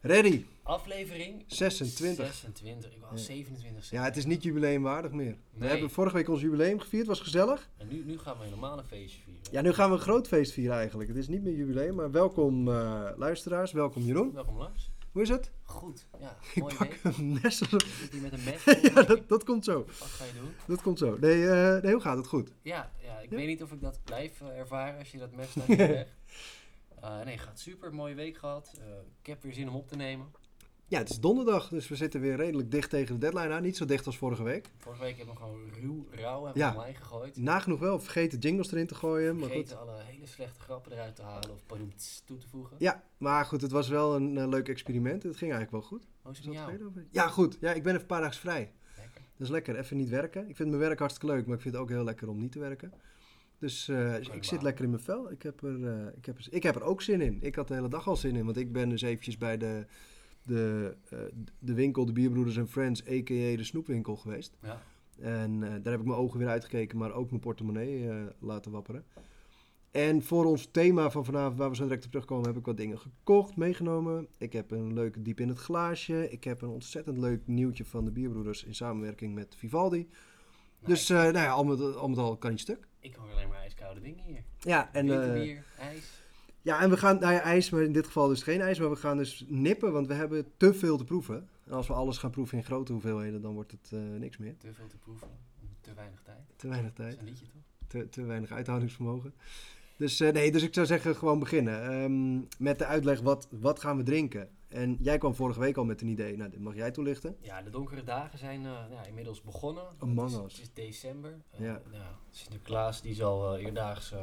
Ready, Aflevering 26. 26. Ik wou Ja. 27 zeggen. Ja, het is niet jubileumwaardig meer. We hebben vorige week ons jubileum gevierd, was gezellig. En nu, nu gaan we een feestje vieren. Ja, nu gaan we een groot feest vieren eigenlijk. Het is niet meer jubileum, maar welkom eh, luisteraars, welkom Jeroen. Welkom Lars. Hoe is het? Goed. Ja, Ik mooi pak week. een mes. Je zit hier met een mes. ja, dat, dat komt zo. Wat ga je doen? Dat komt zo. Nee, eh, nee hoe gaat het? Goed. Ja, ja ik Ja? weet niet of ik dat blijf eh, ervaren als je dat mes naar je legt. Eh, nee, gaat super. Mooie week gehad. Eh, ik heb weer zin om op te nemen. Ja, het is donderdag, dus we zitten weer redelijk dicht tegen de deadline aan. Niet zo dicht als vorige week. Vorige week hebben we gewoon ruw, rauw hebben Ja. online gegooid. Nagenoeg wel, vergeten jingles erin te gooien. Maar goed. Vergeten alle hele slechte grappen eruit te halen of padoets toe te voegen. Ja, maar goed, het was wel een eh, leuk experiment. Het ging eigenlijk wel goed. Hoe is het tevreden over? Ja, goed. Ja, ik ben even een paar dagen vrij. Lekker. Dat is lekker, even niet werken. Ik vind mijn werk hartstikke leuk, maar ik vind het ook heel lekker om niet te werken. Dus eh, ik zit baan. lekker in mijn vel. Ik heb, er, eh, ik, heb er, ik heb er ook zin in. Ik had de hele dag al zin in, want ik ben dus eventjes bij de, de, eh, de winkel, de Bierbroeders en Friends, a.k.a. de snoepwinkel geweest. Ja. En eh, daar heb ik mijn ogen weer uitgekeken, maar ook mijn portemonnee eh, laten wapperen. En voor ons thema van vanavond, waar we zo direct op terugkomen, heb ik wat dingen gekocht, meegenomen. Ik heb een leuke diep in het glaasje. Ik heb een ontzettend leuk nieuwtje van de Bierbroeders in samenwerking met Vivaldi. Dus Nou, eh, nou ja, al met, al met al kan niet stuk. ik hoor alleen maar ijskoude dingen hier. Ja, en, eh, Winterbier, ijs. Ja, en we gaan, nou ja, ijs, maar in dit geval dus geen ijs, maar we gaan dus nippen, want we hebben te veel te proeven. En als we alles gaan proeven in grote hoeveelheden, dan wordt het eh, niks meer. Te veel te proeven. Te weinig tijd. Te weinig Dat tijd. is een liedje toch? te, te weinig uithoudingsvermogen. Dus eh, nee, dus ik zou zeggen gewoon beginnen. Ehm, met de uitleg wat, wat gaan we drinken. En jij kwam vorige week al met een idee. Nou, dit mag jij toelichten. Ja, de donkere dagen zijn eh, ja, inmiddels begonnen. Among het, is, het is december. Ja. nou, Sinterklaas die zal eerdaags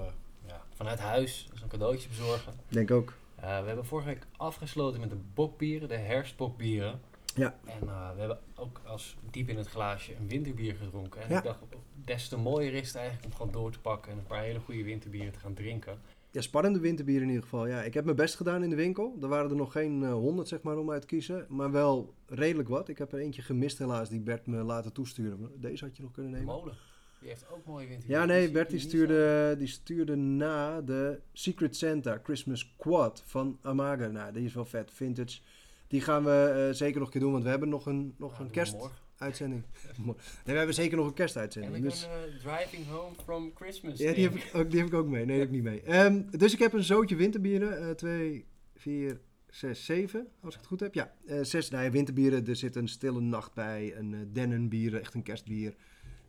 ja, vanuit huis een cadeautje bezorgen. Denk ook. Eh, we hebben vorige week afgesloten met de bokbieren, de herfstbokbieren. Ja. En eh, we hebben ook als diep in het glaasje een winterbier gedronken. En Ja. ik dacht, des te mooier is het eigenlijk om gewoon door te pakken en een paar hele goede winterbieren te gaan drinken. Ja, spannende winterbier in ieder geval. Ja, ik heb mijn best gedaan in de winkel. Er waren er nog geen eh, honderd zeg maar om uit te kiezen. Maar wel redelijk wat. Ik heb er eentje gemist helaas die Bert me later toestuurde. Deze had je nog kunnen nemen. molen, die heeft ook mooie winterbieren. Ja, nee, zie Bert ik die hier niet stuurde, die stuurde na de Secret Santa Christmas Quad van Amaga. Nou, die is wel vet, vintage. Die gaan we eh, zeker nog een keer doen, want we hebben nog een, nog een kerstuitzending. nee, we hebben zeker nog een En kerstuitzending. ik Dus, een eh, Driving Home from Christmas. ja, die heb, ik ook, die heb ik ook mee. Nee, die heb ik niet mee. Ehm, dus ik heb een zootje winterbieren. eh twee, vier, zes, zeven, als ik het goed heb. Ja, zes nou ja, winterbieren. Er zit een stille nacht bij, een uh, dennenbier, echt een kerstbier.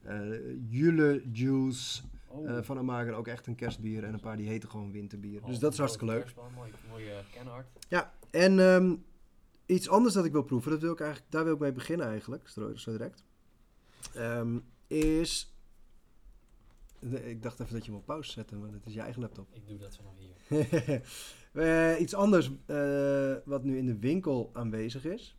Eh Jule Juice. Oh. Eh, van Amager ook echt een kerstbier en een paar die heten gewoon winterbier. Oh, dus dat is hartstikke leuk. Mooi, mooi eh, kenhard. Ja, en ehm, iets anders dat ik wil proeven, dat wil ik eigenlijk, daar wil ik mee beginnen eigenlijk, zo, direct. Ehm, is. Nee, ik dacht even dat je hem op pauze zette, maar dat is je eigen laptop. Ik doe dat vanaf hier. Iets anders wat nu in de winkel aanwezig is,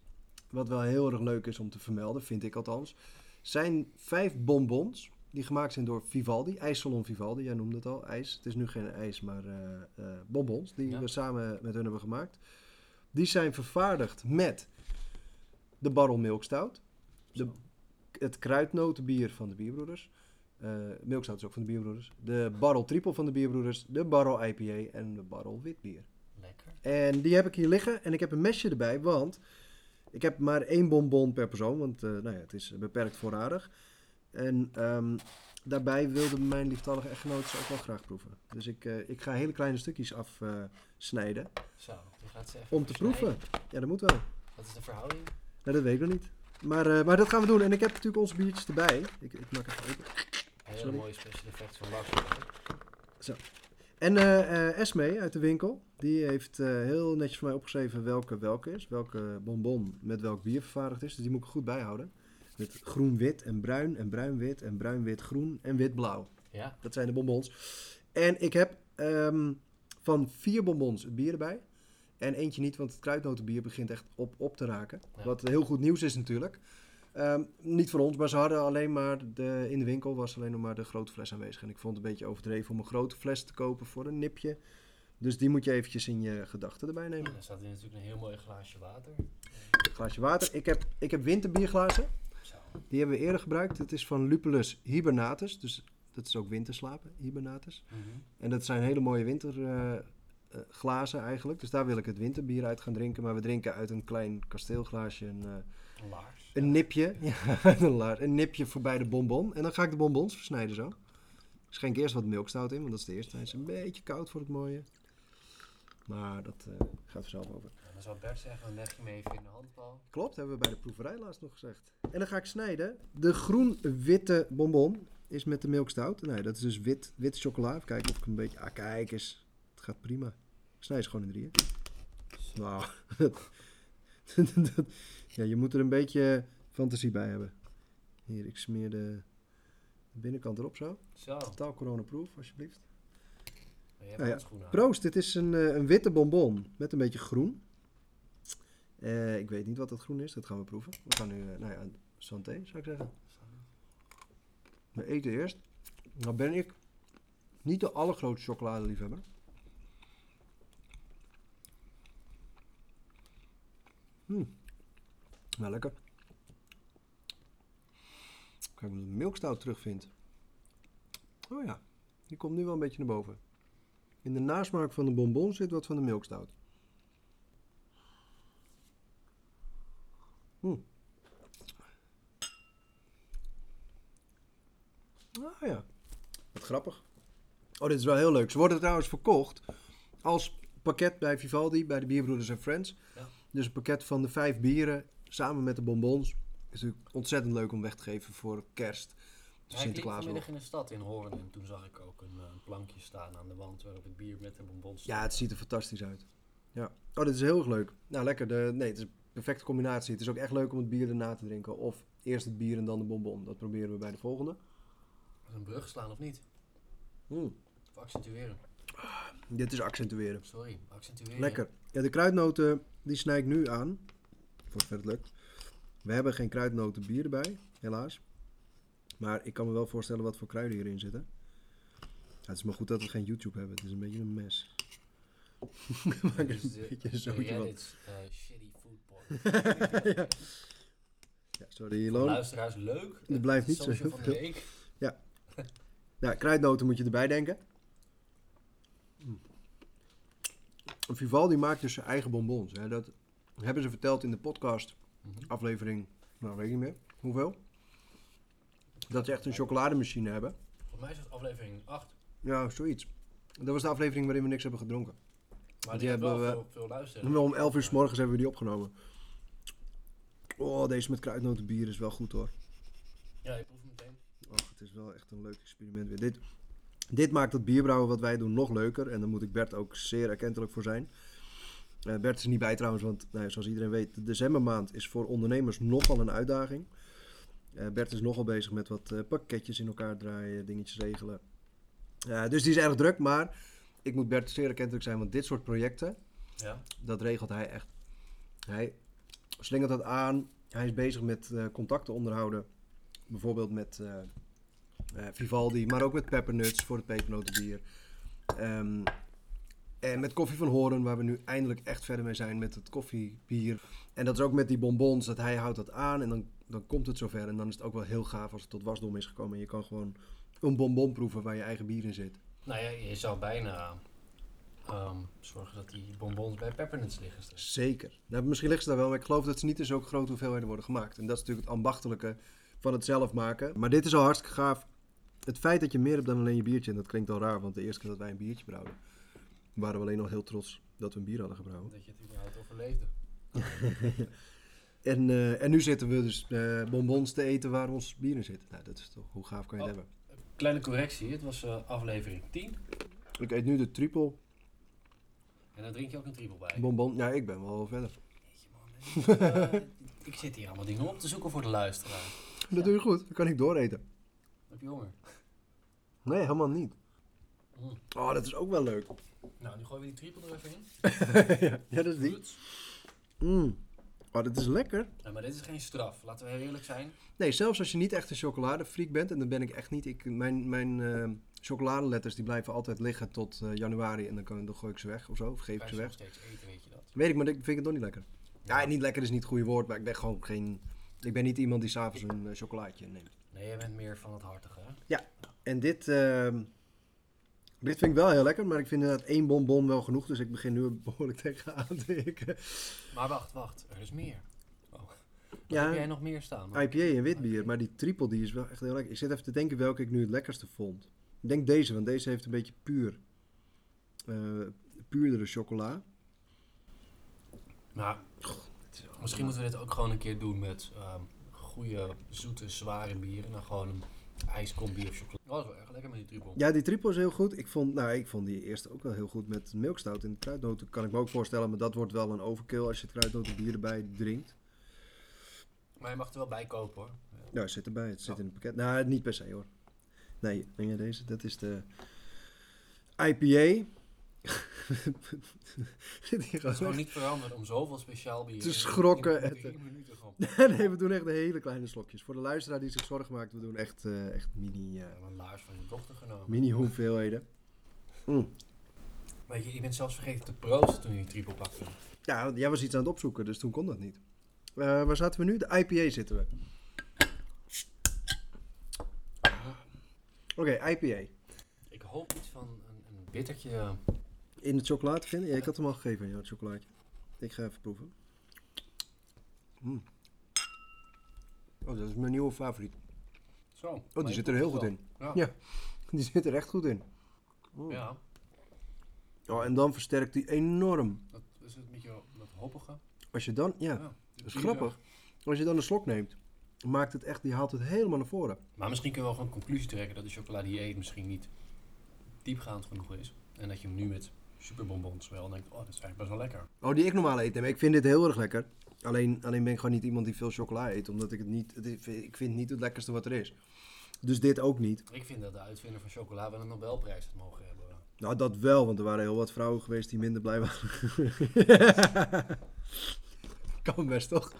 wat wel heel erg leuk is om te vermelden, vind ik althans, zijn vijf bonbons die gemaakt zijn door Vivaldi, IJssalon Vivaldi, jij noemde het al, ijs. Het is nu geen ijs, maar eh, eh, bonbons die Ja. we samen met hun hebben gemaakt. Die zijn vervaardigd met de Barrel Milk Stout, de, het kruidnotenbier van de Bierbroeders. Milk Stout is ook van de Bierbroeders. De Barrel Triple van de Bierbroeders. De Barrel IPA en de Barrel Witbier. Lekker. En die heb ik hier liggen en ik heb een mesje erbij, want ik heb maar één bonbon per persoon, want eh, nou ja, het is beperkt voorradig. En ehm, daarbij wilde mijn lieftallige echtgenoot ze ook wel graag proeven. Dus ik, eh, ik ga hele kleine stukjes afsnijden Zo, die gaat ze even om te proeven. Ja, dat moet wel. Wat is de verhouding? Nou, dat weet ik nog niet. Maar, eh, maar dat gaan we doen. En ik heb natuurlijk onze biertjes erbij. Ik, ik maak even open. Hele mooie special effects van Lars. En eh, eh, Esme uit de winkel, die heeft eh, heel netjes voor mij opgeschreven welke welke is. Welke bonbon met welk bier vervaardigd is. Dus die moet ik goed bijhouden. Met groen-wit en bruin en bruin-wit en bruin-wit-groen en wit-blauw. Ja, Dat zijn de bonbons. En ik heb ehm, van vier bonbons het bier erbij. En eentje niet, want het kruidnotenbier begint echt op, op te raken. Ja. Wat heel goed nieuws is natuurlijk. Ehm, niet voor ons, maar ze hadden alleen maar de, in de winkel was alleen nog maar de grote fles aanwezig. En ik vond het een beetje overdreven om een grote fles te kopen voor een nipje. Dus die moet je eventjes in je gedachten erbij en nemen. dan staat hier natuurlijk een heel mooi glaasje water. Glaasje water. Ik heb, ik heb winterbierglazen. Zo. Die hebben we eerder gebruikt. Het is van Lupulus hibernatus. Dus dat is ook winterslapen, hibernatus. Mhm. En dat zijn hele mooie winterglazen eigenlijk. Dus daar wil ik het winterbier uit gaan drinken. Maar we drinken uit een klein kasteelglaasje een, eh, Een laars. een nipje. Ja, een, nipje voorbij de bonbon. En dan ga ik de bonbons versnijden zo. Schenk eerst wat milkstout in, want dat is de eerste. Hij is een beetje koud voor het mooie. Maar dat eh, gaat vanzelf over. Ja, dan zou Bert zeggen, dan leg je hem even in de handbal. Klopt, hebben we bij de proeverij laatst nog gezegd. En dan ga ik snijden. De groen-witte bonbon is met de milkstout. Nee, dat is dus wit, witte chocola. Even kijken of ik een beetje... Ah, kijk eens. Het gaat prima. Ik snij ze gewoon in drieën. Dat- ja, je moet er een beetje fantasie bij hebben. Hier, ik smeer de, binnenkant erop zo. Zo, Totaal coronaproof, alsjeblieft. je hebt Ah, ja. aan. Proost, dit is een, eh, een witte bonbon met een beetje groen. Eh, ik weet niet wat dat groen is, dat gaan we proeven. We gaan nu, eh, nou ja, santé zou ik zeggen. We eten eerst. Nou ben ik niet de allergrootste chocoladeliefhebber. Hm. Nou, lekker. Kijk of ik de milkstout terugvind. Oh ja, die komt nu wel een beetje naar boven. In de nasmaak van de bonbon zit wat van de milkstout. Hm. Ah ja, wat grappig. Oh, dit is wel heel leuk. Ze worden trouwens verkocht als pakket bij Vivaldi, bij de Bierbroeders en Friends. Ja. Dus een pakket van de vijf bieren samen met de bonbons. Is natuurlijk ontzettend leuk om weg te geven voor kerst. Ja, ik Sinterklaas nog. vanmiddag in de stad in Hoorn en toen zag ik ook een, eh, een plankje staan aan de wand waarop het bier met de bonbons stond. Ja, het ziet er fantastisch uit. Ja. Oh, dit is heel erg leuk. Nou, lekker. De, nee, het is een perfecte combinatie. Het is ook echt leuk om het bier erna te drinken. Of eerst het bier en dan de bonbon. Dat proberen we bij de volgende. Een brug slaan of niet? Mm. Of accentueren. Dit is accentueren. Sorry, accentueren. Lekker. Ja, de kruidnoten, die snij ik nu aan. Voor zover het lukt. We hebben geen kruidnoten bier erbij, helaas. Maar ik kan me wel voorstellen wat voor kruiden hierin zitten. Ja, het is maar goed dat we geen YouTube hebben. Het is een beetje een mes. Maak er is een de- beetje. Reddit's, eh, shitty food porn. Ja. Ja, sorry, Ilon. luisteraars leuk. Er blijft niet zo heel veel. Ja, kruidnoten moet je erbij denken. Mm. Vivaldi maakt dus zijn eigen bonbons. Hè. Dat hebben ze verteld in de podcast Mhm. aflevering, nou weet ik niet meer, hoeveel. Dat ze echt een chocolademachine hebben. Volgens mij is het aflevering 8. Ja, zoiets. Dat was de aflevering waarin we niks hebben gedronken. Maar Die die, hebben wel hebben veel, veel luisteren. Om 11 uur s morgens hebben we die opgenomen. Oh, deze met kruidnotenbier is wel goed hoor. Ja, ik proef hem meteen. Och, het is wel echt een leuk experiment weer. Dit, dit maakt het bierbrouwen wat wij doen nog leuker. En daar moet ik Bert ook zeer erkentelijk voor zijn. Eh, Bert is er niet bij trouwens, want nou, ja, zoals iedereen weet, de decembermaand is voor ondernemers nogal een uitdaging. Eh, Bert is nogal bezig met wat eh, pakketjes in elkaar draaien, dingetjes regelen. Dus die is erg druk, maar ik moet Bert zeer erkentelijk zijn, want dit soort projecten, Ja. dat regelt hij echt. Hij slingert dat aan. Hij is bezig met contacten onderhouden. Bijvoorbeeld met Vivaldi, maar ook met Peppernuts voor het pepernotenbier. Ehm, en met Koffie van Horen, waar we nu eindelijk echt verder mee zijn met het koffiebier. En dat is ook met die bonbons, dat hij houdt dat aan en dan, dan komt het zover. En dan is het ook wel heel gaaf als het tot wasdom is gekomen. En je kan gewoon een bonbon proeven waar je eigen bier in zit. Nou ja, je zou bijna ehm, zorgen dat die bonbons bij peppernuts liggen. straks. Zeker. Nou, misschien liggen ze daar wel, maar ik geloof dat ze niet in zulke grote hoeveelheden worden gemaakt. En dat is natuurlijk het ambachtelijke van het zelf maken. Maar dit is al hartstikke gaaf. Het feit dat je meer hebt dan alleen je biertje, en dat klinkt al raar, want de eerste keer dat wij een biertje brouwden, waren we alleen al heel trots dat we een bier hadden gebrouwen. Dat je het überhaupt overleefde. En, eh, en nu zitten we dus eh, bonbons te eten waar ons bier in zit. Nou, dat is toch, hoe gaaf kan je het Oh. hebben? Kleine correctie, het was eh, aflevering 10. Ik eet nu de triple En daar drink je ook een triple bij. bonbon. Ja, ik ben wel verder. Jeetje, man, ik zit hier allemaal dingen op te zoeken voor de luisteraar. Dat doe je goed. Dan kan ik dooreten. Heb je honger? Nee, helemaal niet. Mm. Oh, dat is ook wel leuk. Nou, nu gooien we die triple er even in. ja, ja, dat is die. Mm. Oh, dat is lekker. Ja, maar dit is geen straf. Laten we heel eerlijk zijn. Nee, zelfs als je niet echt een chocoladefreak bent, en dat ben ik echt niet. Ik, mijn mijn eh, chocoladeletters die blijven altijd liggen tot eh, januari en dan, kan, dan gooi ik ze weg of zo, of geef ik ze weg. nog steeds eten, weet je dat? Weet ik, maar ik vind het nog niet lekker. Ja, niet lekker is niet het goede woord, maar ik ben gewoon geen Ik ben niet iemand die s'avonds een eh, chocolaatje neemt. Nee, jij bent meer van het hartige, hè? En dit, ehm, dit vind ik wel heel lekker, maar ik vind inderdaad één bonbon wel genoeg. Dus ik begin nu behoorlijk tegenaan te hikken. Maar wacht, wacht. Er is meer. Oh. Ja. heb jij nog meer staan? IPA en witbier, maar die triple die is wel echt heel lekker. Ik zit even te denken welke ik nu het lekkerste vond. Ik denk deze, want deze heeft een beetje puur, eh puurdere chocola. Maar misschien moeten we dit ook gewoon een keer doen met ehm goede, zoete, zware bieren. Dan gewoon een ijskoud bier of chocolade. Oh, dat is wel erg lekker met die triple. Ja, die triple is heel goed. Ik vond, nou, ik vond die eerste ook wel heel goed met milkstout en kruidnoten. Kan ik me ook voorstellen, maar dat wordt wel een overkill als je het kruidnotenbier erbij drinkt. Maar je mag er wel bij kopen hoor. Ja, het zit erbij. Het zit in het pakket. Nou, niet per se hoor. Nee, deze? Dat is de IPA. Het is gewoon niet veranderd om zoveel speciaal bier Te in- schrokken in minuten gewoon. nee, we doen echt de hele kleine slokjes. Voor de luisteraar die zich zorgen maakt, we doen echt, eh, echt mini, eh, een laars van je dochter genomen. mini hoeveelheden. Mm. Weet je, je bent zelfs vergeten te proosten toen je die triple pakte. Ja, jij was iets aan het opzoeken, dus toen kon dat niet. Eh, waar zaten we nu? De IPA zitten we. Oké, IPA. Ik hoop iets van een, een bittertje. In de chocolade vinden? Ja, ik had hem al gegeven, ja, het chocolaatje. Ik ga even proeven. Mm. Oh, dat is mijn nieuwe favoriet. Zo. Oh, die zit er heel goed in. Ja. Die zit er echt goed in. Mm. Ja. Oh, en dan versterkt die enorm. Dat is het beetje dat hoppige. Als je dan, ja, dat is grappig. Als je dan een slok neemt, maakt het echt, die haalt het helemaal naar voren. Maar misschien kunnen we wel gewoon een conclusie trekken dat de chocolade die je eet misschien niet diepgaand genoeg is. En dat je hem nu met superbonbons wel denkt, oh, dat is eigenlijk best wel lekker. Oh, die ik normaal eet. Nee, ik vind dit heel erg lekker. Alleen, alleen ben ik gewoon niet iemand die veel chocola eet. Omdat ik het niet... Het, ik vind het niet het lekkerste wat er is. Dus dit ook niet. Ik vind dat de uitvinder van chocola wel een Nobelprijs had mogen hebben. Nou, dat wel. Want er waren heel wat vrouwen geweest die minder blij waren. kan best, toch?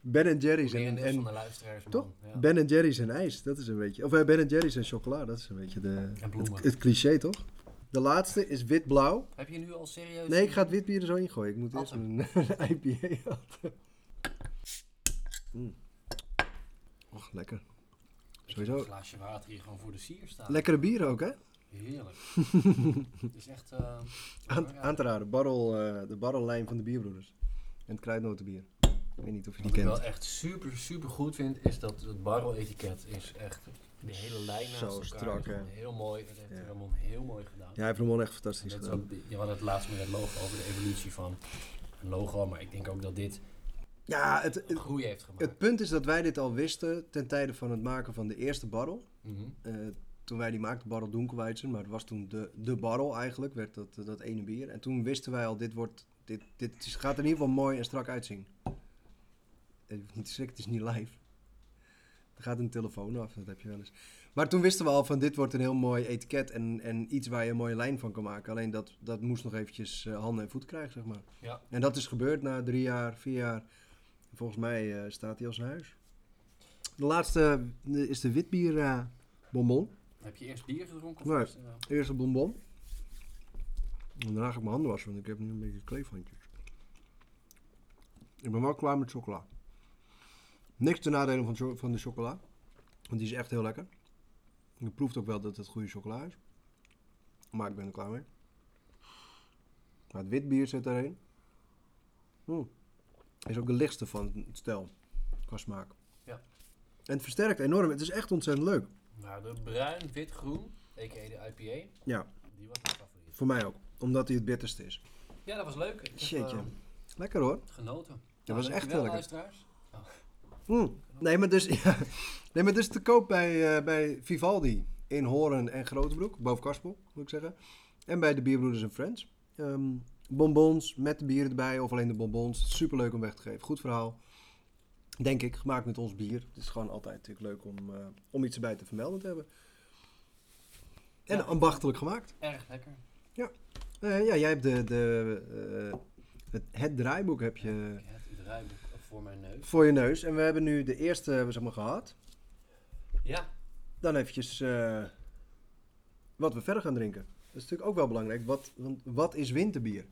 Ben Jerry's en, Merendeels van en, de luisteraars. Toch? Ja. Ben Jerry's en ijs. Dat is een beetje... Of eh, Ben Jerry's en chocola. Dat is een beetje de, En het cliché, toch? De laatste is wit-blauw. Heb je nu al serieus... Nee, ik ga het witbier er zo in gooien. Ik moet eerst een, een IPA atten. Mm. Och, lekker. Sowieso. Een glaasje water hier gewoon voor de sier staan. Lekkere bier ook, hè? Heerlijk. het is echt... eh, Aan, te raden. Barrel, eh, de barrellijn van de bierbroeders. En het kruidnotenbier. Ik weet niet of je die Wat ik kent. wel echt super, super goed vind, is dat het barrel-etiket is echt de hele lijn naast Zo strak, is hè? Heel mooi. Dat heeft. Ramon heel mooi gedaan. Ja, hij heeft wel echt fantastisch is gedaan. ook, je had het laatst met het logo over de evolutie van een logo, maar ik denk ook dat dit Ja, het, het, groei heeft gemaakt. het punt is dat wij dit al wisten ten tijde van het maken van de eerste barrel. Mhm. Eh, toen wij die maakten, Barrel Dunkelweizen, maar het was toen de, de barrel eigenlijk, werd dat, dat ene bier. En toen wisten wij al, dit, wordt, dit, dit is- gaat er in ieder geval mooi en strak uitzien. Je hoeft niet te schrikken, het is niet live. Er gaat een telefoon af, dat heb je wel eens. Maar toen wisten we al van, dit wordt een heel mooi etiket en, en iets waar je een mooie lijn van kan maken. Alleen dat, dat moest nog eventjes eh, handen en voeten krijgen, zeg maar. Ja. En dat is gebeurd na drie jaar, vier jaar. Volgens mij eh, staat hij als een huis. De laatste is de witbier eh, bonbon. Heb je eerst bier gedronken? Of Nee. eerst, Eerst een bonbon. En daarna ga ik mijn handen wassen, want ik heb nu een beetje kleefhandjes. Ik ben wel klaar met chocola. Niks te nadelen van, cho- van de chocola. Want die is echt heel lekker. Je proeft ook wel dat het goede chocola is. Maar ik ben er klaar mee. Maar het wit bier zit daarin. Mm. Is ook de lichtste van het stel. Qua smaak. Ja. En het versterkt enorm. Het is echt ontzettend leuk. Nou, de bruin, wit, groen, a.k.a. de IPA, Ja, die was mijn favoriet. voor mij ook. Omdat hij het bitterste is. Ja, dat was leuk. Ik heb Shitje. eh, Lekker hoor. genoten. Dat was echt heel lekker. luisteraars. Mm. Nee, maar dus, ja. nee, maar dus te koop bij, eh, bij Vivaldi in Horen en Grotebroek, boven Karspel, moet ik zeggen. En bij de Bierbroeders en Friends. Ehm, bonbons met de bieren erbij, of alleen de bonbons. Superleuk om weg te geven. Goed verhaal. Denk ik, gemaakt met ons bier. Het is gewoon altijd natuurlijk leuk om, eh, om iets erbij te vermelden te hebben. En Ja. ambachtelijk gemaakt. Erg lekker. Eh, ja, jij hebt de, de, het, het draaiboek heb je het draaiboek voor mijn neus. voor je neus. En we hebben nu de eerste zeg maar, gehad. Ja, Dan eventjes eh, wat we verder gaan drinken. Dat is natuurlijk ook wel belangrijk. Wat, want wat is winterbier?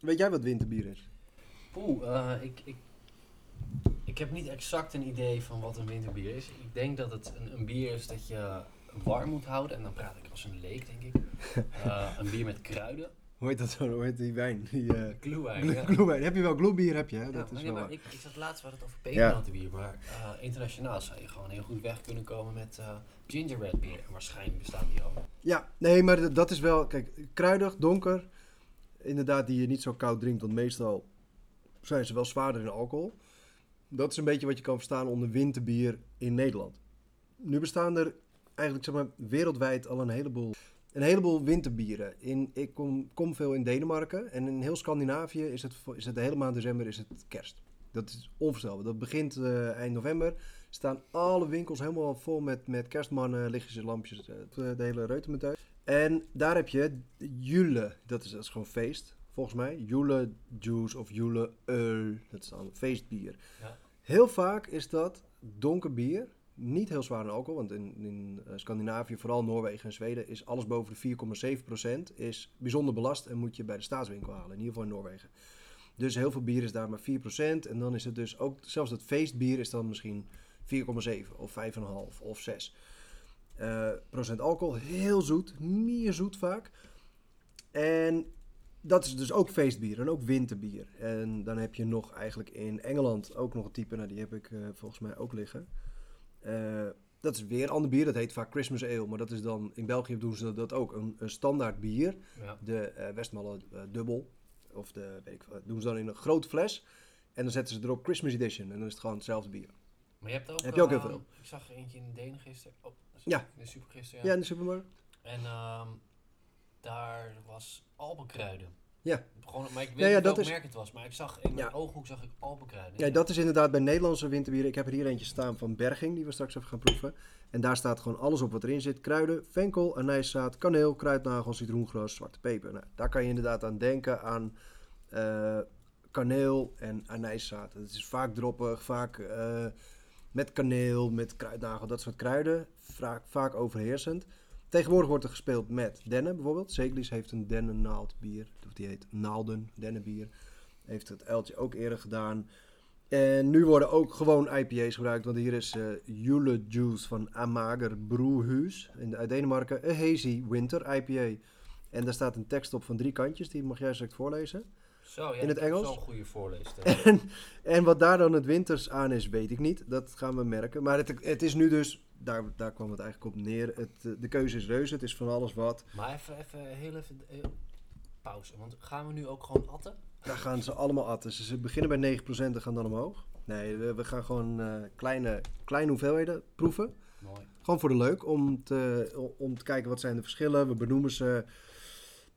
Weet jij wat winterbier is? Oeh, eh, ik, ik Ik heb niet exact een idee van wat een winterbier is. Ik denk dat het een, een bier is dat je warm moet houden. En dan praat ik als een leek, denk ik. Eh, een bier met kruiden. Hoe heet dat zo? Hoe heet die wijn? Die, ja. gloewijn. Heb je wel gloebier, heb je, hè? Ja, Dat is maar, wel waar. ik, ik zat laatst, hadden het over Ja. pepernotenbier, maar eh, internationaal zou je gewoon heel goed weg kunnen komen met eh gingerbread bier. En waarschijnlijk bestaan die al. Ja, nee, maar dat is wel... Kijk, kruidig, donker. Inderdaad, die je niet zo koud drinkt. Want meestal zijn ze wel zwaarder in alcohol. Dat is een beetje wat je kan verstaan onder winterbier in Nederland. Nu bestaan er eigenlijk zeg maar, wereldwijd al een heleboel, een heleboel winterbieren. In, ik kom, kom veel in Denemarken. En in heel Scandinavië is het, is het de hele maand december is het kerst. Dat is onvoorstelbaar. Dat begint eh, eind november. Staan alle winkels helemaal vol met, met kerstmannen, lichtjes, lampjes, eh, de hele reutemeteut. En daar heb je Jule, dat is, dat is gewoon feest, volgens mij. Jule juice of Jule öl, dat is dan feestbier. Ja. Heel vaak is dat donker bier, niet heel zwaar in alcohol, want in, in eh, Scandinavië, vooral Noorwegen en Zweden, is alles boven de 4,7% is bijzonder belast en moet je bij de staatswinkel halen, in ieder geval in Noorwegen. Dus heel veel bier is daar maar 4%. En dan is het dus ook, zelfs dat feestbier is dan misschien 4,7 of 5,5 of 6 eh, procent alcohol. Heel zoet, meer zoet vaak. En dat is dus ook feestbier en ook winterbier. En dan heb je nog eigenlijk in Engeland ook nog een type, nou die heb ik eh, volgens mij ook liggen. Eh, dat is weer een ander bier, dat heet vaak Christmas Ale, maar dat is dan, in België doen ze dat ook, een, een standaard bier Ja. de eh Westmalle eh, dubbel. Of de, weet ik doen ze dan in een grote fles. En dan zetten ze erop Christmas Edition. En dan is het gewoon hetzelfde bier. Maar je hebt ook, Heb je ook heel veel. Ik zag er eentje in Denen gisteren. Oh, Ja. In de super gisteren, Ja, ja. in de supermarkt. En ehm, daar was alpenkruiden. Ja. Gewoon, maar ik weet Ja, ja, niet dat welk is- merk het was. Maar ik zag in mijn Ja. ooghoek zag ik alpenkruiden. Ja, dat is inderdaad bij Nederlandse winterbieren. Ik heb er hier eentje staan van Berging, die we straks even gaan proeven. En daar staat gewoon alles op wat erin zit. Kruiden, venkel, anijszaad, kaneel, kruidnagel, citroengras, zwarte peper. Nou, daar kan je inderdaad aan denken aan eh, kaneel en anijszaad. Het is vaak droppig, vaak eh, met kaneel, met kruidnagel, dat soort kruiden. Vaak, vaak overheersend. Tegenwoordig wordt er gespeeld met dennen bijvoorbeeld. Zeglis heeft een dennennaald bier. Of die heet naalden, dennenbier. Heeft het uiltje ook eerder gedaan. En nu worden ook gewoon IPA's gebruikt. Want hier is eh Jule Juice van Amager Broehuis in, uit Denemarken. Een hazy winter IPA. En daar staat een tekst op van drie kantjes. Die mag jij straks voorlezen. Zo, ja, in het Engels? Zo'n goede voorleester. En, en wat daar dan het winters aan is, weet ik niet. Dat gaan we merken. Maar het, het is nu dus, daar, daar kwam het eigenlijk op neer. Het, eh, de keuze is reuze. Het is van alles wat. maar even, even heel even eh, pauze. Want gaan we nu ook gewoon atten? Daar gaan ze allemaal atten. Ze beginnen bij 9% en gaan dan omhoog. Nee, we, we gaan gewoon eh, kleine, kleine hoeveelheden proeven. Mooi. Gewoon voor de leuk, om te, om te kijken wat zijn de verschillen. We benoemen ze.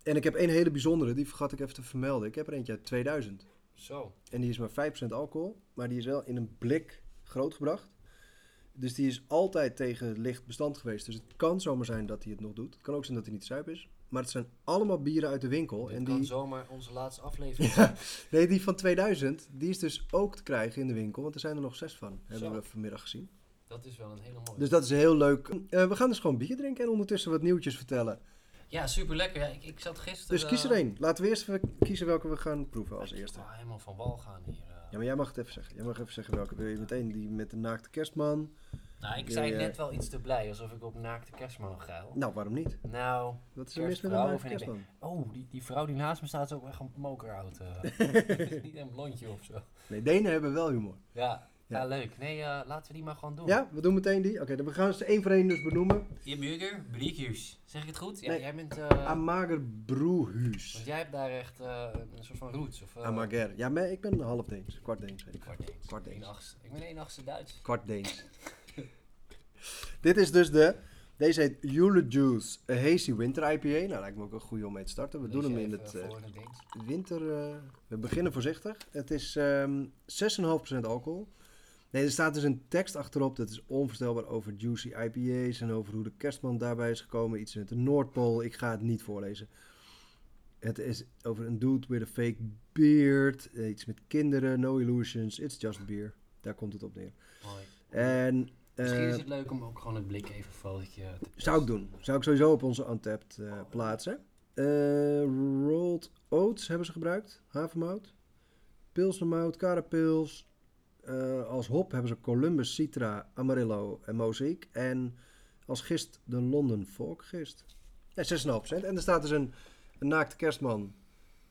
En ik heb één hele bijzondere, die vergat ik even te vermelden. Ik heb er eentje uit 2000. Zo. En die is maar 5% alcohol, maar die is wel in een blik grootgebracht. Dus die is altijd tegen licht bestand geweest. Dus het kan zomaar zijn dat hij het nog doet. Het kan ook zijn dat hij niet zuip is. Maar het zijn allemaal bieren uit de winkel. Dit en kan die, zomaar onze laatste aflevering Ja, nee, die van 2000, die is dus ook te krijgen in de winkel. Want er zijn er nog zes van, hebben Zo. we vanmiddag gezien. Dat is wel een hele mooie. Dus dat is heel leuk. Eh, we gaan dus gewoon bier drinken en ondertussen wat nieuwtjes vertellen. Ja, super lekker. Ja, ik, ik zat gisteren... Dus kies er eh, één. Laten we eerst even kiezen welke we gaan proeven als ik eerste. wou helemaal van wal gaan hier. Ja, maar jij mag het even zeggen. Jij mag even zeggen welke. Wil je meteen die met de naakte kerstman? Nou, ik zei net wel iets te blij, alsof ik op naakte kerstman geil. Nou, waarom niet? Nou, Wat is er mis met een Kerstvrouw naakte vind ik- kerstman? oh, die, die vrouw die naast me staat is ook echt een mokerhout. eh. niet een blondje of zo. Nee, Denen hebben wel humor. Ja, ja. Ja. leuk. Nee, eh, laten we die maar gewoon doen. Ja, we doen meteen die. Oké, dan we gaan ze één voor één dus benoemen. Je burger, Briekhuis. Zeg ik het goed? Ja, Nee. jij bent... eh, Amager Broehuis. want jij hebt daar echt eh, een soort van roots. Of, Amager. Ja, maar ik ben half Deens. Kwart Deens. ik. Kwart Deens. Kwart Deens. Achtste. Ik ben één achtste Duits. Kwart Deens. Dit is dus de... Deze heet Jule Juice, een hazy winter IPA. Nou, lijkt me ook een goede om mee te starten. We Lees doen hem in het winter... we beginnen voorzichtig. Het is ehm 6,5% alcohol. Nee, er staat dus een tekst achterop. Dat is onvoorstelbaar over juicy IPA's en over hoe de kerstman daarbij is gekomen. Iets met de Noordpool. Ik ga het niet voorlezen. Het is over een dude with a fake beard. eh, Iets met kinderen, no illusions. It's just beer. Daar komt het op neer. Mooi. En Misschien eh, is het leuk om ook gewoon het blik even fotootje te zou ik doen. Zou ik sowieso op onze Untapped eh, plaatsen. Eh, rolled oats hebben ze gebruikt. Havermout. Pilsnermout, karapils. Eh, als hop hebben ze Columbus, Citra, Amarillo en Mosaic. En als gist de London Folk gist. Ja, 6,5%. En er staat dus een, een naakte kerstman.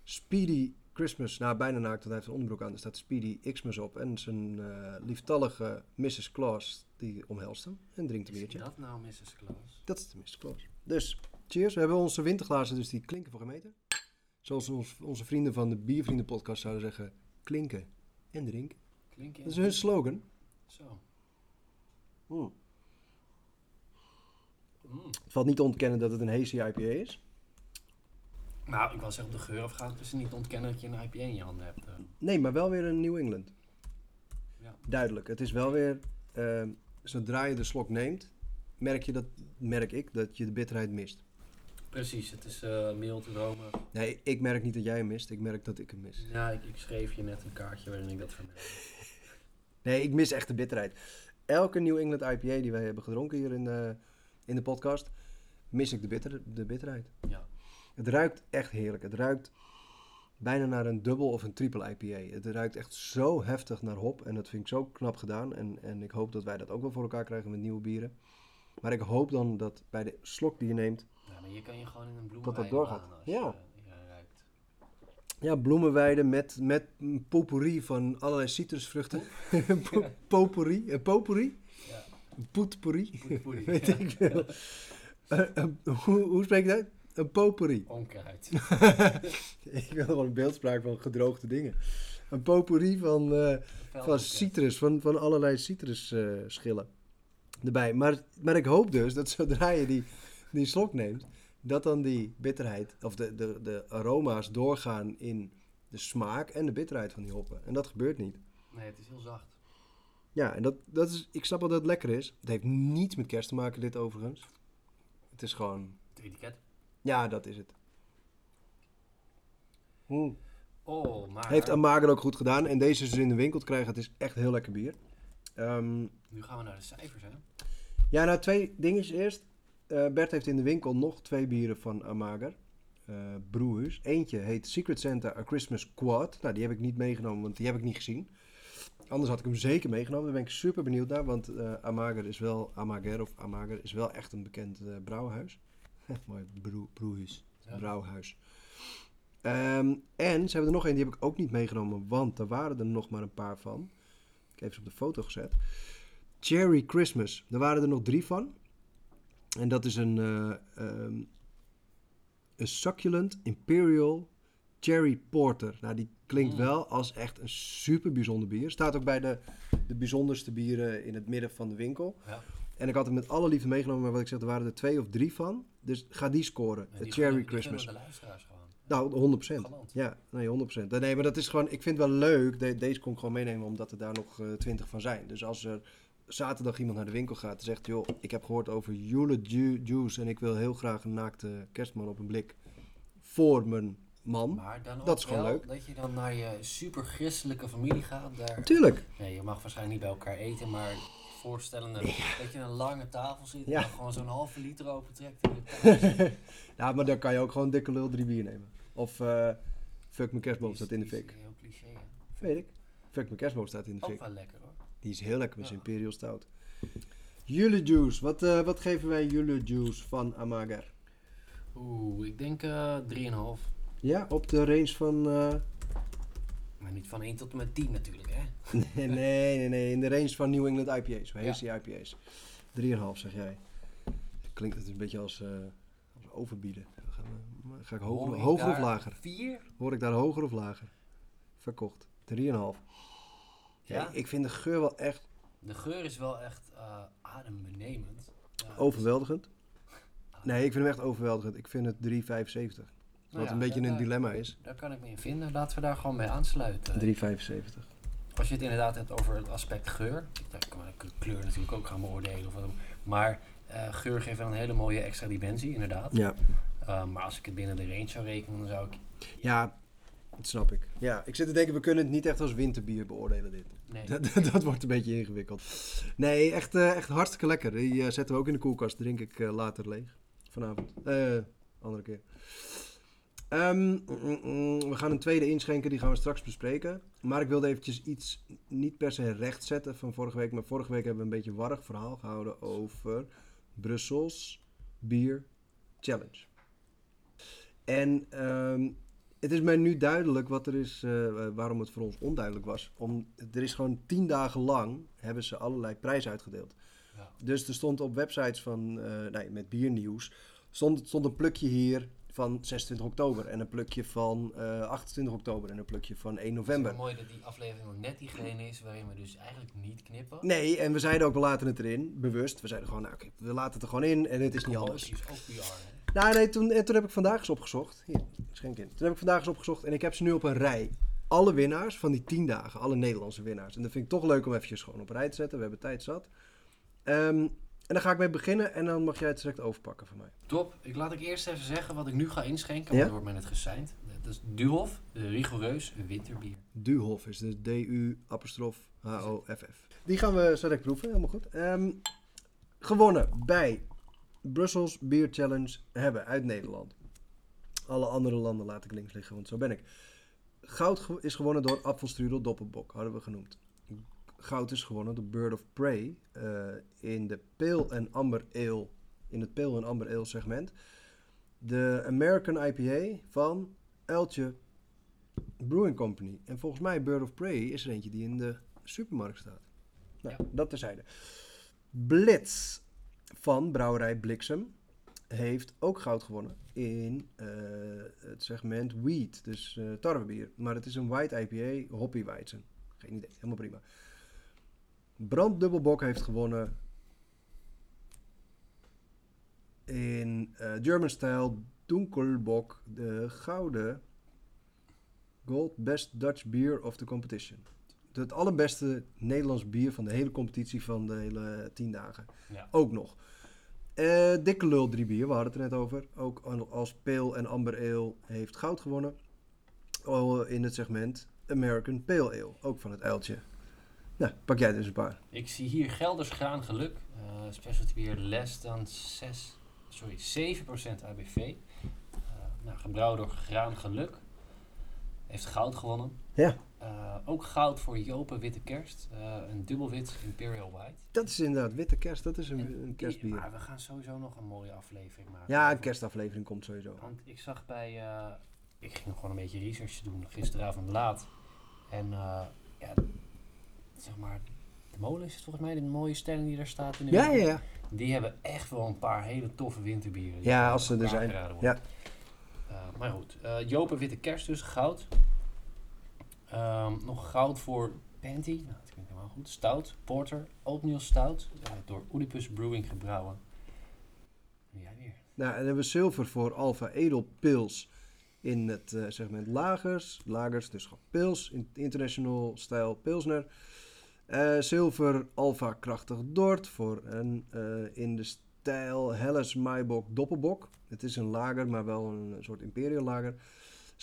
Speedy Christmas. Nou, bijna naakt, want hij heeft een onderbroek aan. Er staat Speedy Xmas op. En zijn eh, lieftallige Mrs. Claus, die omhelst hem. En drinkt een Is biertje. dat nou Mrs. Claus? Dat is de Mrs. Claus. Dus, cheers. We hebben onze winterglazen, dus die klinken voor gemeten. Zoals ons, onze vrienden van de Biervrienden podcast zouden zeggen. Klinken en drinken. Klink je? Dat is hun slogan. Zo. Mm. Mm. Het valt niet te ontkennen dat het een hazy IPA is. Nou, ik wil zeggen, op de geur of gaat het dus niet ontkennen dat je een IPA in je handen hebt. eh. Nee, maar wel weer een New England. Ja. Duidelijk. Het is wel weer, ehm, zodra je de slok neemt, merk, je dat, merk ik dat je de bitterheid mist. Precies, het is eh mild, romig. Nee, ik merk niet dat jij hem mist. Ik merk dat ik hem mis. Ja, ik, ik schreef je net een kaartje waarin ik dat vermeldde. Nee, ik mis echt de bitterheid. Elke New England IPA die wij hebben gedronken hier in de, in de podcast, mis ik de, bitter, de bitterheid. Ja. Het ruikt echt heerlijk. Het ruikt bijna naar een dubbel of een triple IPA. Het ruikt echt zo heftig naar hop en dat vind ik zo knap gedaan. En, en ik hoop dat wij dat ook wel voor elkaar krijgen met nieuwe bieren. Maar ik hoop dan dat bij de slok die je neemt, ja, maar hier kan je gewoon in een dat bloemenwijn doorgaat. Ja. je, ruikt. Ja, bloemenweiden met, met een potpourri van allerlei citrusvruchten. Po- potpourri, een potpourri? Ja, Een poetpourri? poetpourri. Weet ik veel. Eh, hoe, hoe spreek je dat? Een potpourri. onkruid. ik wil gewoon een beeldspraak van gedroogde dingen. Een potpourri van, eh, van citrus, van, van allerlei citrusschillen erbij. Maar, maar ik hoop dus dat zodra je die, die slok neemt, dat dan die bitterheid, of de, de, de aroma's doorgaan in de smaak en de bitterheid van die hoppen. En dat gebeurt niet. Nee, het is heel zacht. Ja, en dat, dat is, ik snap wel dat het lekker is. Het heeft niets met kerst te maken, dit overigens. Het is gewoon, Het etiket. ja, dat is het. Hmm. Oh, maar... Heeft Amager ook goed gedaan. En deze is dus in de winkel te krijgen. Het is echt heel lekker bier. Ehm, Nu gaan we naar de cijfers, hè? ja, nou twee dingetjes eerst. Eh, Bert heeft in de winkel nog twee bieren van Amager. Broers. Eentje heet Secret Santa A Christmas Quad. Nou, die heb ik niet meegenomen, want die heb ik niet gezien. Anders had ik hem zeker meegenomen. Daar ben ik super benieuwd naar. Want eh Amager is wel, Amager of Amager is wel echt een bekend brouwhuis. Mooi, broe, broerhuis. Ja. Brouwhuis. Ehm, en ze hebben er nog één, die heb ik ook niet meegenomen, want er waren er nog maar een paar van. Ik heb ze op de foto gezet. Cherry Christmas. Daar waren er nog drie van. En dat is een, eh, ehm, een succulent Imperial Cherry Porter. Nou, die klinkt Mm. wel als echt een super bijzonder bier. Staat ook bij de, de bijzonderste bieren in het midden van de winkel. Ja. En ik had hem met alle liefde meegenomen, maar wat ik zeg, er waren er twee of drie van. Dus ga die scoren. De Cherry Christmas. de luisteraars gewoon. Nou, 100%. Galant. Ja, nee, 100%. Nee, maar dat is gewoon, ik vind het wel leuk. De- deze kon ik gewoon meenemen, omdat er daar nog eh, 20 van zijn. Dus als er zaterdag iemand naar de winkel gaat en zegt, joh, ik heb gehoord over Jule Ju- Juice en ik wil heel graag een naakte kerstman op een blik voor mijn man. Maar dan ook Dat is gewoon wel leuk. dat je dan naar je super christelijke familie gaat. Daar, Tuurlijk. nee, je mag waarschijnlijk niet bij elkaar eten, maar voorstellende dat je een lange tafel zit Ja. en gewoon zo'n halve liter opentrekt. Ja, maar dan kan je ook gewoon dikke lul drie bier nemen. Of eh, fuck mijn kerstboom staat in de fik. Heel cliché? Weet ik. Fuck mijn kerstboom staat in de Ook fik. wel lekker. Die is heel lekker met Ja. zijn Imperial Stout. Jule Juice. Wat, eh, wat geven wij Jule Juice van Amager? Oeh, ik denk eh 3,5. Ja, op de range van... eh, Maar niet van 1 tot en met 10 natuurlijk, hè? nee, nee, nee, nee. In de range van New England IPA's. Hoe heet die IPA's? 3,5 zeg jij. Klinkt het een beetje als, als overbieden. Ga, ga ik hoger, ik hoger of lager? 4? Hoor ik daar hoger of lager? Verkocht. 3,5. Ja? Ik vind de geur wel echt De geur is wel echt eh adembenemend. Ja, overweldigend. dus- Nee, ik vind hem echt overweldigend. Ik vind het 3,75. Nou Wat ja, een beetje daar- een dilemma is. Daar kan ik me in vinden. Laten we daar gewoon mee aansluiten. 3,75. Als je het inderdaad hebt over het aspect geur, daar kan ik kleur natuurlijk ook gaan beoordelen. Of wat, dan- maar eh, geur geeft wel een hele mooie extra dimensie, inderdaad. Ja. Eh, maar als ik het binnen de range zou rekenen, dan zou ik... ja, dat snap ik. Ja, ik zit te denken, we kunnen het niet echt als winterbier beoordelen dit. Nee, Dat, dat wordt een beetje ingewikkeld. Nee, echt, eh, echt hartstikke lekker. Die eh, zetten we ook in de koelkast. Drink ik eh, later leeg. Vanavond. Eh, andere keer. Mm, mm, we gaan een tweede inschenken, die gaan we straks bespreken. Maar ik wilde eventjes iets niet per se rechtzetten van vorige week. Maar vorige week hebben we een beetje een warrig verhaal gehouden over Brussels Bier Challenge. En ehm, het is mij nu duidelijk wat er is, eh, waarom het voor ons onduidelijk was. Om, er is gewoon tien dagen lang hebben ze allerlei prijzen uitgedeeld. Ja. Dus er stond op websites van, eh, nee, met biernieuws, stond, stond een plukje hier van 26 oktober. En een plukje van eh 28 oktober en een plukje van 1 Het november. is wel mooi dat die aflevering nog net diegene is waarin we dus eigenlijk niet knippen. Nee, en we zeiden ook, we laten het erin, bewust. We zeiden gewoon, nou oké, we laten het er gewoon in en het is niet anders. Is ook PR, hè? Nou, nee, toen, en toen heb ik vandaag eens opgezocht. Hier, schenk in. Toen heb ik vandaag eens opgezocht en ik heb ze nu op een rij. Alle winnaars van die 10 dagen, alle Nederlandse winnaars. En dat vind ik toch leuk om eventjes gewoon op rij te zetten. We hebben tijd zat. Ehm, en dan ga ik mee beginnen en dan mag jij het direct overpakken van mij. Top. Ik laat ik eerst even zeggen wat ik nu ga inschenken, Ja? want er wordt mij net gesigned. Dat is Duhof, de rigoureus winterbier. Duhof is dus D-U apostrof H-O-F-F. Die gaan we zo direct proeven, helemaal goed. Ehm, gewonnen bij Brussels Beer Challenge hebben uit Nederland. Alle andere landen laat ik links liggen, want zo ben ik. Goud is gewonnen door Apfelstrudel Doppelbok, hadden we genoemd. Goud is gewonnen door Bird of Prey eh, in de Pale en Amber Ale, in het Pale en Amber Ale segment. De American IPA van Uiltje Brewing Company. En volgens mij Bird of Prey is er eentje die in de supermarkt staat. Nou, Ja. dat terzijde. Blitz van brouwerij Bliksem heeft ook goud gewonnen in eh, het segment wheat, dus eh tarwebier. Maar het is een white IPA, hoppy weizen. Geen idee, helemaal prima. Branddubbelbok heeft gewonnen in eh, German Style Dunkelbok, de gouden Gold Best Dutch Beer of the Competition. Het allerbeste Nederlands bier van de hele competitie van de hele tien dagen. Ja. Ook nog. Eh, Dikke Lul 3 bier, we hadden het er net over. Ook al- als Pale en Amber Ale heeft goud gewonnen. Oh, in het segment American Pale Ale, ook van het uiltje. Nou, pak jij dus een paar. Ik zie hier Gelders Graan Geluk, eh specialty bier less dan 6, sorry, 7% ABV. Eh, nou, gebrouwen door Graan Geluk. Heeft goud gewonnen. Ja. Eh, ook goud voor Jopen Witte Kerst. eh, een dubbelwit Imperial White. Dat is inderdaad witte kerst, dat is een, En een kerstbier. Maar we gaan sowieso nog een mooie aflevering maken. Ja, een kerstaflevering komt sowieso. Want ik zag bij, eh, ik ging gewoon een beetje research doen gisteravond laat. En ja, zeg maar, de molen is het volgens mij de mooie stelling die daar staat in de Ja, ja, ja. Die hebben echt wel een paar hele toffe winterbieren. Ja, als ze er zijn. Eh, maar goed, Jopen Witte Kerst dus, goud. Ehm, nog goud voor Panty, nou, dat klinkt helemaal goed. Stout, Porter, Oatmeal Stout, eh, door Oedipus Brewing gebrouwen. En jij. Nou, en dan hebben we zilver voor Alpha Edel Pils in het eh, segment lagers. Lagers, dus gewoon pils, in- international style pilsner. Eh, zilver Alpha Krachtig Dort voor een in de stijl Helles Maibok Doppelbok. Het is een lager, maar wel een soort imperial lager.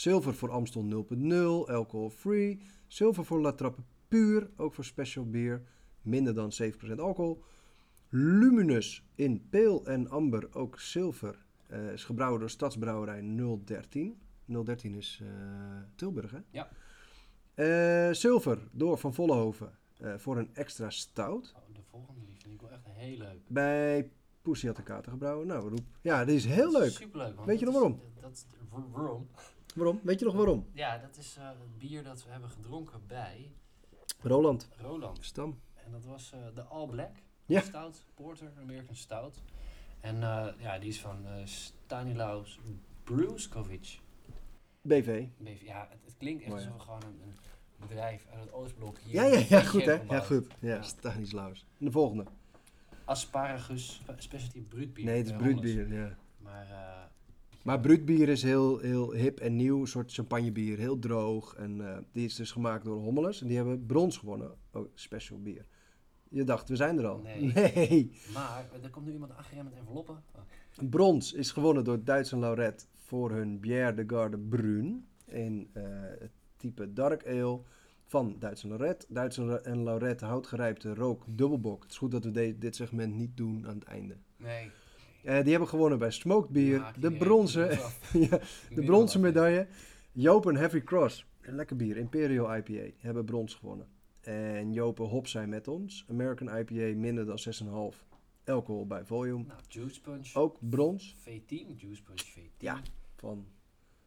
Zilver voor Amstel 0.0, alcohol free. Zilver voor La Trappe Puur, ook voor special beer, minder dan 7% alcohol. Luminous in peel en amber, ook zilver. eh, is gebrouwen door Stadsbrouwerij 013. 013 is eh, Tilburg, hè? Ja. Eh, zilver door Van Vollenhoven voor een extra stout. Oh, de volgende die vind ik wel echt heel leuk. Bij Poesie had de Kater gebrouwen. Nou, roep. Ja, die is heel leuk. Superleuk. want Weet je dat nog waarom? Dat, wa- waarom? Waarom? Weet je nog waarom? Ja, dat is eh, het bier dat we hebben gedronken bij Roland. Roland. Stam. En dat was eh, de All Black. Ja. Stout, Porter, American Stout. En eh, ja, die is van eh Stanislaus Bruskovic. BV. BV. Ja, het, het klinkt echt alsof we gewoon een, een bedrijf uit het Oostblok hier Ja, ja, ja, goed hè? Ja, goed. Ja, Ja. Stanislaus. En de volgende. Asparagus, spe- specialty bruutbier. Nee, het is bruutbier, ja. Maar eh, Maar bruutbier is heel, heel hip en nieuw, een soort champagnebier, heel droog. En eh, die is dus gemaakt door Hommeles en die hebben brons gewonnen, ook special bier. Je dacht, we zijn er al. Nee. nee. Maar er komt nu iemand aangerend met enveloppen. Oh, Brons is gewonnen door Duits en Lauret voor hun Bière de Garde Brun in eh, het type Dark Ale van Duits en Lauret. Duits en en Lauret houtgerijpte rook dubbelbok. Het is goed dat we de- dit segment niet doen aan het einde. nee. Eh, die hebben gewonnen bij Smoked Beer. De bronzen, ja, de bronzen medaille. Jopen Heavy Cross. Een lekker bier. Imperial IPA. Hebben brons gewonnen. En Jopen Hop zijn met ons. American IPA minder dan 6,5 alcohol bij volume. Nou, Juice Punch. Ook brons V10, Juice Punch V10. Ja. van...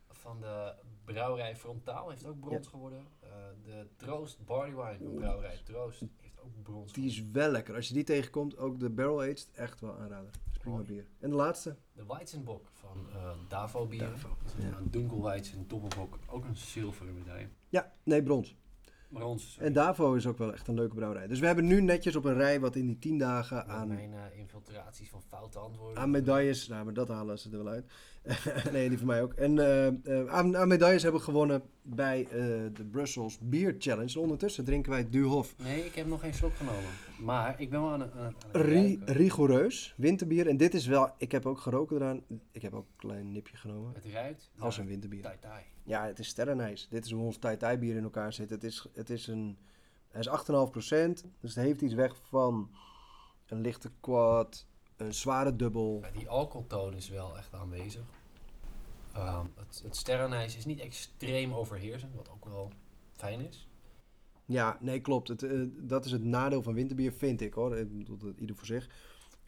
Van de brouwerij Frontaal heeft ook brons geworden. Eh, de Troost Barley Wine brouwerij Troost ook brons Die is wel lekker. Als je die tegenkomt, ook de barrel aged, echt wel aanraden. Dat is prima Mooi. bier. En de laatste? De Weizenbok van eh, Davo Bier. Davo, ja. Een Dunkelweizen Doppelbok, ook een zilveren medaille. Ja, nee, brons. Brons. sorry. En Davo is ook wel echt een leuke brouwerij. Dus we hebben nu netjes op een rij wat in die 10 dagen Met aan, mijn eh, infiltraties van foute antwoorden. aan medailles... Nou, maar dat halen ze er wel uit. nee, die van mij ook. En eh, eh, aan, aan medailles hebben we gewonnen bij eh, de Brussels Beer Challenge. En ondertussen drinken wij Duhof Nee, ik heb nog geen slok genomen. Maar ik ben wel aan het, aan aan Ri- rigoureus winterbier. En dit is wel... Ik heb ook geroken eraan. Ik heb ook een klein nipje genomen. Het ruikt Als een winterbier. Tai Tai. Ja, het is sterrenijs. Dit is hoe ons Tai Tai bier in elkaar zit. Het is, het is een... Hij is 8,5%. Dus het heeft iets weg van een lichte quad, een zware dubbel. Ja, die alcoholtoon is wel echt aanwezig. Ehm, het, het sterrenijs is niet extreem overheersend, wat ook wel fijn is. Ja, nee, klopt. Het, eh, dat is het nadeel van winterbier, vind ik hoor. Ik bedoel, dat ieder voor zich.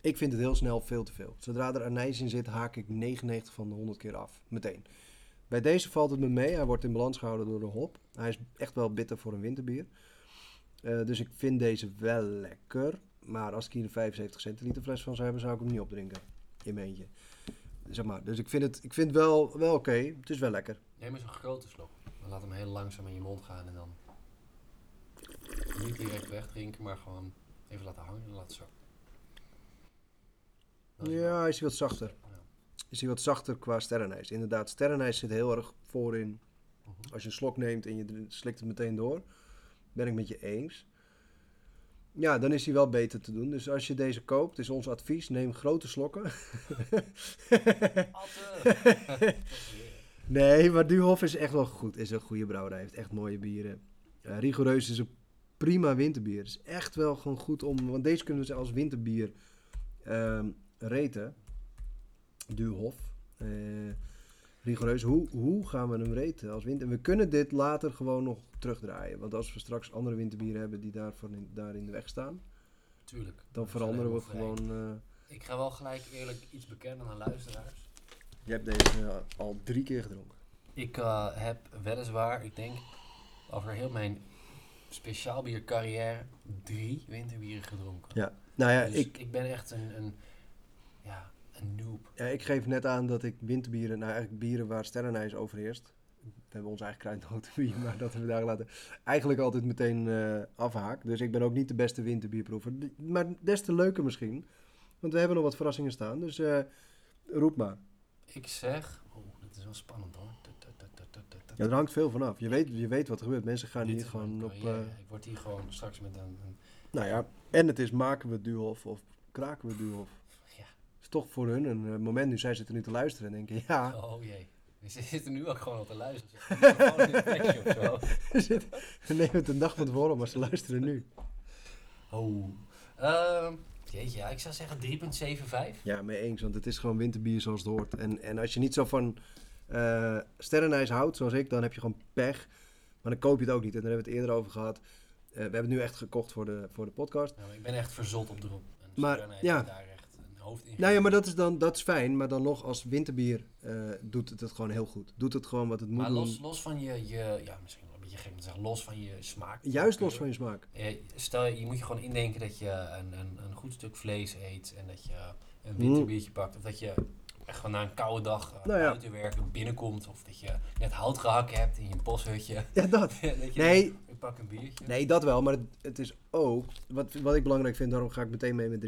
Ik vind het heel snel veel te veel. Zodra er anijs in zit, haak ik 99 van de 100 keer af. Meteen. Bij deze valt het me mee. Hij wordt in balans gehouden door de hop. Hij is echt wel bitter voor een winterbier. Eh, dus ik vind deze wel lekker. Maar als ik hier een 75 centiliter fles van zou hebben, zou ik hem niet opdrinken. In mijn eentje. Zeg maar. Dus ik vind het, ik vind het wel, wel oké. Het is wel lekker. Neem eens een grote slok. Laat hem heel langzaam in je mond gaan en dan niet direct wegdrinken, maar gewoon even laten hangen en laten zakken. Dat is Ja, hij is wat zachter. Ja. is hij wat zachter qua sterrenijs. Inderdaad, sterrenijs zit heel erg voorin. Mhm. Als je een slok neemt en je slikt het meteen door, ben ik met je eens. Ja, dan is hij wel beter te doen. Dus als je deze koopt, is ons advies, neem grote slokken. Nee, maar Duhof is echt wel goed. Is een goede brouwerij, heeft echt mooie bieren. Rigoureus is een prima winterbier. is echt wel gewoon goed om, want deze kunnen we als winterbier ehm reten. Duhof. Eh rigoureus. Hoe, hoe gaan we hem reten als winter? We kunnen dit later gewoon nog terugdraaien. Want als we straks andere winterbieren hebben die daarvan in, daar in de weg staan, Tuurlijk. dan veranderen we gewoon. eh, Ik ga wel gelijk eerlijk iets bekennen aan luisteraars. je hebt deze eh, al drie keer gedronken. Ik eh, heb weliswaar, ik denk, over heel mijn speciaalbiercarrière drie winterbieren gedronken. Ja. Nou ja, dus ik, ik, ben echt een, een, ja, een noob. Ja, ik geef net aan dat ik winterbieren, nou eigenlijk bieren waar sterrenijs overheerst. We hebben ons eigen kruidnotenbier, maar dat hebben we daar laten. Eigenlijk altijd meteen eh afhaak. Dus ik ben ook niet de beste winterbierproever. Maar des te leuker misschien. Want we hebben nog wat verrassingen staan. Dus eh, roep maar. Ik zeg, oh, dat is wel spannend hoor. Ja, er hangt veel vanaf. Je weet, je weet wat er gebeurt. Mensen gaan hier gewoon op... eh, Ik word hier gewoon straks met een, een nou ja, en het is maken we duof of kraken we duof. Is toch voor hun een eh, moment nu. Zij zitten nu te luisteren en denken, ja, oh jee. Ze zitten nu ook gewoon op te luisteren. Ze zitten gewoon in een plekje of zo. we nemen het een dag van tevoren, maar ze luisteren nu. Oh. Jeetje, ja, ik zou zeggen 3,75. Ja, mee eens, want het is gewoon winterbier zoals het hoort. En, en als je niet zo van eh sterrenijs houdt, zoals ik, dan heb je gewoon pech. Maar dan koop je het ook niet. En daar hebben we het eerder over gehad. Eh, we hebben het nu echt gekocht voor de, voor de podcast. Nou, ik ben echt verzot op drop. En Maar, ja. daar hoofd in. Nou ja, maar dat is dan dat is fijn. Maar dan nog als winterbier eh, doet het het gewoon heel goed. Doet het gewoon wat het moet Maar los, doen. los van je, je, ja, misschien een beetje gek om te zeggen, los van je smaak. Juist los van je smaak. Eh, Stel, je moet je gewoon indenken dat je een, een, een goed stuk vlees eet en dat je een winterbiertje pakt. Of dat je echt gewoon na een koude dag uh, Nou ja. buiten werken binnenkomt. Of dat je net hout gehakt hebt in je boshutje. Ja, dat. Nee. ik pak een biertje. Nee, dat wel. Maar het, het is ook, wat, wat ik belangrijk vind, daarom ga ik meteen mee met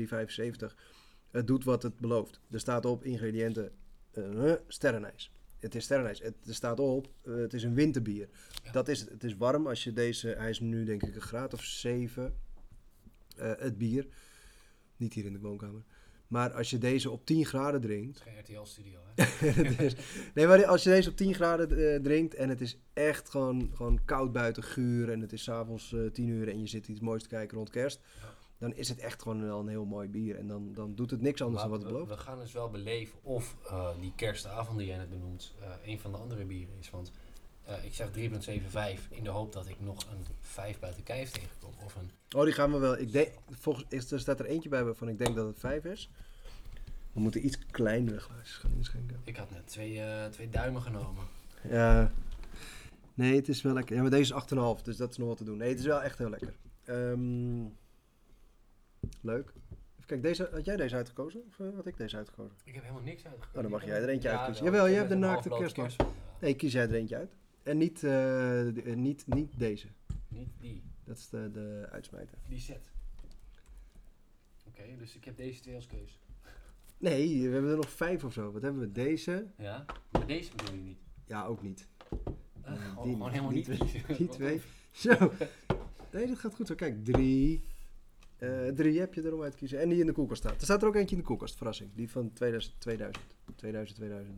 3,75. Het doet wat het belooft. Er staat op ingrediënten eh, sterrenijs. Het is sterrenijs. Het, er staat op, eh, het is een winterbier. Ja. Dat is het. Het is warm als je deze, hij is nu denk ik een graad of 7, eh, het bier. Niet hier in de woonkamer. Maar als je deze op 10 graden drinkt, Het is geen RTL-studio, hè? is- nee, maar als je deze op 10 graden drinkt en het is echt gewoon, gewoon koud buiten, guur en het is s'avonds eh 10 uur en je zit iets moois te kijken rond kerst. Ja. Dan is het echt gewoon wel een heel mooi bier. En dan, dan doet het niks anders Maar dan wat het belooft. we gaan dus wel beleven of eh, die kerstavond die jij net benoemt eh, een van de andere bieren is. Want eh, ik zeg 3,75 in de hoop dat ik nog een 5 buiten kijf tegenkom. Of een, Oh, die gaan we wel. Ik denk, volgens, is, er staat er eentje bij waarvan ik denk dat het 5 is. We moeten iets kleinere glaasjes gaan inschenken. ik had net twee, twee duimen genomen. Ja. Nee, het is wel lekker. Ja, maar deze is 8,5, dus dat is nog wat te doen. Nee, het is wel echt heel lekker. Ehm, leuk. Even kijken, deze, had jij deze uitgekozen? Of eh, had ik deze uitgekozen? Ik heb helemaal niks uitgekozen. Oh, dan mag jij er eentje Ja, uitkiezen. wel. Jawel, heb hebt de naakte kerstman. Nee, kies jij er eentje uit. En niet, eh, eh, niet, niet deze. Niet die. Dat is de, de uitsmijter. Die set. Oké, dus ik heb deze twee als keus. Nee, we hebben er nog vijf of zo. Wat hebben we? Deze? Ja, maar deze bedoel je niet. Ja, ook niet. Gewoon, die gewoon helemaal Die niet. twee-. Die twee. Zo. Nee, dat gaat goed zo. Kijk, drie. Eh, drie heb je erom uit te kiezen. En die in de koelkast staat. Er staat er ook eentje in de koelkast, verrassing. Die van 2000. 2000. 2000, 2000.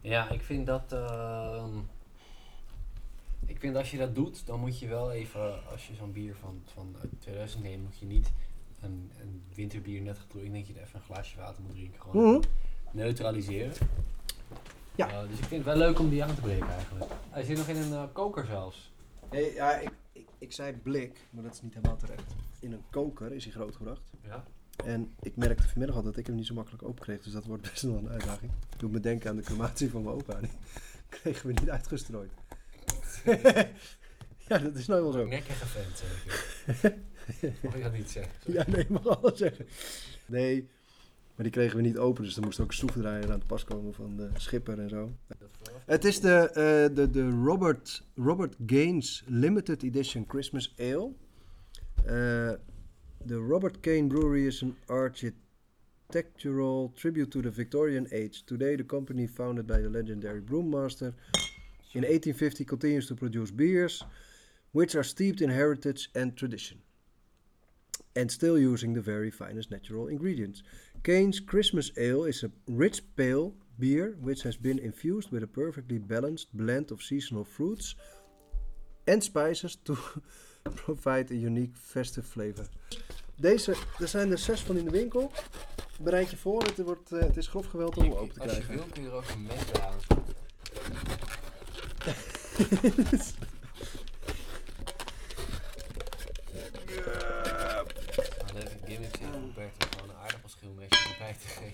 Ja, ik vind dat. ehm, ik vind als je dat doet, dan moet je wel even, als je zo'n bier van, van uit 2000 neemt, moet je niet een, een winterbier net gedroogd. Ik denk dat je er even een glaasje water moet drinken. Gewoon Mhm. neutraliseren. Ja. Eh, dus ik vind het wel leuk om die aan te breken eigenlijk. Hij zit nog in een eh, koker zelfs. Nee, ja, ik, ik, ik zei blik, maar dat is niet helemaal terecht. In een koker is hij grootgebracht. Ja. En ik merkte vanmiddag al dat ik hem niet zo makkelijk open kreeg. Dus dat wordt best wel een uitdaging. Doe me denken aan de crematie van mijn opa. Die kregen we niet uitgestrooid. ja, dat is nou wel zo. Nekkige vent zeker. Mag je dat niet zeggen? Ja, nee, mag alles zeggen. Nee, maar die kregen we niet open. Dus er moest ook een schroevendraaier aan te pas komen van de schipper en zo. Het is de, eh, de, de Robert, Robert Gaines Limited Edition Christmas Ale. Eh, De Robert Kane Brewery is an architectural tribute to the Victorian age. Today the company founded by the legendary brewmaster in 1850 continues to produce beers which are steeped in heritage and tradition and still using the very finest natural ingredients. Kane's Christmas Ale is a rich pale beer which has been infused with a perfectly balanced blend of seasonal fruits and spices to provide a unique festive flavor. Deze, er zijn er zes van in de winkel. Bereid je voor, het, wordt, eh, het is grof geweld om hem open te Als je krijgen. wil kun je er ook een bij aan. Nou, de gimmick zit Roberto gewoon een te.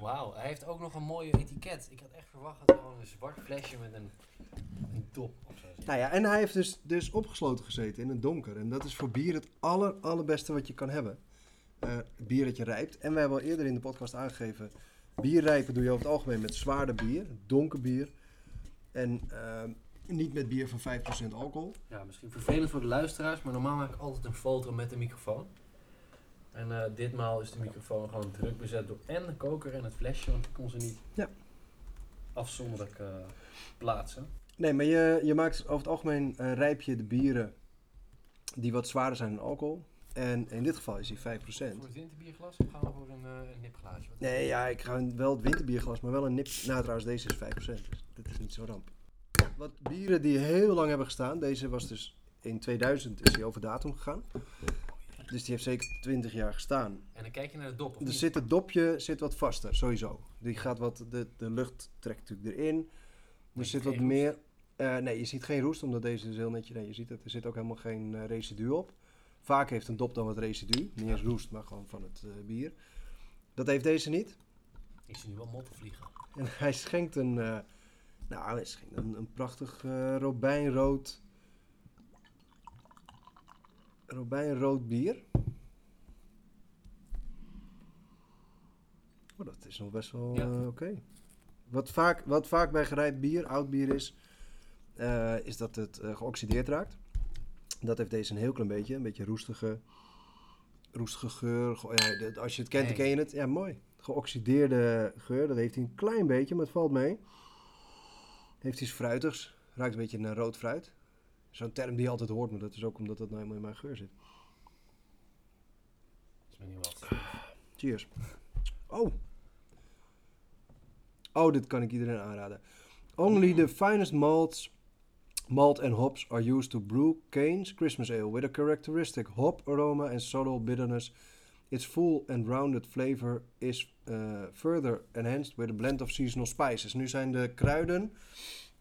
Wauw, hij heeft ook nog een mooie etiket. Ik had echt verwacht dat gewoon een zwart flesje met een, een top of zo. Nou ja, en hij heeft dus, dus opgesloten gezeten in een donker. En dat is voor bier het aller, allerbeste wat je kan hebben. Eh, bier dat je rijpt. En wij hebben al eerder in de podcast aangegeven... bier rijpen doe je over het algemeen met zwaarder bier. Donker bier. En eh, niet met bier van 5% alcohol. Ja, misschien vervelend voor de luisteraars, maar normaal maak ik altijd een foto met de microfoon. En eh, ditmaal is de microfoon gewoon druk bezet door en de koker en het flesje, want ik kon ze niet Ja. afzonderlijk eh, plaatsen. Nee, maar je, je maakt over het algemeen eh, rijp je de bieren die wat zwaarder zijn in alcohol. En in dit geval is die 5%. Voor het winterbierglas of gaan we voor een, eh, een nipglaasje? Wat- Nee, ja, ik ga een- wel het winterbierglas, maar wel een nip. Nou, trouwens, deze is 5%, dus dat is niet zo ramp. Wat bieren die heel lang hebben gestaan. Deze was dus in 2000 is die over datum gegaan. Dus die heeft zeker 20 jaar gestaan. En dan kijk je naar de dop, of Er niet? zit het dopje zit wat vaster, sowieso. Die gaat wat, de, de lucht trekt natuurlijk erin. Er zit wat meer. eh, nee, je ziet geen roest, omdat deze is heel netjes. Nee, je ziet het, er zit ook helemaal geen eh, residu op. Vaak heeft een dop dan wat residu. Niet eens roest, maar gewoon van het eh, bier. Dat heeft deze niet. Ik zie nu wel motten vliegen. En hij schenkt een, nou, hij schenkt een, een prachtig eh, robijnrood, robijnrood bier. Oh, dat is nog best wel Ja. eh, oké. Wat, vaak, wat vaak bij gerijpt bier, oud bier is, eh, is dat het eh, geoxideerd raakt. Dat heeft deze een heel klein beetje, een beetje roestige, roestige geur. Ja, als je het kent, dan ken je het. Ja, mooi. Geoxideerde geur, dat heeft hij een klein beetje, maar het valt mee. Heeft iets fruitigs, ruikt een beetje naar rood fruit. Zo'n term die je altijd hoort, maar dat is ook omdat dat nou helemaal in mijn geur zit. Dat is me niet wat. Cheers. Oh. Oh, dit kan ik iedereen aanraden. Only the finest malts Malt and hops are used to brew Cane's Christmas Ale with a characteristic hop aroma and subtle bitterness. Its full and rounded flavor is uh, further enhanced with a blend of seasonal spices. Nu zijn de kruiden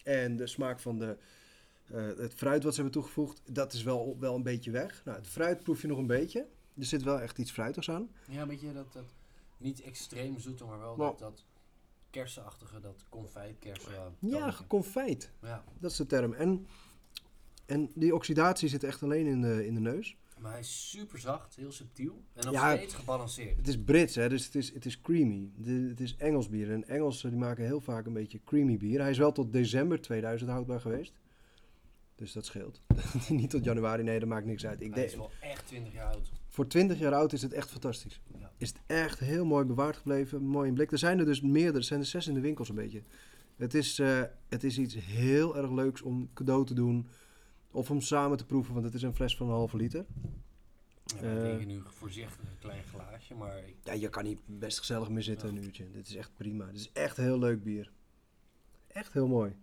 en de smaak van de, eh, het fruit wat ze hebben toegevoegd, dat is wel, wel een beetje weg. Nou, het fruit proef je nog een beetje. Er zit wel echt iets fruitigs aan. Ja, een beetje dat, dat niet extreem zoete, maar wel Nou. dat, dat kersenachtige, dat confijtkersen. Ja, tandje. geconfijt. ja. Dat is de term. En, en die oxidatie zit echt alleen in de, in de neus. Maar hij is super zacht, heel subtiel en nog Ja. steeds gebalanceerd. Het is Brits, hè, dus het is, het is creamy. De- het is Engels bier. En Engelsen die maken heel vaak een beetje creamy bier. Hij is wel tot december 2000 houdbaar geweest. Dus dat scheelt. Niet tot januari, nee, dat maakt niks uit. Ik hij is denk, wel echt 20 jaar oud. voor 20 jaar oud is het echt fantastisch. Ja. Is het echt heel mooi bewaard gebleven. Mooi in blik. Er zijn er dus meerdere. Er zijn er zes in de winkels een beetje. Het is, eh, het is iets heel erg leuks om cadeau te doen. Of om samen te proeven, want het is een fles van een halve liter. Ja, wij Eh. drinken nu voorzichtig een klein glaasje, maar Ja, je kan niet best gezellig meer zitten Ja. een uurtje. Dit is echt prima. Dit is echt heel leuk bier. Echt heel mooi.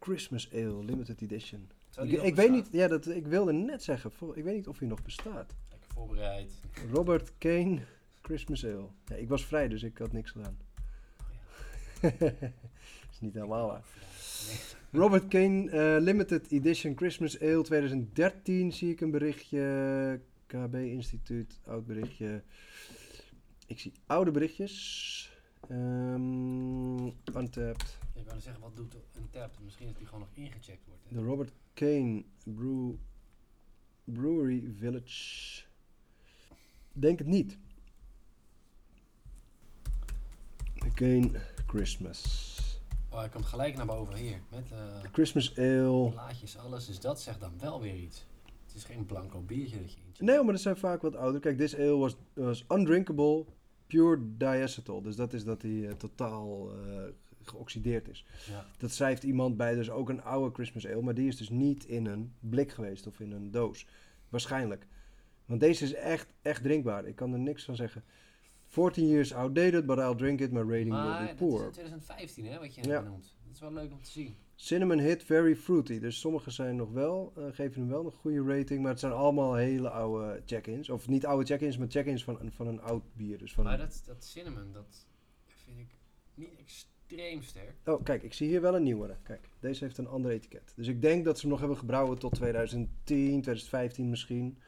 Christmas Ale, limited edition. Ik, weet niet, ja, dat, ik wilde net zeggen, ik weet niet of hij nog bestaat. Lekker voorbereid. Robert Kane, Christmas Ale. Ja, ik was vrij, dus ik had niks gedaan. Oh is niet helemaal waar. Nee. Robert Kane, eh, limited edition Christmas Ale 2013 zie ik een berichtje. KB Instituut, oud berichtje. Ik zie oude berichtjes. Ehm untapped. Wou zeggen, wat doet een tap? Misschien dat die gewoon nog ingecheckt wordt. hè? De Robert Kane Brew, Brewery Village. Denk het niet. De Kane Christmas. Oh, hij komt gelijk naar boven hier. Met eh Christmas Ale. plaatjes, alles. Dus dat zegt dan wel weer iets. Het is geen blanco biertje dat je incheckt. Nee, maar dat zijn vaak wat ouder. Kijk, this ale was, was undrinkable, pure diacetyl. Dus dat is dat hij eh, totaal eh, geoxideerd is. Ja. Dat schrijft iemand bij dus ook een oude Christmas ale. Maar die is dus niet in een blik geweest of in een doos. Waarschijnlijk. Want deze is echt, echt drinkbaar. Ik kan er niks van zeggen. 14 years outdated, but I'll drink it. My rating will Maar be dat is poor. in 2015 hè, wat je Ja. noemt. Dat is wel leuk om te zien. Cinnamon hit, very fruity. Dus sommige zijn nog wel, eh, geven hem wel een goede rating. Maar het zijn allemaal hele oude check-ins. Of niet oude check-ins, maar check-ins van, een- van een oud bier. Dus van Maar dat, dat cinnamon, dat vind ik niet extreem sterk. Oh, kijk, ik zie hier wel een nieuwere. Kijk, deze heeft een ander etiket. Dus ik denk dat ze hem nog hebben gebrouwen tot 2010, 2015 misschien.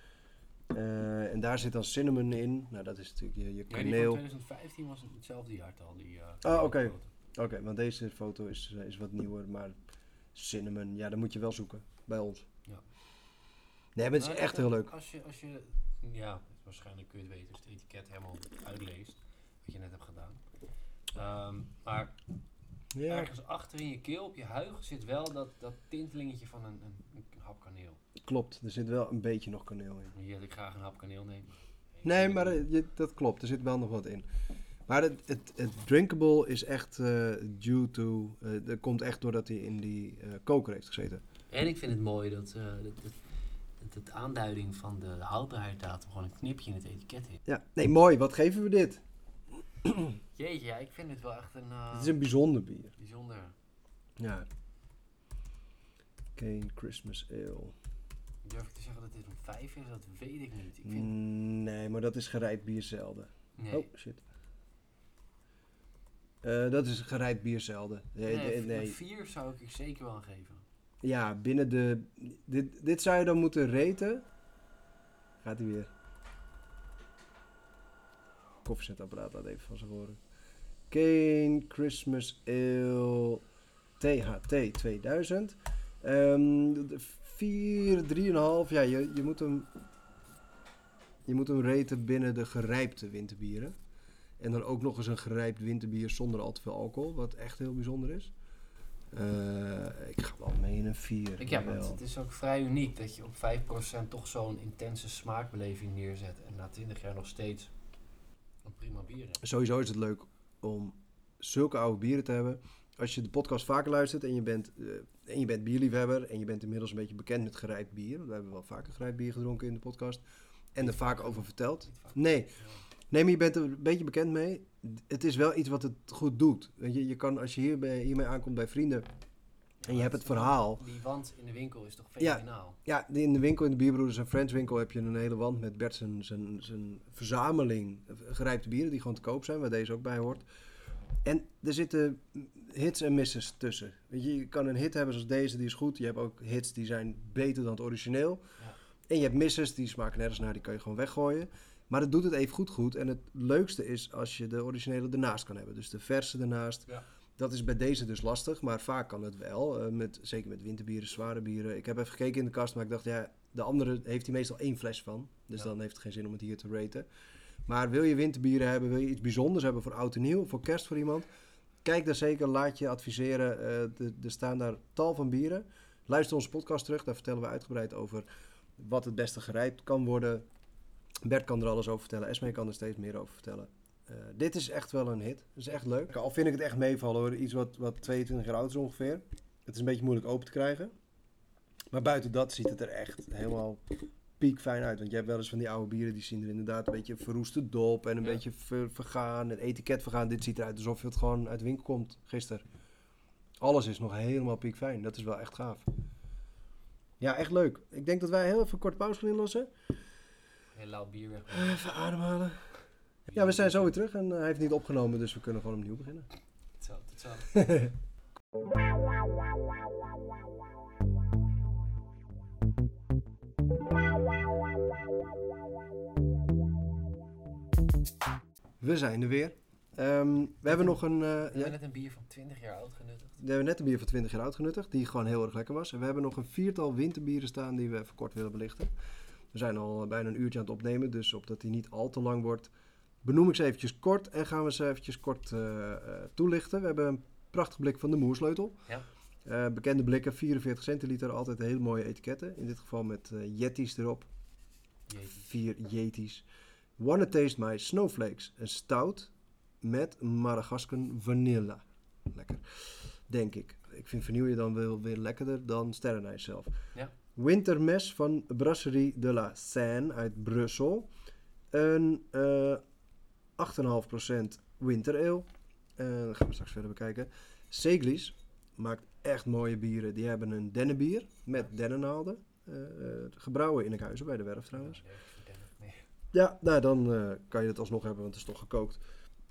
Eh, en daar zit dan cinnamon in. Nou, dat is natuurlijk je, je Ja, die van kaneel. 2015 was hetzelfde jaartal. Die, eh, Ah, oké. Oké, want deze foto is, eh, is wat nieuwer. Maar cinnamon, ja, dan moet je wel zoeken bij ons. Ja. Nee, maar het is Nou, echt dat- heel leuk. Als je, als je, ja, waarschijnlijk kun je het weten als het etiket helemaal uitleest. Wat je net hebt gedaan. Ehm, maar Ja, ergens achter in je keel, op je huig, zit wel dat, dat tintelingetje van een, een, een hap kaneel. klopt. Er zit wel een beetje nog kaneel in. Hier ik graag een hap kaneel nemen. Nee, maar eh, je- dat klopt. Er zit wel nog wat in. Maar het, het, het drinkable is echt eh, due to... eh, dat komt echt doordat hij in die eh, koker heeft gezeten. En ik vind het mooi dat, het aanduiding van de houdbaarheidsdatum gewoon een knipje in het etiket heeft. Ja, nee, mooi. Wat geven we dit? Jeetje, ja, ik vind het wel echt een eh, Het is een bijzonder bier. bijzonder. Ja. Kane Christmas Ale. Durf ik te zeggen dat dit een 5 is? Dat weet ik niet. Ik vind, Mm, Nee, maar dat is gerijpt bier zelden. nee. Oh, shit. Eh, dat is gerijpt bier zelden. Nee, nee, nee, een nee. 4 zou ik er zeker wel geven. Ja, binnen de... Dit, dit zou je dan moeten raten. Gaat hij weer. Koffiezetapparaat laat even van zich horen. Kane Christmas Ale THT 2000. Ehm 4, 3,5. Ja, je, je moet hem... Je moet hem raten binnen de gerijpte winterbieren. En dan ook nog eens een gerijpt winterbier zonder al te veel alcohol. Wat echt heel bijzonder is. Eh, ik ga wel mee in een 4. Ik, ja, want het is ook vrij uniek dat je op 5% toch zo'n intense smaakbeleving neerzet. En na 20 jaar nog steeds een prima bier hebt. Sowieso is het leuk om zulke oude bieren te hebben. Als je de podcast vaker luistert en je bent, eh, en je bent bierliefhebber en je bent inmiddels een beetje bekend met gerijpt bier. We hebben wel vaker gerijpt bier gedronken in de podcast. En er vaak over verteld. Nee, nee, maar je bent er een beetje bekend mee. Het is wel iets wat het goed doet. Je, je kan als je hierbij, hiermee aankomt bij vrienden En je hebt het verhaal. Die wand in de winkel is toch Ja. fenomenaal? Ja, in de winkel, in de Bierbroeders en Friends winkel heb je een hele wand met Bert zijn, zijn, zijn verzameling gerijpte bieren die gewoon te koop zijn, waar deze ook bij hoort. En er zitten hits en misses tussen. Weet je, je kan een hit hebben zoals deze, die is goed. Je hebt ook hits die zijn beter dan het origineel. Ja. En je hebt misses, die smaken nergens naar, die kan je gewoon weggooien. Maar het doet het even goed goed. En het leukste is als je de originele ernaast kan hebben. Dus de verse ernaast. Ja. Dat is bij deze dus lastig, maar vaak kan het wel. eh, met, zeker met winterbieren, zware bieren. Ik heb even gekeken in de kast, maar ik dacht, ja, de andere heeft hij meestal één fles van. Dus Ja. dan heeft het geen zin om het hier te raten. Maar wil je winterbieren hebben, wil je iets bijzonders hebben voor oud en nieuw, voor kerst voor iemand? Kijk daar zeker, laat je adviseren. Eh, er staan daar tal van bieren. Luister onze podcast terug, daar vertellen we uitgebreid over wat het beste gerijpt kan worden. Bert kan er alles over vertellen, Esme kan er steeds meer over vertellen. Eh, dit is echt wel een hit. Het is echt leuk. Al vind ik het echt meevallen hoor. Iets wat, wat 22 jaar oud is ongeveer. Het is een beetje moeilijk open te krijgen. Maar buiten dat ziet het er echt helemaal piekfijn uit. Want je hebt wel eens van die oude bieren die zien er inderdaad een beetje verroeste dop en een Ja. beetje ver- vergaan. Het etiket vergaan. Dit ziet eruit alsof het gewoon uit de winkel komt gisteren. Alles is nog helemaal piekfijn. Dat is wel echt gaaf. Ja, echt leuk. Ik denk dat wij heel even een korte pauze gaan inlossen. Heel lauw bier weg. Even ademhalen. Ja, we zijn zo weer terug en eh, hij heeft niet opgenomen, dus we kunnen gewoon opnieuw beginnen. Tot zo, tot zo. We zijn er weer. Ehm, we hebben nog een... eh, We ja, hebben net een bier van 20 jaar oud genuttigd. we hebben net een bier van 20 jaar oud genuttigd, die gewoon heel erg lekker was. En we hebben nog een viertal winterbieren staan die we even kort willen belichten. We zijn al bijna een uurtje aan het opnemen, dus opdat die niet al te lang wordt, benoem ik ze eventjes kort en gaan we ze eventjes kort eh, eh, toelichten. We hebben een prachtig blik van de Moersleutel. Ja. Eh, bekende blikken, 44 centiliter, altijd hele mooie etiketten. In dit geval met Yetis erop. Jeetje. Vier Yetis. Wanna Taste My Snowflakes. Een stout met Madagascan vanilla. Lekker. Denk ik. Ik vind vanille dan wel weer lekkerder dan sterrenijs zelf. Ja. Wintermes van Brasserie de la Seine uit Brussel. Een 8,5% winter ale. Eh, dat gaan we straks verder bekijken. Seglis maakt echt mooie bieren. Die hebben een dennenbier met dennennaalden. Eh, eh, gebrouwen in Enkhuizen bij de werf trouwens. Ja, nou dan kan je het alsnog hebben, want het is toch gekookt.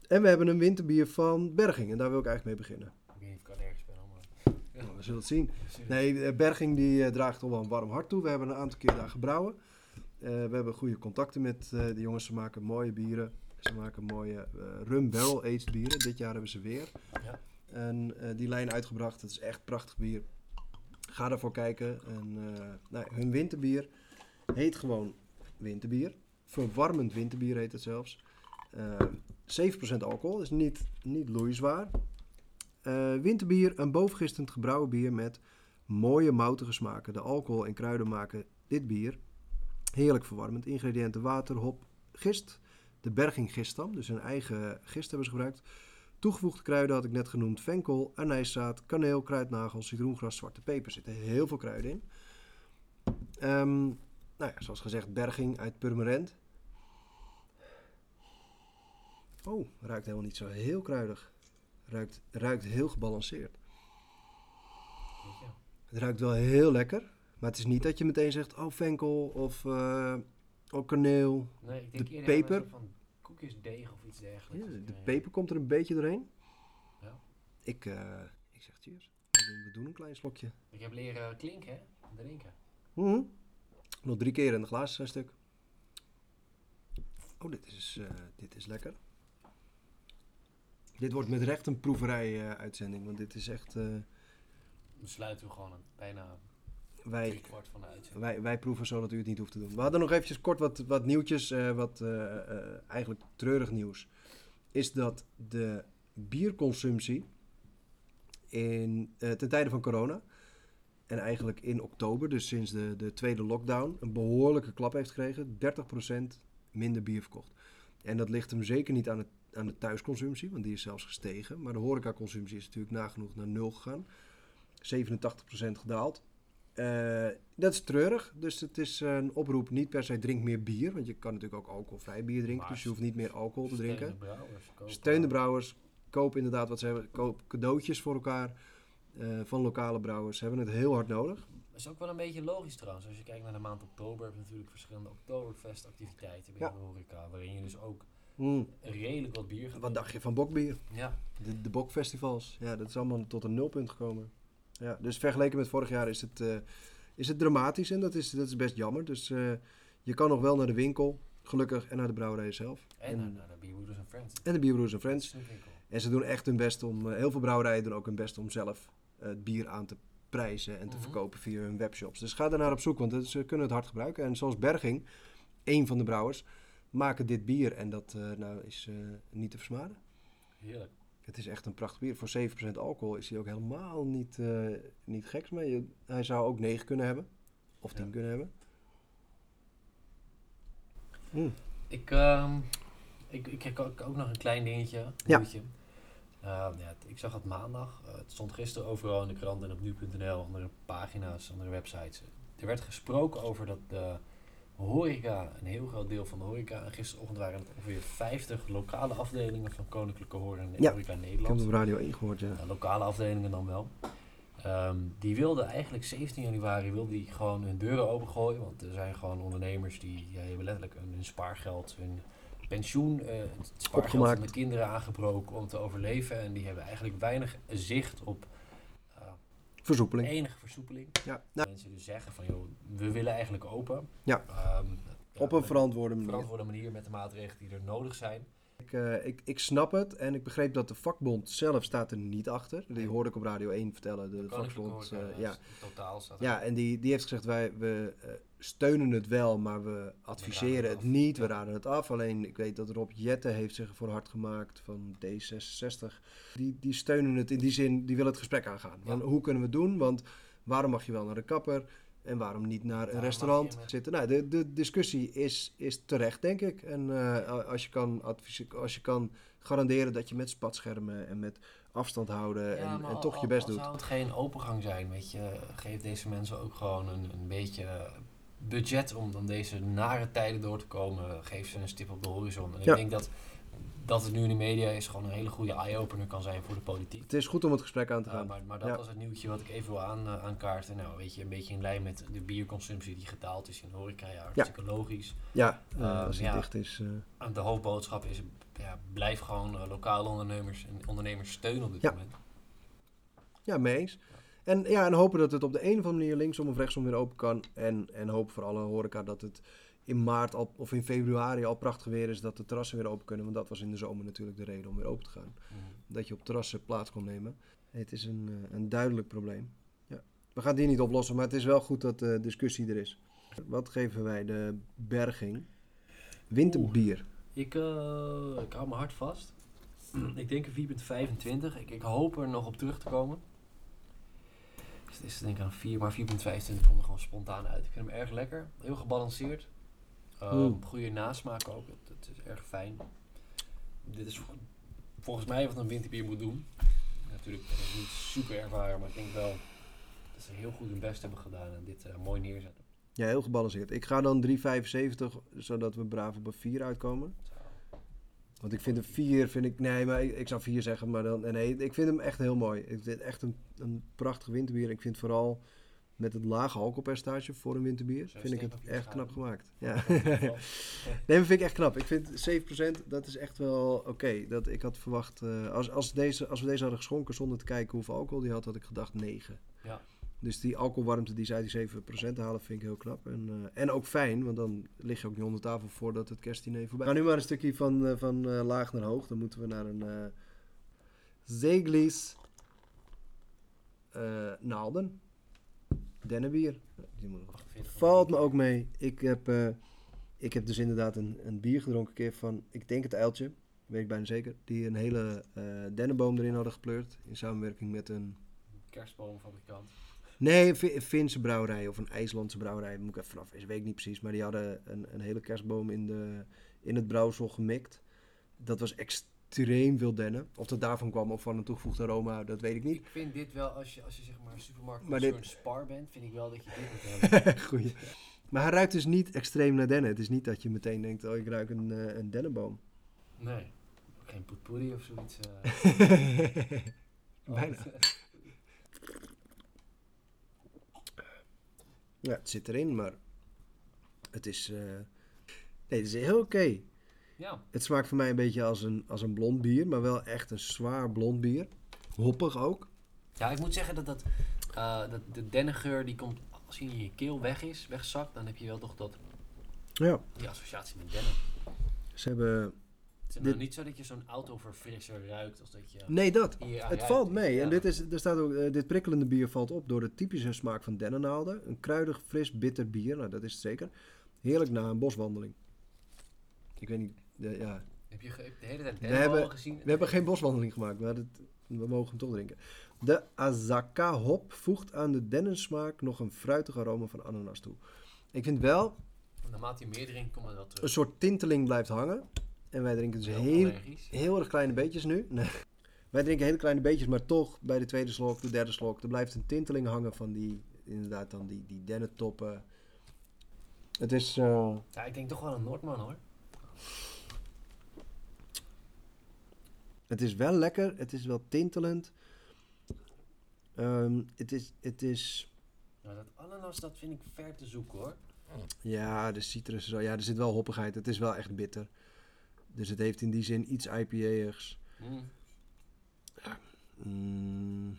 En we hebben een winterbier van Berging en daar wil ik eigenlijk mee beginnen. Ik ben, maar... Ja. Nou, we zullen het zien. Nee, Berging die draagt toch wel een warm hart toe. We hebben een aantal keer daar gebrouwen. We hebben goede contacten met de jongens. Ze maken mooie bieren. Ze maken mooie eh, rum barrel aged bieren. Dit jaar hebben ze weer Ja. en, eh, die lijn uitgebracht. Het is echt prachtig bier. Ga daarvoor kijken. En, eh, nou, hun winterbier heet gewoon winterbier. Verwarmend winterbier heet het zelfs. Eh 7% alcohol, is niet, niet loeizwaar. Eh, winterbier, een bovengistend gebrouwen bier met mooie moutige smaken. De alcohol en kruiden maken dit bier heerlijk verwarmend. Ingrediënten water, hop, gist. De berging giststam, dus hun eigen gist hebben ze gebruikt. Toegevoegde kruiden had ik net genoemd. Venkel, anijszaad, kaneel, kruidnagel, citroengras, zwarte peper. Er zitten heel veel kruiden in. Ehm, nou ja, zoals gezegd, berging uit Purmerend. Oh, ruikt helemaal niet zo heel kruidig. Ruikt, ruikt heel gebalanceerd. Het ruikt wel heel lekker. Maar het is niet dat je meteen zegt, oh venkel of eh oh, kaneel. Nee, ik denk De peper? van koekjesdeeg of iets Ja, dergelijks. de peper komt er een beetje doorheen. Ja. Ik, eh, ik zeg cheers. We doen, we doen een klein slokje. Ik heb leren klinken, hè? Drinken. Mhm. Nog drie keer in de glazen zijn stuk. Oh, dit is, eh, dit is lekker. Dit wordt met recht een proeverij-uitzending. want dit is echt... eh, Dan sluiten we gewoon een, bijna wij. Wij, wij proeven zo dat u het niet hoeft te doen. We hadden nog eventjes kort wat, wat nieuwtjes, eh, wat eh, eh, eigenlijk treurig nieuws. Is dat de bierconsumptie in, ten tijde van corona en eigenlijk in oktober, dus sinds de, de tweede lockdown, een behoorlijke klap heeft gekregen. 30% minder bier verkocht. En dat ligt hem zeker niet aan, het, aan de thuisconsumptie, want die is zelfs gestegen. Maar de horecaconsumptie is natuurlijk nagenoeg naar nul gegaan. 87% gedaald. Eh, dat is treurig, dus het is een oproep niet per se drink meer bier, want je kan natuurlijk ook alcoholvrij bier drinken, Maar dus je hoeft niet meer alcohol te drinken. Steun de brouwers. kopen. Steun de brouwers, koop inderdaad wat ze hebben, koop cadeautjes voor elkaar. eh, van lokale brouwers hebben het heel hard nodig. Dat is ook wel een beetje logisch trouwens. Als je kijkt naar de maand oktober, heb je natuurlijk verschillende Oktoberfest-activiteiten binnen Ja. de horeca. Waarin je dus ook Mm. redelijk wat bier gaat Wat dacht je van bokbier? Ja, De, de bokfestivals. Ja, dat is allemaal tot een nulpunt gekomen. Ja, dus vergeleken met vorig jaar is het, eh, is het dramatisch en dat is, dat is best jammer. Dus eh, je kan nog wel naar de winkel, gelukkig, en naar de brouwerij zelf. en En- naar, de Bierbroeders en Friends. En de Bierbroers en Friends. En ze doen echt hun best om, eh, heel veel brouwerijen doen ook hun best om zelf het bier aan te prijzen en te Mhm. verkopen via hun webshops. Dus ga daarnaar op zoek, want ze kunnen het hard gebruiken. En zoals Berging, één van de brouwers, maken dit bier en dat nou, is niet te versmaden. Heerlijk. Het is echt een prachtig bier. Voor 7% alcohol is hij ook helemaal niet, eh, niet geks mee. Hij zou ook 9 kunnen hebben. Of 10 Ja. kunnen hebben. Mm. Ik, ehm, ik, ik heb ook, nog een klein dingetje. Ja. Ehm, ja, ik zag het maandag. Eh, het stond gisteren overal in de krant en op nu.nl, andere pagina's, andere websites. Er werd gesproken over dat de horeca, een heel groot deel van de horeca, en gisterochtend waren het ongeveer 50 lokale afdelingen van Koninklijke Horeca, Ja, horeca Ik heb Nederland. het op Radio 1 gehoord, ja. Lokale afdelingen dan wel. Ehm, die wilden eigenlijk 17 januari wilden die gewoon hun deuren opengooien. Want er zijn gewoon ondernemers die ja, hebben letterlijk hun, hun spaargeld, hun pensioen, eh, het spaargeld Opgemaakt. van de kinderen aangebroken om te overleven. En die hebben eigenlijk weinig zicht op Versoepeling. enige versoepeling. Ja. Nou, Mensen dus zeggen van joh, we willen eigenlijk open. Ja. Ehm, ja, op een verantwoorde manier. verantwoorde manier met de maatregelen die er nodig zijn. Ik, eh, ik, ik snap het en ik begreep dat de vakbond zelf staat er niet achter. Die hoorde ik op Radio 1 vertellen. De vakbond, eh, ja. totaal staat er. Ja, en die, die heeft gezegd, wij we, eh, steunen het wel, maar we adviseren het niet. We raden het af. Alleen, ik weet dat Rob Jette heeft zich ervoor hard gemaakt van D66. Die, die steunen het in die zin, die willen het gesprek aangaan. Van, Ja. hoe kunnen we het doen? Want waarom mag je wel naar de kapper? En waarom niet naar een restaurant zitten? Nou, de, de discussie is, is terecht, denk ik. En eh, als, je kan als je kan garanderen dat je met spatschermen en met afstand houden en, en toch al- je best doet. zou het geen opengang zijn, weet je, geef deze mensen ook gewoon een, een beetje budget om dan deze nare tijden door te komen. Geef ze een stip op de horizon. En Ja. ik denk dat dat het nu in de media is gewoon een hele goede eye-opener kan zijn voor de politiek. Het is goed om het gesprek aan te Uh, gaan. maar, maar dat Ja. was het nieuwtje wat ik even wil aan, uh, aankaarten. Nou, weet je, een beetje in lijn met de bierconsumptie die gedaald is in de horeca. Ja, hartstikke logisch. Ja, Eh, als ja. dicht is. eh, de hoofdboodschap is, ja, blijf gewoon uh, lokale ondernemers en ondernemers steunen op dit Ja. moment. Ja, mee eens. En, ja, en hopen dat het op de een of andere manier linksom of rechtsom weer open kan. En, en hopen voor alle horeca dat het in maart al, of in februari al prachtig weer is. Dat de terrassen weer open kunnen. Want dat was in de zomer natuurlijk de reden om weer open te gaan. Mhm. Dat je op terrassen plaats kon nemen. Het is een, eh, een duidelijk probleem. Ja. We gaan hier niet oplossen, maar het is wel goed dat de discussie er is. Wat geven wij de berging? Winterbier. Ik, eh, ik hou mijn hart vast. ik denk een 4.25. Ik, ik hoop er nog op terug te komen. Dus het is denk ik een 4, maar 4.25 komt er gewoon spontaan uit. Ik vind hem erg lekker. Heel gebalanceerd. Mm. Goede nasmaak ook. Het, het is erg fijn. Dit is vol- volgens mij wat een winterbier moet doen. Natuurlijk ben ik niet super ervaren, maar ik denk wel dat ze heel goed hun best hebben gedaan en dit eh, mooi neerzetten. Ja, heel gebalanceerd. Ik ga dan 3,75, zodat we braaf op een 4 uitkomen. Want ik vind een 4, vind ik, nee, maar ik, ik zou 4 zeggen, maar dan, nee, ik vind hem echt heel mooi. Ik vind echt een, een prachtig winterbier. Ik vind vooral met het lage alcoholpercentage voor een winterbier, Zo vind ik het echt knap gemaakt. Ja. nee, maar vind ik echt knap. Ik vind 7%, dat is echt wel oké. Dat Ik had verwacht, eh, als, als, deze, als we deze hadden geschonken zonder te kijken hoeveel alcohol die had, had ik gedacht 9. Ja. Dus die alcoholwarmte die ze uit die 7% halen, vind ik heel knap. En, eh, en ook fijn, want dan lig je ook niet onder tafel voordat het kerstdiner voorbij is. Nou, nu maar een stukje van, eh, van laag naar hoog. Dan moeten we naar een uh, Zeglis Naalden. Dennenbier. Die moet nog 48 Valt me ook mee. Ik heb, eh, ik heb dus inderdaad een, een bier gedronken een keer van, ik denk het uiltje, weet ik bijna zeker, die een hele eh dennenboom erin hadden gepleurd. In samenwerking met een, kerstboomfabrikant. nee, een Fi- Finse brouwerij of een IJslandse brouwerij, moet ik even vanaf weet ik niet precies. Maar die hadden een, een hele kerstboom in, de, in het brouwsel gemikt. Dat was extreem extreem wil dennen. Of dat daarvan kwam of van een toegevoegde aroma, dat weet ik niet. Ik vind dit wel, als je, als je zeg maar supermarkt maar spar bent, vind ik wel dat je dit moet hebben. Goeie. Maar hij ruikt dus niet extreem naar dennen. Het is niet dat je meteen denkt, oh ik ruik een, eh, een dennenboom. Nee, geen potpourri of zoiets. Uh... Bijna. ja, het zit erin, maar het is... Eh, nee, het is heel oké. Ja, Het smaakt voor mij een beetje als een, als een blond bier, maar wel echt een zwaar blond bier. Hoppig ook. ja ik moet zeggen dat, dat, eh, dat de dennengeur die komt, als die in je keel weg is, wegzakt, dan heb je wel toch dat, Ja, die associatie met dennen. ze hebben... Het is Dit- nou niet zo dat je zo'n autoverfrisser ruikt als dat je Nee, dat. Het ruikt. valt mee. Ja. En dit, is, er staat ook, eh, dit prikkelende bier valt op door de typische smaak van dennennaalden. Een kruidig, fris, bitter bier. Nou, dat is het zeker. Heerlijk na een boswandeling. Ik weet niet, de- ja. Heb je de hele tijd We hebben- gezien? We hebben geen boswandeling gemaakt, maar we mogen hem toch drinken. De Azaka hop voegt aan de dennensmaak nog een fruitig aroma van ananas toe. Ik vind wel, Naarmate je meer drinkt, komt er dat een terug. soort tinteling blijft hangen. En wij drinken dus Heel heel erg kleine beetjes nu. Nee. Wij drinken hele kleine beetjes, maar toch bij de tweede slok, de derde slok, er blijft een tinteling hangen van die, inderdaad dan die, die dennentoppen. Het is, eh, Ja, ik denk toch wel een Noordman hoor. Het is wel lekker, het is wel tintelend. Ehm, het is, het is, Nou, dat ananas, dat vind ik ver te zoeken hoor. ja, de citrus, zo, ja, er zit wel hoppigheid. Het is wel echt bitter. Dus het heeft in die zin iets IPA-igs. Mm. Mm.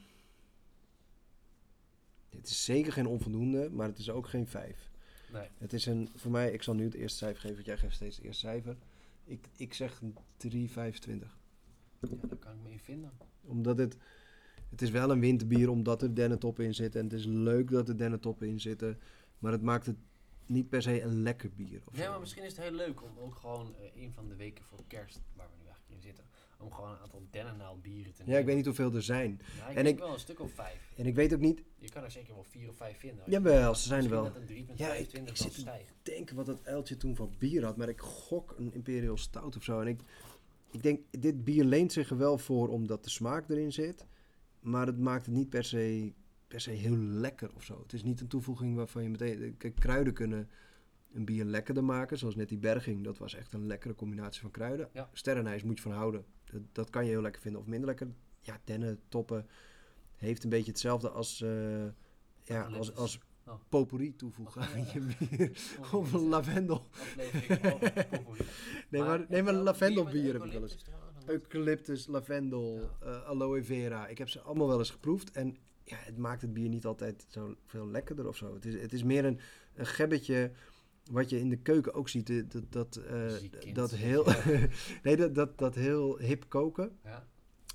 Het is zeker geen onvoldoende, maar het is ook geen 5. Nee. Het is een, voor mij, ik zal nu het eerste cijfer geven, want jij geeft steeds het eerste cijfer. Ik, ik zeg een 3,25. Ja, daar kan ik me in vinden. Omdat het, het is wel een winterbier omdat er dennentoppen in zitten. En het is leuk dat er dennentoppen in zitten. Maar het maakt het niet per se een lekker bier. Of Ja, zo. maar misschien is het heel leuk om ook gewoon eh, een van de weken voor kerst, waar we nu eigenlijk in zitten, om gewoon een aantal dennennaald bieren te nemen. Ja, ik weet niet hoeveel er zijn. Ja, ik en denk ik- wel een stuk of vijf. En ik weet ook niet, Je kan er zeker wel vier of vijf vinden. jawel, ze zijn er wel. dat een 3,25 Ja, ik- ik zit te denken wat dat uiltje toen van bier had. Maar ik gok een Imperial Stout of zo. En ik, ik denk, dit bier leent zich er wel voor omdat de smaak erin zit. Maar het maakt het niet per se, per se heel lekker of zo. Het is niet een toevoeging waarvan je meteen... Kijk, kruiden kunnen een bier lekkerder maken. Zoals net die berging. Dat was echt een lekkere combinatie van kruiden. Ja. Sterrenijs moet je van houden. Dat, dat kan je heel lekker vinden of minder lekker. Ja, dennen, toppen. Heeft een beetje hetzelfde als... eh, ja, als, als Oh. potpourri toevoegen aan je bier. Of een een lavendel. potpourri. Nee, maar, nee, maar lavendelbier heb ik wel eens. eucalyptus lavendel, eh, aloe vera. Ik heb ze allemaal wel eens geproefd. En ja, het maakt het bier niet altijd zo veel lekkerder of zo. Het is, het is meer een, een gebbetje wat je in de keuken ook ziet. Dat, dat, eh, kind. dat heel... nee, dat, dat, dat heel hip koken. Ja.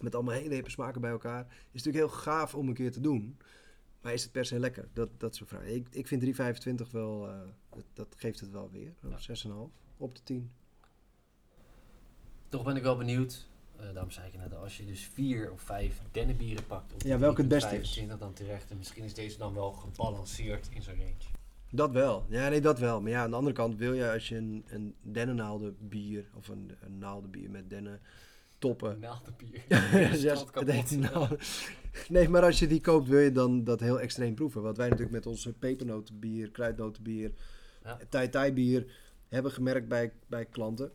Met allemaal hele hippe smaken bij elkaar. Is natuurlijk heel gaaf om een keer te doen. Maar is het per se lekker? Dat, dat is een vraag. Ik, ik vind 3,25 wel... eh, dat, dat geeft het wel weer. Ja. 6,5 op de 10. Toch ben ik wel benieuwd. eh daarom zei ik net, als je dus vier of vijf dennenbieren pakt. Op Ja, welke het beste is. 25 dan terecht. En misschien is deze dan wel gebalanceerd in zijn range. Dat wel. Ja, nee, dat wel. Maar ja, aan de andere kant wil je als je een, een dennennaaldenbier of een, een naaldenbier met dennen toppen. Kapot. heet naalden. Nee, maar als je die koopt, wil je dan dat heel extreem proeven. Wat wij natuurlijk met onze pepernotenbier, kruidnotenbier, Ja. tai tai bier hebben gemerkt bij, bij klanten.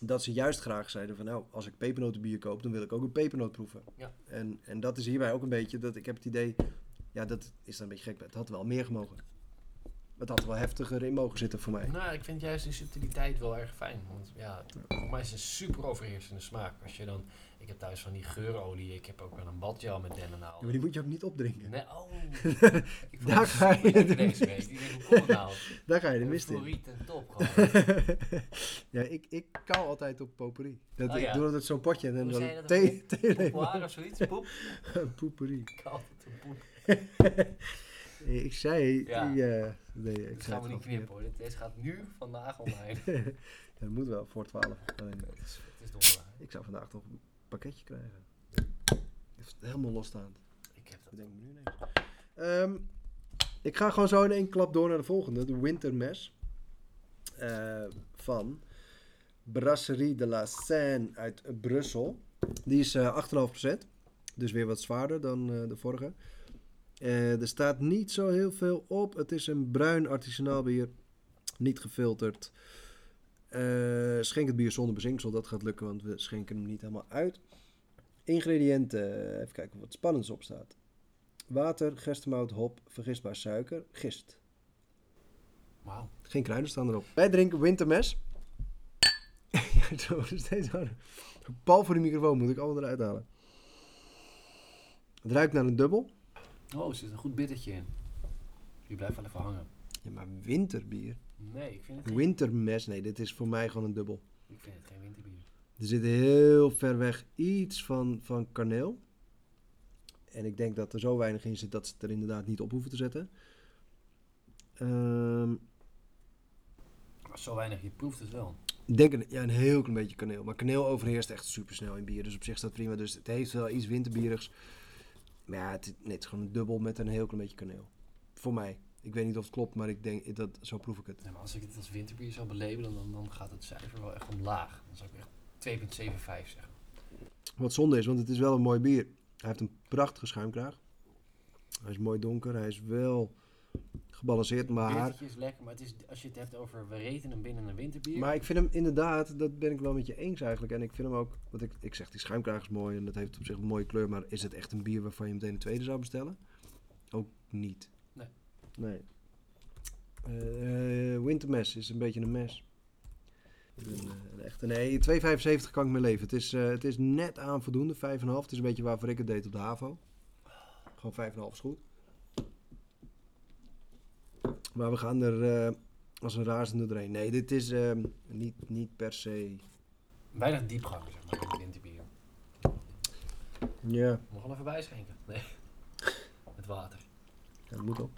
Dat ze juist graag zeiden van nou, als ik pepernotenbier koop, dan wil ik ook een pepernoot proeven. Ja. En, en dat is hierbij ook een beetje, dat ik heb het idee, ja dat is dan een beetje gek, het had wel meer gemogen. Het had er wel heftiger in mogen zitten voor mij. Nou, ik vind juist die subtiliteit wel erg fijn. Want ja, voor mij is het een super overheersende smaak. Als je dan, ik heb thuis van die geurolie. Ik heb ook wel een badgel met Ja, dennennaald. maar die moet je ook niet opdrinken. Nee, oh. ik Daar ga je de deze week. Ik denk, nou? Daar ga je de mist in. En top gewoon. ja, ik, ik kou altijd op potpourri. Dat, Oh, Ik ja. doe altijd zo'n potje en dan dat thee, Popoir of zoiets? Poep? Poeperie. Ik het een poep. Ik zei, Ja. die, eh, nee, ik gaan we het niet knippen hoor. Dit- Deze gaat nu vandaag online. Dat moet wel, voor 12. Alleen, Het is, het is donderdag. ik zou vandaag toch een pakketje krijgen. Is helemaal losstaand. Ik heb dat. Denk ik nu ineens. Ehm, ik ga gewoon zo in één klap door naar de volgende. De Wintermes. Eh, van Brasserie de la Seine uit Brussel. Die is eh 8,5%. Dus weer wat zwaarder dan eh, de vorige. Eh, er staat niet zo heel veel op. Het is een bruin artisanaal bier. Niet gefilterd. Eh, schenk het bier zonder bezinksel. Dat gaat lukken, want we schenken hem niet helemaal uit. Ingrediënten. Even kijken wat spannends op staat. Water, gerstemout, hop, vergistbaar suiker, gist. Wauw. Geen kruiden staan erop. Wij drinken wintermes. ja, zo is steeds harder. Pal voor de microfoon moet ik allemaal eruit halen. Het ruikt naar een dubbel. Oh, er zit een goed bittertje in. Die blijft wel even hangen. Ja, maar winterbier. Nee, ik vind het geen, Wintermes, nee, dit is voor mij gewoon een dubbel. ik vind het geen winterbier. Er zit heel ver weg iets van, van kaneel. En ik denk dat er zo weinig in zit dat ze het er inderdaad niet op hoeven te zetten. Maar zo weinig, je proeft het wel. ik denk een, ja, een heel klein beetje kaneel. Maar kaneel overheerst echt super snel in bier. Dus op zich staat prima. Dus het heeft wel iets winterbierigs. Maar ja, het, nee, het is gewoon een dubbel met een heel klein beetje kaneel. Voor mij. Ik weet niet of het klopt, maar ik denk, dat, zo proef ik het. Ja, maar als ik het als winterbier zou belabelen, dan, dan gaat het cijfer wel echt omlaag. Dan zou ik echt 2,75 zeggen. Wat zonde is, want het is wel een mooi bier. Hij heeft een prachtige schuimkraag. Hij is mooi donker. Hij is wel gebalanceerd, maar... Is lekker, maar het is, als je het hebt over we reten hem binnen een winterbier. Maar ik vind hem inderdaad, dat ben ik wel met je eens eigenlijk. En ik vind hem ook, wat ik, ik zeg, die schuimkraag is mooi en dat heeft op zich een mooie kleur. Maar is het echt een bier waarvan je meteen een tweede zou bestellen? Ook niet. Nee. Nee. Eh, wintermes is een beetje een mes. Een, eh, een echte, nee, 2,75 kan ik mee leven. Het is, eh, het is net aan voldoende, 5,5. Het is een beetje waarvoor ik het deed op de HAVO. Gewoon 5,5 is goed. Maar we gaan er eh, als een razende doorheen. Nee, dit is ehm, niet, niet per se... Weinig diepgang, zeg maar, in het winterbier. Ja, Nog wel even bijschenken. Nee. Met water. dat moet op.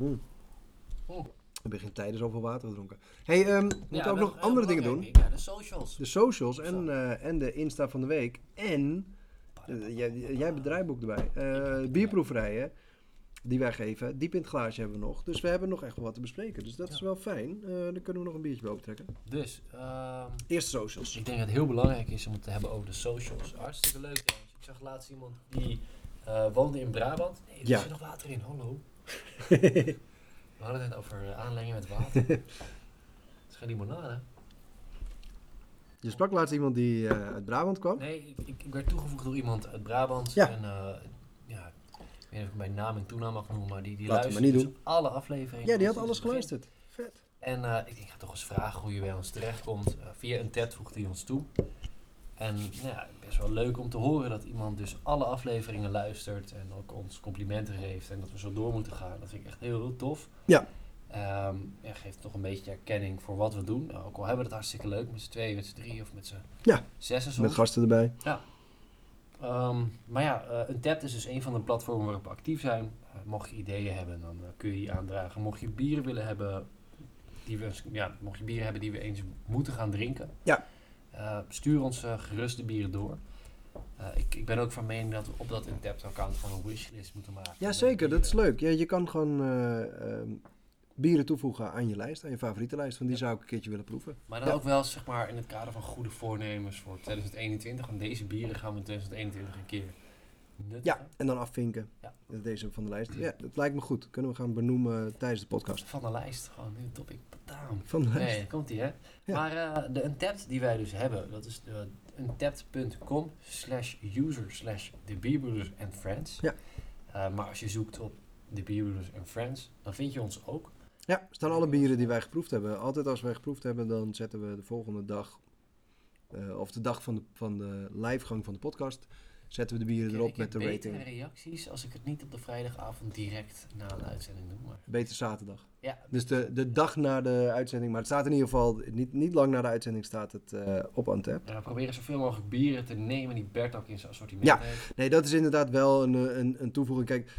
Oeh. Oeh. Ik heb geen tijden zoveel water gedronken. hey, we moeten ook nog andere dingen belangrijk doen. Ja, de socials. De socials en, eh, en de Insta van de week. En, eh, jij, jij hebt het draaiboek erbij. Eh bierproeverijen die wij geven. Diep in het glaasje hebben we nog. Dus we hebben nog echt wel wat te bespreken. Dus dat is wel fijn. Eh dan kunnen we nog een biertje bij optrekken. Dus, ehm, Eerst socials. ik denk dat het heel belangrijk is om het te hebben over de socials. Hartstikke leuk, trouwens. Ik zag laatst iemand die eh, woonde in Brabant. Nee, er Ja. zit nog water in, hallo. We hadden het over eh, aanlengen met water. Het is geen limonade. Je sprak laatst iemand die uit Brabant kwam. Nee, ik, ik, werd toegevoegd door iemand uit Brabant. Ja. En, ja, weet niet of ik mijn naam en toenaam mag noemen, maar die, die Laten niet dus alle afleveringen. Ja, die had sinds alles geluisterd. Vet. En eh, ik ik ga toch eens vragen hoe je bij ons terechtkomt. Eh via een ted voegde hij ons toe. En nou ja, best wel leuk om te horen dat iemand dus alle afleveringen luistert en ook ons complimenten geeft en dat we zo door moeten gaan. Dat vind ik echt heel, heel tof. Ja. Ehm, ja, geeft toch een beetje erkenning voor wat we doen. Nou, ook al hebben we het hartstikke leuk met z'n tweeën, met z'n drieën of met z'n Ja, zessen Met gasten erbij. Ehm, maar ja, eh een tap is dus een van de platformen waarop we actief zijn. Eh, mocht je ideeën hebben, dan eh, kun je die aandragen. Mocht je bieren willen hebben, die we, ja, mocht je bieren hebben die we eens moeten gaan drinken. Ja. stuur ons gerust de bieren door. Ik, ik ben ook van mening dat we op dat Untapped account gewoon een wishlist moeten maken. Ja, met zeker. Dat is leuk. Ja, je kan gewoon eh, ehm, bieren toevoegen aan je lijst, aan je favoriete lijst. Van die Ja. zou ik een keertje willen proeven. Maar dan Ja. ook wel zeg maar in het kader van goede voornemens voor 2021. Want deze bieren gaan we in 2021 een keer nuttigen. Ja, en dan afvinken. Ja. Deze van de lijst. Ja, dat lijkt me goed. Kunnen we gaan benoemen tijdens de podcast. Van de lijst, gewoon in de topic. Bam. Van de lijst. Nee, komt ie hè. Maar eh, de Untapped die wij dus hebben, dat is de untapped.com slash user slash de Bierbroeders and Friends. Ja. Eh, maar als je zoekt op de Bierbroeders and Friends, dan vind je ons ook. Ja, er staan alle bieren die wij geproefd hebben. Altijd als wij geproefd hebben, dan zetten we de volgende dag, eh, of de dag van de, van de livegang van de podcast, zetten we de bieren Ik- erop ik met de heb betere rating. reacties als ik het niet op de vrijdagavond direct na een uitzending doe. Maar Beter zaterdag. ja, Dus de, de dag na de uitzending, maar het staat in ieder geval, niet, niet lang na de uitzending staat het eh, op Antep. ja, we proberen zoveel mogelijk bieren te nemen die Bert ook in zijn assortiment Ja. heeft. Nee, dat is inderdaad wel een, een, een toevoeging. Kijk,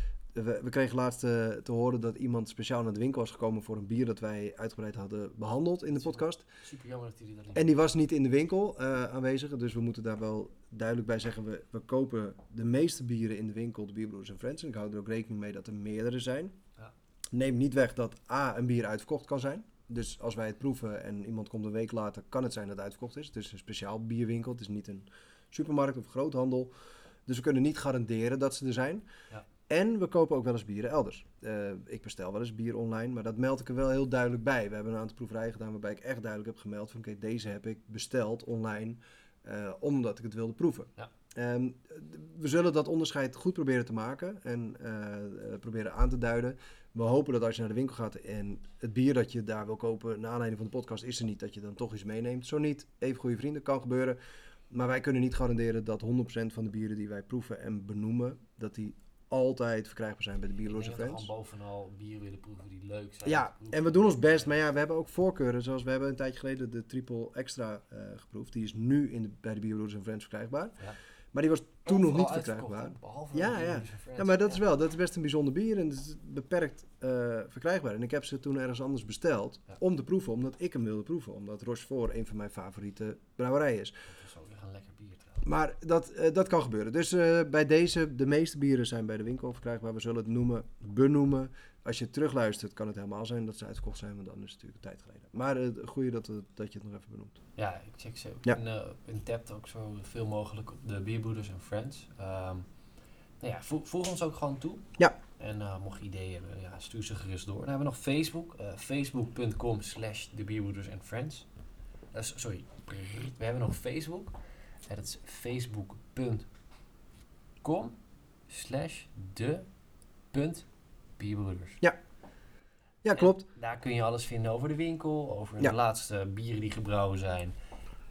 we, we kregen laatst eh, te horen dat iemand speciaal naar de winkel was gekomen voor een bier dat wij uitgebreid hadden behandeld in de podcast. Super jammer dat jullie dat niet En die was niet in de winkel eh, aanwezig, dus we moeten daar wel duidelijk bij zeggen. We, we kopen de meeste bieren in de winkel, de Bierbroeders en Friends. En ik hou er ook rekening mee dat er meerdere zijn. Ja. Neem niet weg dat A, een bier uitverkocht kan zijn. Dus als wij het proeven en iemand komt een week later, kan het zijn dat het uitverkocht is. Het is een speciaal bierwinkel, het is niet een supermarkt of groothandel. Dus we kunnen niet garanderen dat ze er zijn. Ja. En we kopen ook wel eens bieren elders. Eh, ik bestel wel eens bier online, maar dat meld ik er wel heel duidelijk bij. We hebben een aantal proeverijen gedaan waarbij ik echt duidelijk heb gemeld van oké, deze heb ik besteld online eh, omdat ik het wilde proeven. Ja. Ehm, we zullen dat onderscheid goed proberen te maken en eh, proberen aan te duiden. We hopen dat als je naar de winkel gaat en het bier dat je daar wil kopen, naar aanleiding van de podcast, is er niet, dat je dan toch iets meeneemt. Zo niet, even goede vrienden, kan gebeuren. Maar wij kunnen niet garanderen dat 100% van de bieren die wij proeven en benoemen, dat die altijd verkrijgbaar zijn bij de Bierloze dat we Friends. gewoon bovenal bieren willen proeven die leuk zijn. Ja, en we doen ons best, maar ja, we hebben ook voorkeuren. Zoals we hebben een tijdje geleden de Triple Extra eh, geproefd. Die is nu in de, bij de Bierloze Friends verkrijgbaar. Ja. Maar die was toen nog niet verkrijgbaar. Ja, ja. Friends. Ja, maar dat is wel, dat is best een bijzonder bier en het is beperkt eh, verkrijgbaar. En ik heb ze toen ergens anders besteld Ja. om te proeven, omdat ik hem wilde proeven. Omdat Rochefort een van mijn favoriete brouwerijen is. Dat is ook echt een lekker bier trouwens. Maar dat, eh, dat kan gebeuren. Dus eh, bij deze, de meeste bieren zijn bij de winkel verkrijgbaar. We zullen het noemen, benoemen. Als je terugluistert, kan het helemaal zijn dat ze uitverkocht zijn, want dan is het natuurlijk een tijd geleden. Maar eh, het goede dat, dat je het nog even benoemt. Ja, ik check ze ook Ja. in, in Tapt ook zo veel mogelijk op de Bierbroeders en Friends. Ehm nou ja, vo- voeg ons ook gewoon toe. Ja. En mocht je ideeën hebben, ja, stuur ze gerust door. Dan hebben we nog Facebook. Facebook.com slash de Bierbroeders en Friends. Sorry, we hebben nog Facebook. En dat is facebook.com slash de punt bierbroeders. Ja, klopt. En daar kun je alles vinden over de winkel, over Ja. de laatste bieren die gebrouwen zijn.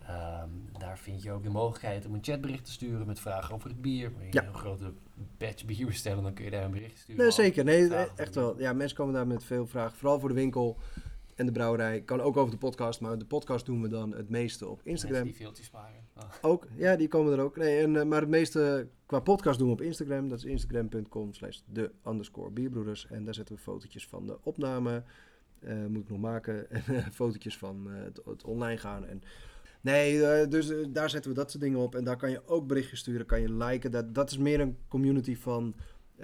Ehm, daar vind je ook de mogelijkheid om een chatbericht te sturen met vragen over het bier. Wil je Ja. een grote batch bier bestellen, dan kun je daar een bericht sturen. Nee, zeker. Nee, echt wel. Ja, mensen komen daar met veel vragen. Vooral voor de winkel en de brouwerij. Kan ook over de podcast, maar de podcast doen we dan het meeste op Mensen Instagram. die veeltjes sparen. Ook, ja, die komen er ook. Nee, en, eh, maar het meeste qua podcast doen we op Instagram. Dat is instagram.com slash de underscore bierbroeders. En daar zetten we fotootjes van de opname. eh, moet ik nog maken. En fotootjes van eh, het, het online gaan. En, nee, eh, dus eh, daar zetten we dat soort dingen op. En daar kan je ook berichtjes sturen. Kan je liken. Dat, dat is meer een community van eh,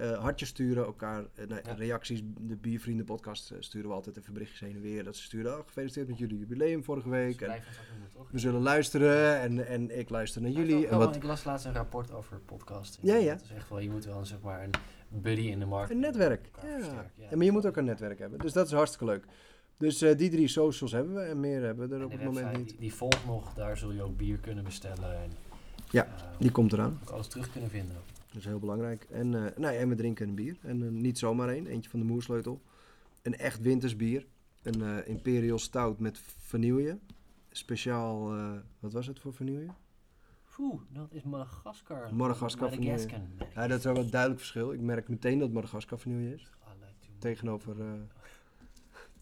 hartjes sturen. Elkaar eh, Ja. reacties. De Biervrienden podcast eh, sturen we altijd even berichtjes heen en weer. Dat ze sturen, oh, gefeliciteerd met jullie jubileum vorige Dus week. En, we zullen luisteren en, en ik luister naar jullie. En wel, wat, Ik las laatst een rapport over podcasting. Ja, ja. Dat is echt wel, je moet wel een, zeg maar, een buddy in de markt. een netwerk. Ja. maar je moet ook een netwerk hebben. Dus dat is hartstikke leuk. Dus eh, die drie socials hebben we en meer hebben we er op het moment niet. Die, die volgt nog, daar zul je ook bier kunnen bestellen. En, Ja, eh, Die komt eraan. ook alles terug kunnen vinden. Dat is heel belangrijk. En, nou, ja, en we drinken een bier. En eh, niet zomaar één. Eentje van de Moersleutel. Een echt winters bier. Een eh, Imperial Stout met vanille. Speciaal, wat was het voor vanille? Oeh, dat is Madagaskar. Madagaskar vanille. Ja, dat is wel een duidelijk verschil. Ik merk meteen dat Madagaskar vanille is. Tegenover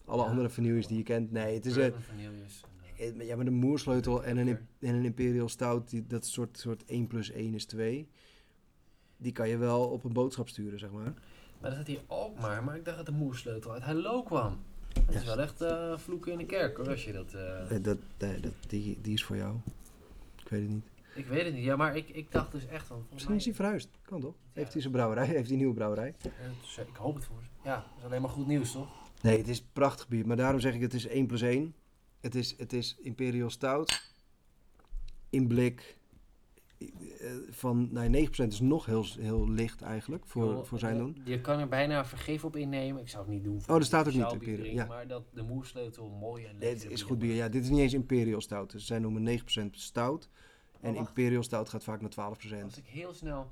alle Ja. andere vanilles die je kent. Nee, het is... Bourbon vanilles en, Eh, Ja, maar de moersleutel en een, en een Imperial Stout, die, dat soort, soort 1 plus 1 is 2. Die kan je wel op een boodschap sturen, zeg maar. Maar dat had hij ook maar, maar ik dacht dat de moersleutel uit Hello kwam. Dat is wel echt eh, vloeken in de kerk hoor, als je dat... eh, Eh, dat, nee, dat, die, die is voor jou. Ik weet het niet. Ik weet het niet, ja, maar ik, ik dacht dus echt van... Misschien is hij verhuisd. Kan toch? Ja. Heeft hij zijn brouwerij? Heeft hij een nieuwe brouwerij? Ja, dus, ik hoop het voor. Ja, dat is alleen maar goed nieuws toch? Nee, het is prachtig bier. Maar daarom zeg ik, het is 1 plus 1. Het is, het is Imperial Stout. In blik. Eh, Van, nee, 9% is nog heel, heel licht eigenlijk voor, voor zijn eh, doen. Je kan er bijna vergeef op innemen. Ik zou het niet doen. voor Oh, er staat ook niet Imperial, drinken, ja. Maar dat de moersleutel mooi en lekker het is goed bier. Ja, dit is niet eens Imperial Stout. Dus zij noemen 9% stout. En Oh. Imperial Stout gaat vaak naar 12%. Als ik heel snel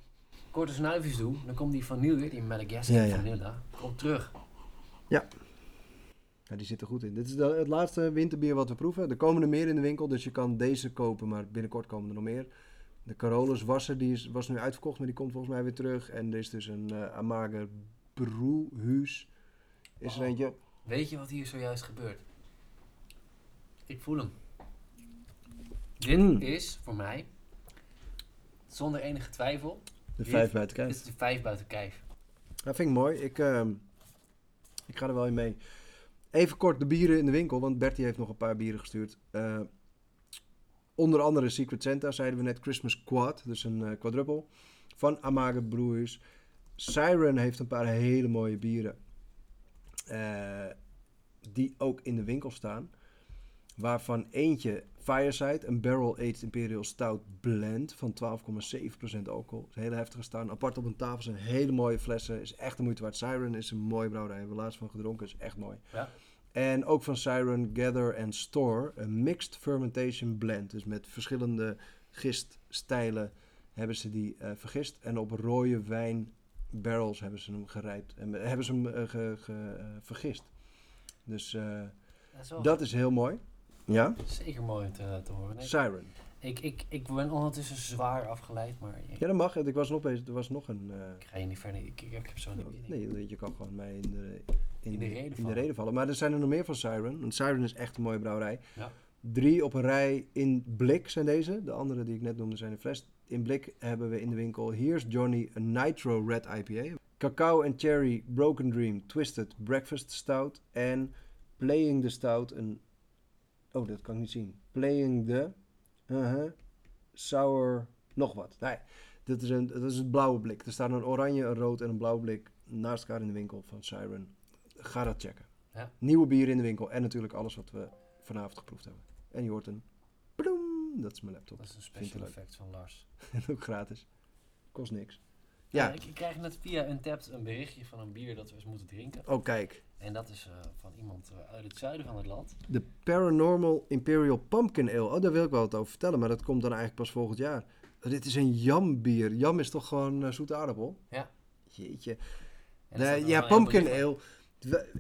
korte snuifjes doe, dan komt die vanille, die Madagascar Ja, ja. vanilla, komt terug. Ja, die zit er goed in. Dit is de- het laatste winterbier wat we proeven. Er komen er meer in de winkel, dus je kan deze kopen, maar binnenkort komen er nog meer. De Carolus Wasser, die is, was nu uitverkocht, maar die komt volgens mij weer terug. En er is dus een eh Amager Broehuis. Is er eentje. Weet je wat hier zojuist gebeurt? Ik voel hem. Dit Mm. is voor mij, zonder enige twijfel, De Dit- vijf buiten dit kijf. is de vijf buiten kijf. Dat vind ik mooi. Ik, ehm, ik ga er wel in mee. Even kort de bieren in de winkel, want Bertie heeft nog een paar bieren gestuurd. Eh, onder andere Secret Santa, zeiden we net Christmas Quad, dus een eh quadruple. Van Amager Brewers. Siren heeft een paar hele mooie bieren. eh, die ook in de winkel staan. Waarvan eentje Fireside, een barrel-aged Imperial Stout blend van 12,7% alcohol. Is hele heftige staan. Apart op een tafel zijn hele mooie flessen. Is echt de moeite waard. Siren is een mooie brouwerij. Hebben we laatst van gedronken. Is echt mooi. Ja. En ook van Siren Gather and Store. Een mixed fermentation blend. Dus met verschillende giststijlen hebben ze die eh, vergist. En op rode wijn barrels hebben ze hem gerijpt. En hebben ze hem eh, ge- ge- eh, vergist. Dus Dat is dat is heel mooi. Ja, zeker mooi om te, te horen. Nee, Siren. ik, ik, ik ben ondertussen zwaar afgeleid, maar ik, Ja, dat mag. Ik was nog bezig. Er was nog een... ik ga je niet verder. Ik, ik, ik heb zo niet nee, je kan gewoon mij in de, In de reden in de vallen. reden vallen. Maar er zijn er nog meer van Siren. Want Siren is echt een mooie brouwerij. Ja. Drie op een rij in blik zijn deze. De andere die ik net noemde zijn in fles. In blik hebben we in de winkel Here's Johnny een Nitro Red IPA. Cacao en Cherry Broken Dream Twisted Breakfast Stout. En Playing the Stout een... Oh, dat kan ik niet zien. Playing the... uh-huh, sour... Nog wat. Nee, dit is, een, dat is het blauwe blik. Er staat een oranje, een rood en een blauw blik naast elkaar in de winkel van Siren. Ga dat checken. Ja. Nieuwe bier in de winkel en natuurlijk alles wat we vanavond geproefd hebben. En je hoort een ploem, dat is mijn laptop. Dat is een special effect van Lars. En ook gratis. Kost niks. Ja, Ja, ik, ik krijg net via Untapped een berichtje van een bier dat we eens moeten drinken. oh kijk. En dat is eh, van iemand eh, uit het zuiden van het land. De Paranormal Imperial Pumpkin Ale. Oh, daar wil ik wel wat over vertellen, maar dat komt dan eigenlijk pas volgend jaar. dit is een jam bier. Jam is toch gewoon eh, zoete aardappel? Ja. Jeetje. Nee, ja, pumpkin ale.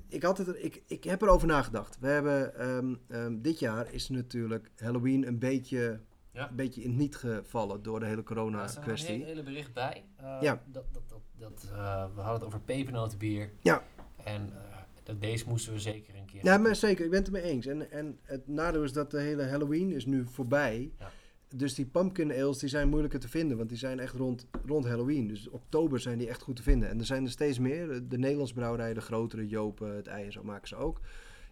Ik, had het, ik, ik heb erover nagedacht. We hebben, ehm, ehm, dit jaar is natuurlijk Halloween een beetje, Ja. een beetje in het niet gevallen door de hele. Ja, er een corona-kwestie. hele, bericht bij. Eh, Ja. Dat, dat, dat, dat, eh, we hadden het over pepernotenbier. Ja. En eh, dat, deze moesten we zeker een keer Ja, maar zeker, ik ben het ermee eens. En, en het nadeel is dat de hele Halloween is nu voorbij. Ja. Dus die pumpkin ales die zijn moeilijker te vinden, want die zijn echt rond, rond Halloween. Dus oktober zijn die echt goed te vinden. En er zijn er steeds meer. De Nederlandse brouwerijen, de grotere, Jopen, het ei en zo maken ze ook.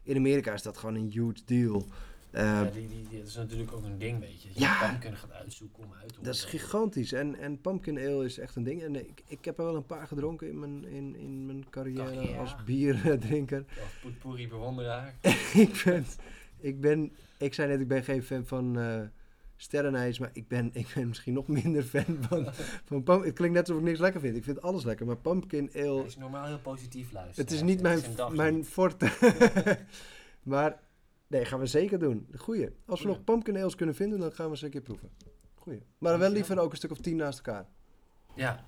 In Amerika is dat gewoon een huge deal. Eh, Ja, die, die, die, dat is natuurlijk ook een ding, weet je. Dat je Ja. pumpkin gaat uitzoeken om uit te Dat is gigantisch. En, en pumpkin ale is echt een ding. En ik, ik heb er wel een paar gedronken in mijn, in, in mijn carrière Carrière. als bierdrinker. Als poetpoerie bewonderaar. ik, ben, ik ben, ik zei net, ik ben geen fan van eh sterrenijs, maar ik ben, ik ben misschien nog minder fan van, van pump. Het klinkt net alsof ik niks lekker vind. Ik vind alles lekker, maar pumpkin ale, Hij is normaal heel positief luisteren. het is niet mijn, mijn niet. forte. maar nee, gaan we zeker doen. Goeie. Als we Goeie. nog pumpkin ales kunnen vinden, dan gaan we ze een keer proeven. Goeie. Maar dan wel liever ook een stuk of tien naast elkaar. Ja.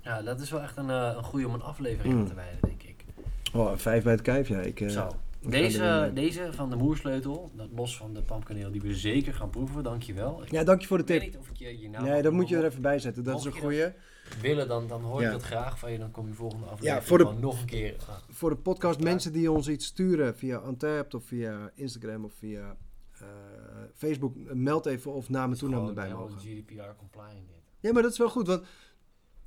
Ja, dat is wel echt een, eh, een goede om een aflevering aan Mm. te wijden, denk ik. Oh, een vijf bij het kijf, ja. Ik, eh, Zo. Ik Deze, eh, deze van de moersleutel, dat los van de pumpkin die we zeker gaan proeven, dankjewel. Ik Ja, dank je voor de weet tip. niet of ik je je naam Nee, dat moet je er even bij zetten. Dat is een goeie. willen, dan, dan hoor ik Ja. dat graag van je. Dan kom je volgende aflevering voor de- gewoon nog een keer. ah, Voor de podcast, mensen die ons iets sturen via Antapt of via Instagram of via eh, Facebook, eh, meld even of naam en toenaam gewoon erbij mogen. GDPR compliant dit. Ja, maar dat is wel goed, want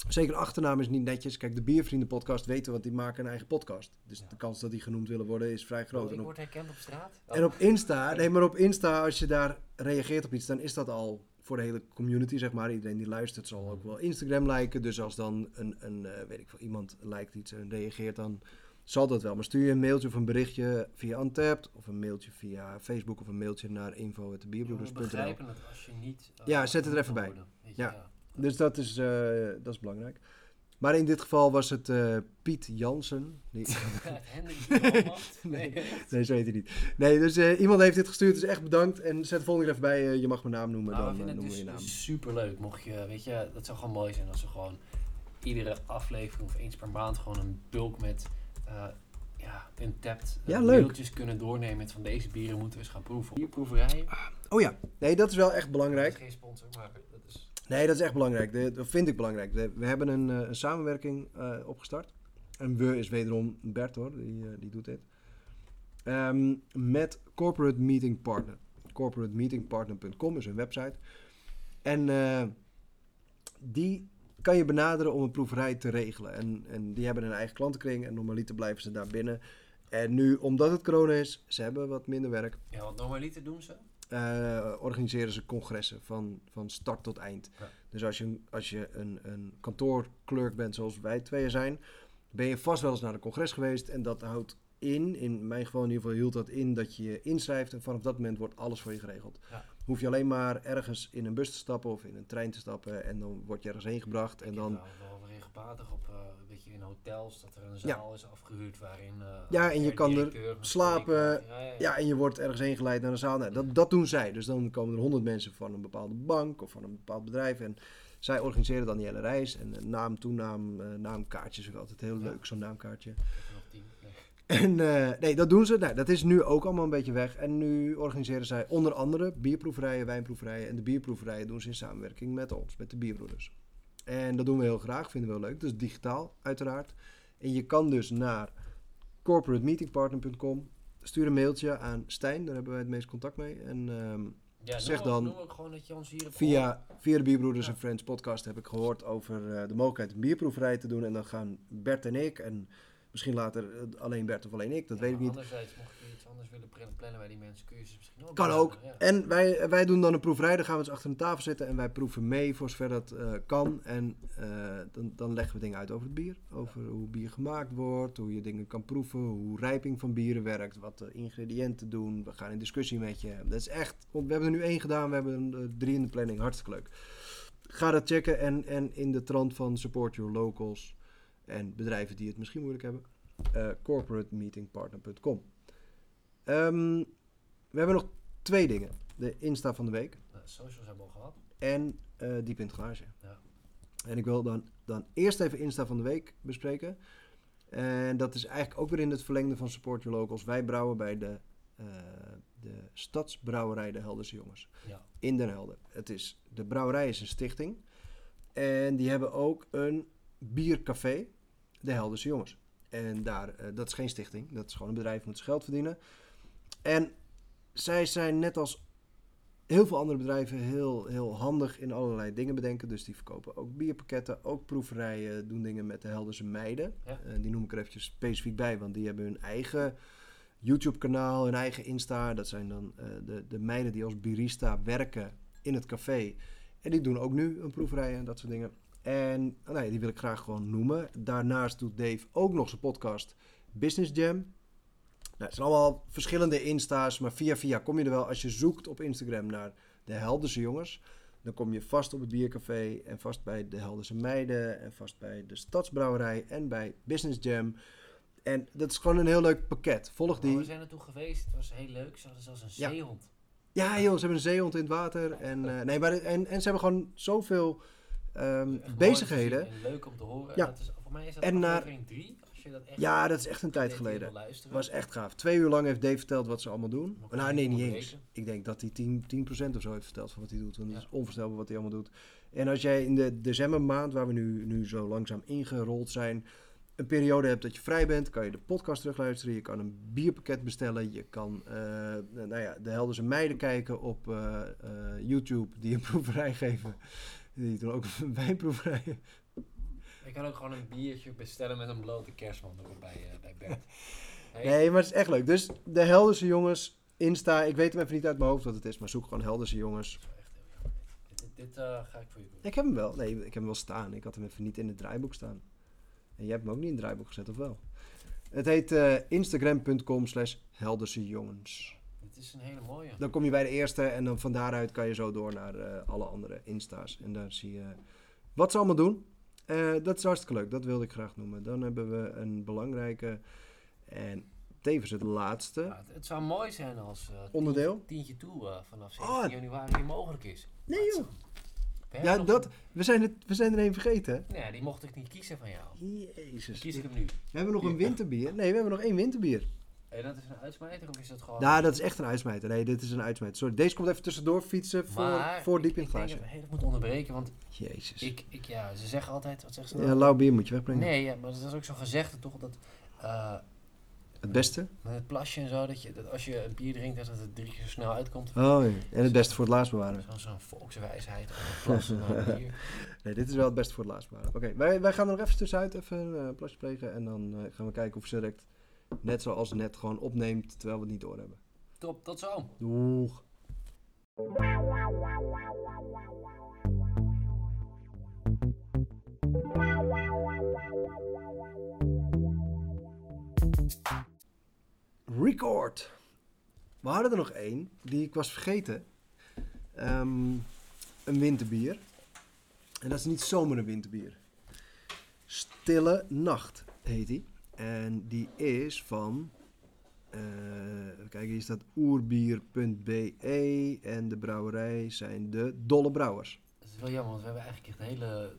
zeker achternaam is niet netjes. Kijk, de Biervrienden podcast weten, want die maken een eigen podcast. Dus Ja. de kans dat die genoemd willen worden is vrij groot. Oh, ik word herkend op straat? en op Insta, nee, maar op Insta, als je daar reageert op iets, dan is dat al voor de hele community, zeg maar. Iedereen die luistert zal ook wel Instagram liken. Dus als dan een, een eh, weet ik veel, iemand lijkt iets en reageert, dan zal dat wel. Maar stuur je een mailtje of een berichtje via Untapped, of een mailtje via Facebook, of een mailtje naar We info.bierbroeders.nl. begrijpen het als je niet... eh, Ja, zet het er even bij. Ja. Dus dat is, eh, dat is belangrijk. Maar in dit geval was het eh, Piet Jansen. Nee. Nee. nee, zo heet hij niet. Nee, dus eh, iemand heeft dit gestuurd, dus echt bedankt. En zet de volgende keer even bij, je mag mijn naam noemen, Nou, we dan vinden noemen we het je dus naam. super leuk. Mocht je, weet je, dat zou gewoon mooi zijn als we gewoon iedere aflevering of eens per maand gewoon een bulk met ja, untapped Ja, leuk. kunnen doornemen met van deze bieren moeten we eens gaan proeven. Bierproeverijen. Oh ja, nee, dat is wel echt belangrijk. geen sponsor, maar. Nee, dat is echt belangrijk. Dat vind ik belangrijk. We, hebben een, eh, een samenwerking eh, opgestart. En we is wederom Bert hoor, die, eh, die doet dit. Ehm, met Corporate Meeting Partner. Corporatemeetingpartner.com is hun website. En die kan je benaderen om een proeverij te regelen. En, en die hebben een eigen klantenkring en normaliter blijven ze daar binnen. En nu, omdat het corona is, ze hebben wat minder werk, Ja, wat normaliter doen ze. Eh, organiseren ze congressen van, van start tot eind. Ja. Dus als je, als je een, een kantoorklerk bent zoals wij tweeën zijn, ben je vast wel eens naar een congres geweest. En dat houdt in, in mijn geval in ieder geval hield dat in, dat je je inschrijft en vanaf dat moment wordt alles voor je geregeld. Ja. Hoef je alleen maar ergens in een bus te stappen of in een trein te stappen en dan word je ergens heen gebracht. En Ik dan, heb wel, wel regelmatig op, eh, weet je, in hotels dat er een zaal is afgehuurd waarin... eh, Ja, en je kan er slapen. Ja, en je wordt ergens heen geleid naar een zaal. Nou, dat, dat doen zij. Dus dan komen er honderd mensen van een bepaalde bank of van een bepaald bedrijf. En Zij organiseren dan die hele reis. En eh, naam, toenaam, naamkaartjes. Ook altijd heel leuk, zo'n naamkaartje. Ik heb er nog tien. Nee. En eh, nee, dat doen ze. Nou, dat is nu ook allemaal een beetje weg. En nu organiseren zij onder andere bierproeverijen, wijnproeverijen. En de bierproeverijen doen ze in samenwerking met ons, met de bierbroeders. En dat doen we heel graag, vinden we heel leuk. Dus digitaal, uiteraard. En je kan dus naar corporatemeetingpartner.com. Stuur een mailtje aan Stijn, daar hebben wij het meest contact mee. En ehm, Ja, Zeg dan- Ook, noem ook gewoon dat je ons hier via, via de Bierbroeders Ja. en Friends podcast heb ik gehoord over eh, de mogelijkheid een bierproeverij te doen. En dan gaan Bert en ik, en misschien later eh, alleen Bert of alleen ik, dat Ja, weet ik niet. Anderzijds, mocht je iets anders willen plan- plannen bij die mensen, kun je ze misschien ook Kan ook. Ja. En wij, wij doen dan een proeverij. Dan gaan we eens achter een tafel zitten en wij proeven mee voor zover dat eh, kan. En eh, dan, dan leggen we dingen uit over het bier. Over hoe bier gemaakt wordt, hoe je dingen kan proeven, hoe rijping van bieren werkt, wat de ingrediënten doen. We gaan in discussie met je. Dat is echt, want we hebben er nu één gedaan, we hebben er drie in de planning. Hartstikke leuk. Ga dat checken en, en in de trant van support your locals en bedrijven die het misschien moeilijk hebben. eh corporatemeetingpartner.com. Ehm, we hebben nog twee dingen. De Insta van de week Nou, socials hebben we al gehad. en eh diep in het glaasje. Ja. En ik wil dan, dan eerst even Insta van de week bespreken. En dat is eigenlijk ook weer in het verlengde van Support Your Locals. Wij brouwen bij de, eh, de Stadsbrouwerij De Helderse Jongens Ja. in Den Helder. Het is, de brouwerij is een stichting. En die hebben ook een biercafé, De Helderse Jongens. En daar, eh, dat is geen stichting, dat is gewoon een bedrijf, moet zijn geld verdienen. En zij zijn net als heel veel andere bedrijven heel, heel handig in allerlei dingen bedenken. Dus die verkopen ook bierpakketten, ook proeverijen, doen dingen met de Helderse meiden. Ja. Eh, die noem ik er eventjes specifiek bij, want die hebben hun eigen YouTube-kanaal, hun eigen Insta. Dat zijn dan eh, de, de meiden die als barista werken in het café. En die doen ook nu een proeverij en dat soort dingen. En nou ja, die wil ik graag gewoon noemen. Daarnaast doet Dave ook nog zijn podcast Business Jam. Nou, het zijn allemaal verschillende insta's, maar via via kom je er wel. Als je zoekt op Instagram naar de Helderse jongens, dan kom je vast op het biercafé en vast bij de Helderse meiden en vast bij de Stadsbrouwerij en bij Business Jam. En dat is gewoon een heel leuk pakket. Volg die. we zijn er toe geweest, het was heel leuk. Ze hadden zelfs een zeehond. Ja, joh, ze hebben een zeehond in het water. En, eh, nee, maar, en, en ze hebben gewoon zoveel ehm, bezigheden. En leuk om te horen. Ja. Dat is, voor mij is dat En naar- 3. Als je dat echt Ja, dat is echt een tijd geleden. was echt gaaf. Twee uur lang heeft Dave verteld wat ze allemaal doen. Ik Nou, nee, niet eens. Ik denk dat hij 10%, 10 of zo heeft verteld van wat hij doet. Want het Ja. is onvoorstelbaar wat hij allemaal doet. En als jij in de decembermaand, waar we nu, nu zo langzaam ingerold zijn, een periode hebt dat je vrij bent, kan je de podcast terugluisteren. Je kan een bierpakket bestellen. Je kan eh, nou ja, de Helderse meiden kijken op eh, eh, YouTube die een proeverij geven. Die doen ook wijnproeverijen. Ik kan ook gewoon een biertje bestellen met een blote kerstman bij, eh, bij Bert. Hey, Nee, maar het is echt leuk. Dus de Helderse jongens, Insta, ik weet hem even niet uit mijn hoofd wat het is, maar zoek gewoon Helderse jongens. Dit, dit, dit, eh, ga ik voor je doen. Ik heb hem wel. Nee, ik heb hem wel staan. Ik had hem even niet in het draaiboek staan. En jij hebt hem ook niet in het draaiboek gezet, of wel? Het heet eh, instagram.com slash Helderse jongens. Is een hele mooie. Dan kom je bij de eerste en dan van daaruit kan je zo door naar eh, alle andere insta's. En daar zie je wat ze allemaal doen. Eh, dat is hartstikke leuk. Dat wilde ik graag noemen. Dan hebben we een belangrijke en tevens het laatste Ja, het, het zou mooi zijn als eh, onderdeel. tientje, toe vanaf Oh. 17 januari mogelijk is. Nee joh. We Ja, dat, we, zijn het, we zijn er één vergeten. Nee, die mocht ik niet kiezen van jou. Dan Jezus. kies ik hem nu. We hebben nog een winterbier. Nee, we hebben nog één winterbier. En dat is een uitsmijter of is dat gewoon... Nou, dat is echt een uitsmijter. Nee, dit is een uitsmijter. Sorry, deze komt even tussendoor fietsen voor, Maar voor ik- diep in ik het glaasje. even moeten onderbreken, want Jezus. ik, ik, ja, ze zeggen altijd, wat zeggen ze Ja, nou? lauw bier moet je wegbrengen. Nee, ja, maar dat is ook zo'n gezegde toch, dat eh, Het beste? met het plasje en zo, dat, je, dat als je een bier drinkt, dat het drie keer zo snel uitkomt. Oh ja. En het beste voor het laatst bewaren. Zo'n volkswijsheid, een bier. Nee, dit is wel het beste voor het laatst bewaren. Oké, wij, wij gaan er nog even tussenuit even een eh, plasje plegen. En dan eh, gaan we kijken of ze direct, net zoals net, gewoon opneemt terwijl we het niet doorhebben. Top, tot zo. Doeg. Record. We hadden er nog één, die ik was vergeten. Ehm, een winterbier. En dat is niet zomaar een winterbier. Stille Nacht heet die. En die is van eh, even kijken, hier staat oerbier.be en de brouwerij zijn de Dolle Brouwers. is wel jammer, want we hebben eigenlijk het hele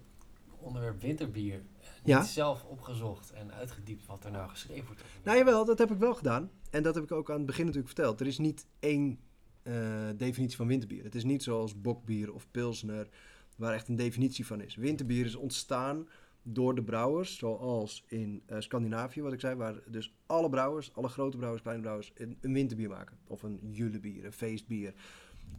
onderwerp winterbier eh, niet Ja. zelf opgezocht en uitgediept wat er nou geschreven wordt. Nou jawel, dat heb ik wel gedaan. En dat heb ik ook aan het begin natuurlijk verteld. Er is niet één eh, definitie van winterbier. Het is niet zoals bokbier of pilsner, waar echt een definitie van is. Winterbier is ontstaan door de brouwers, zoals in eh, Scandinavië, wat ik zei, waar dus alle brouwers, alle grote brouwers, kleine brouwers, een, een winterbier maken. Of een julebier, een feestbier.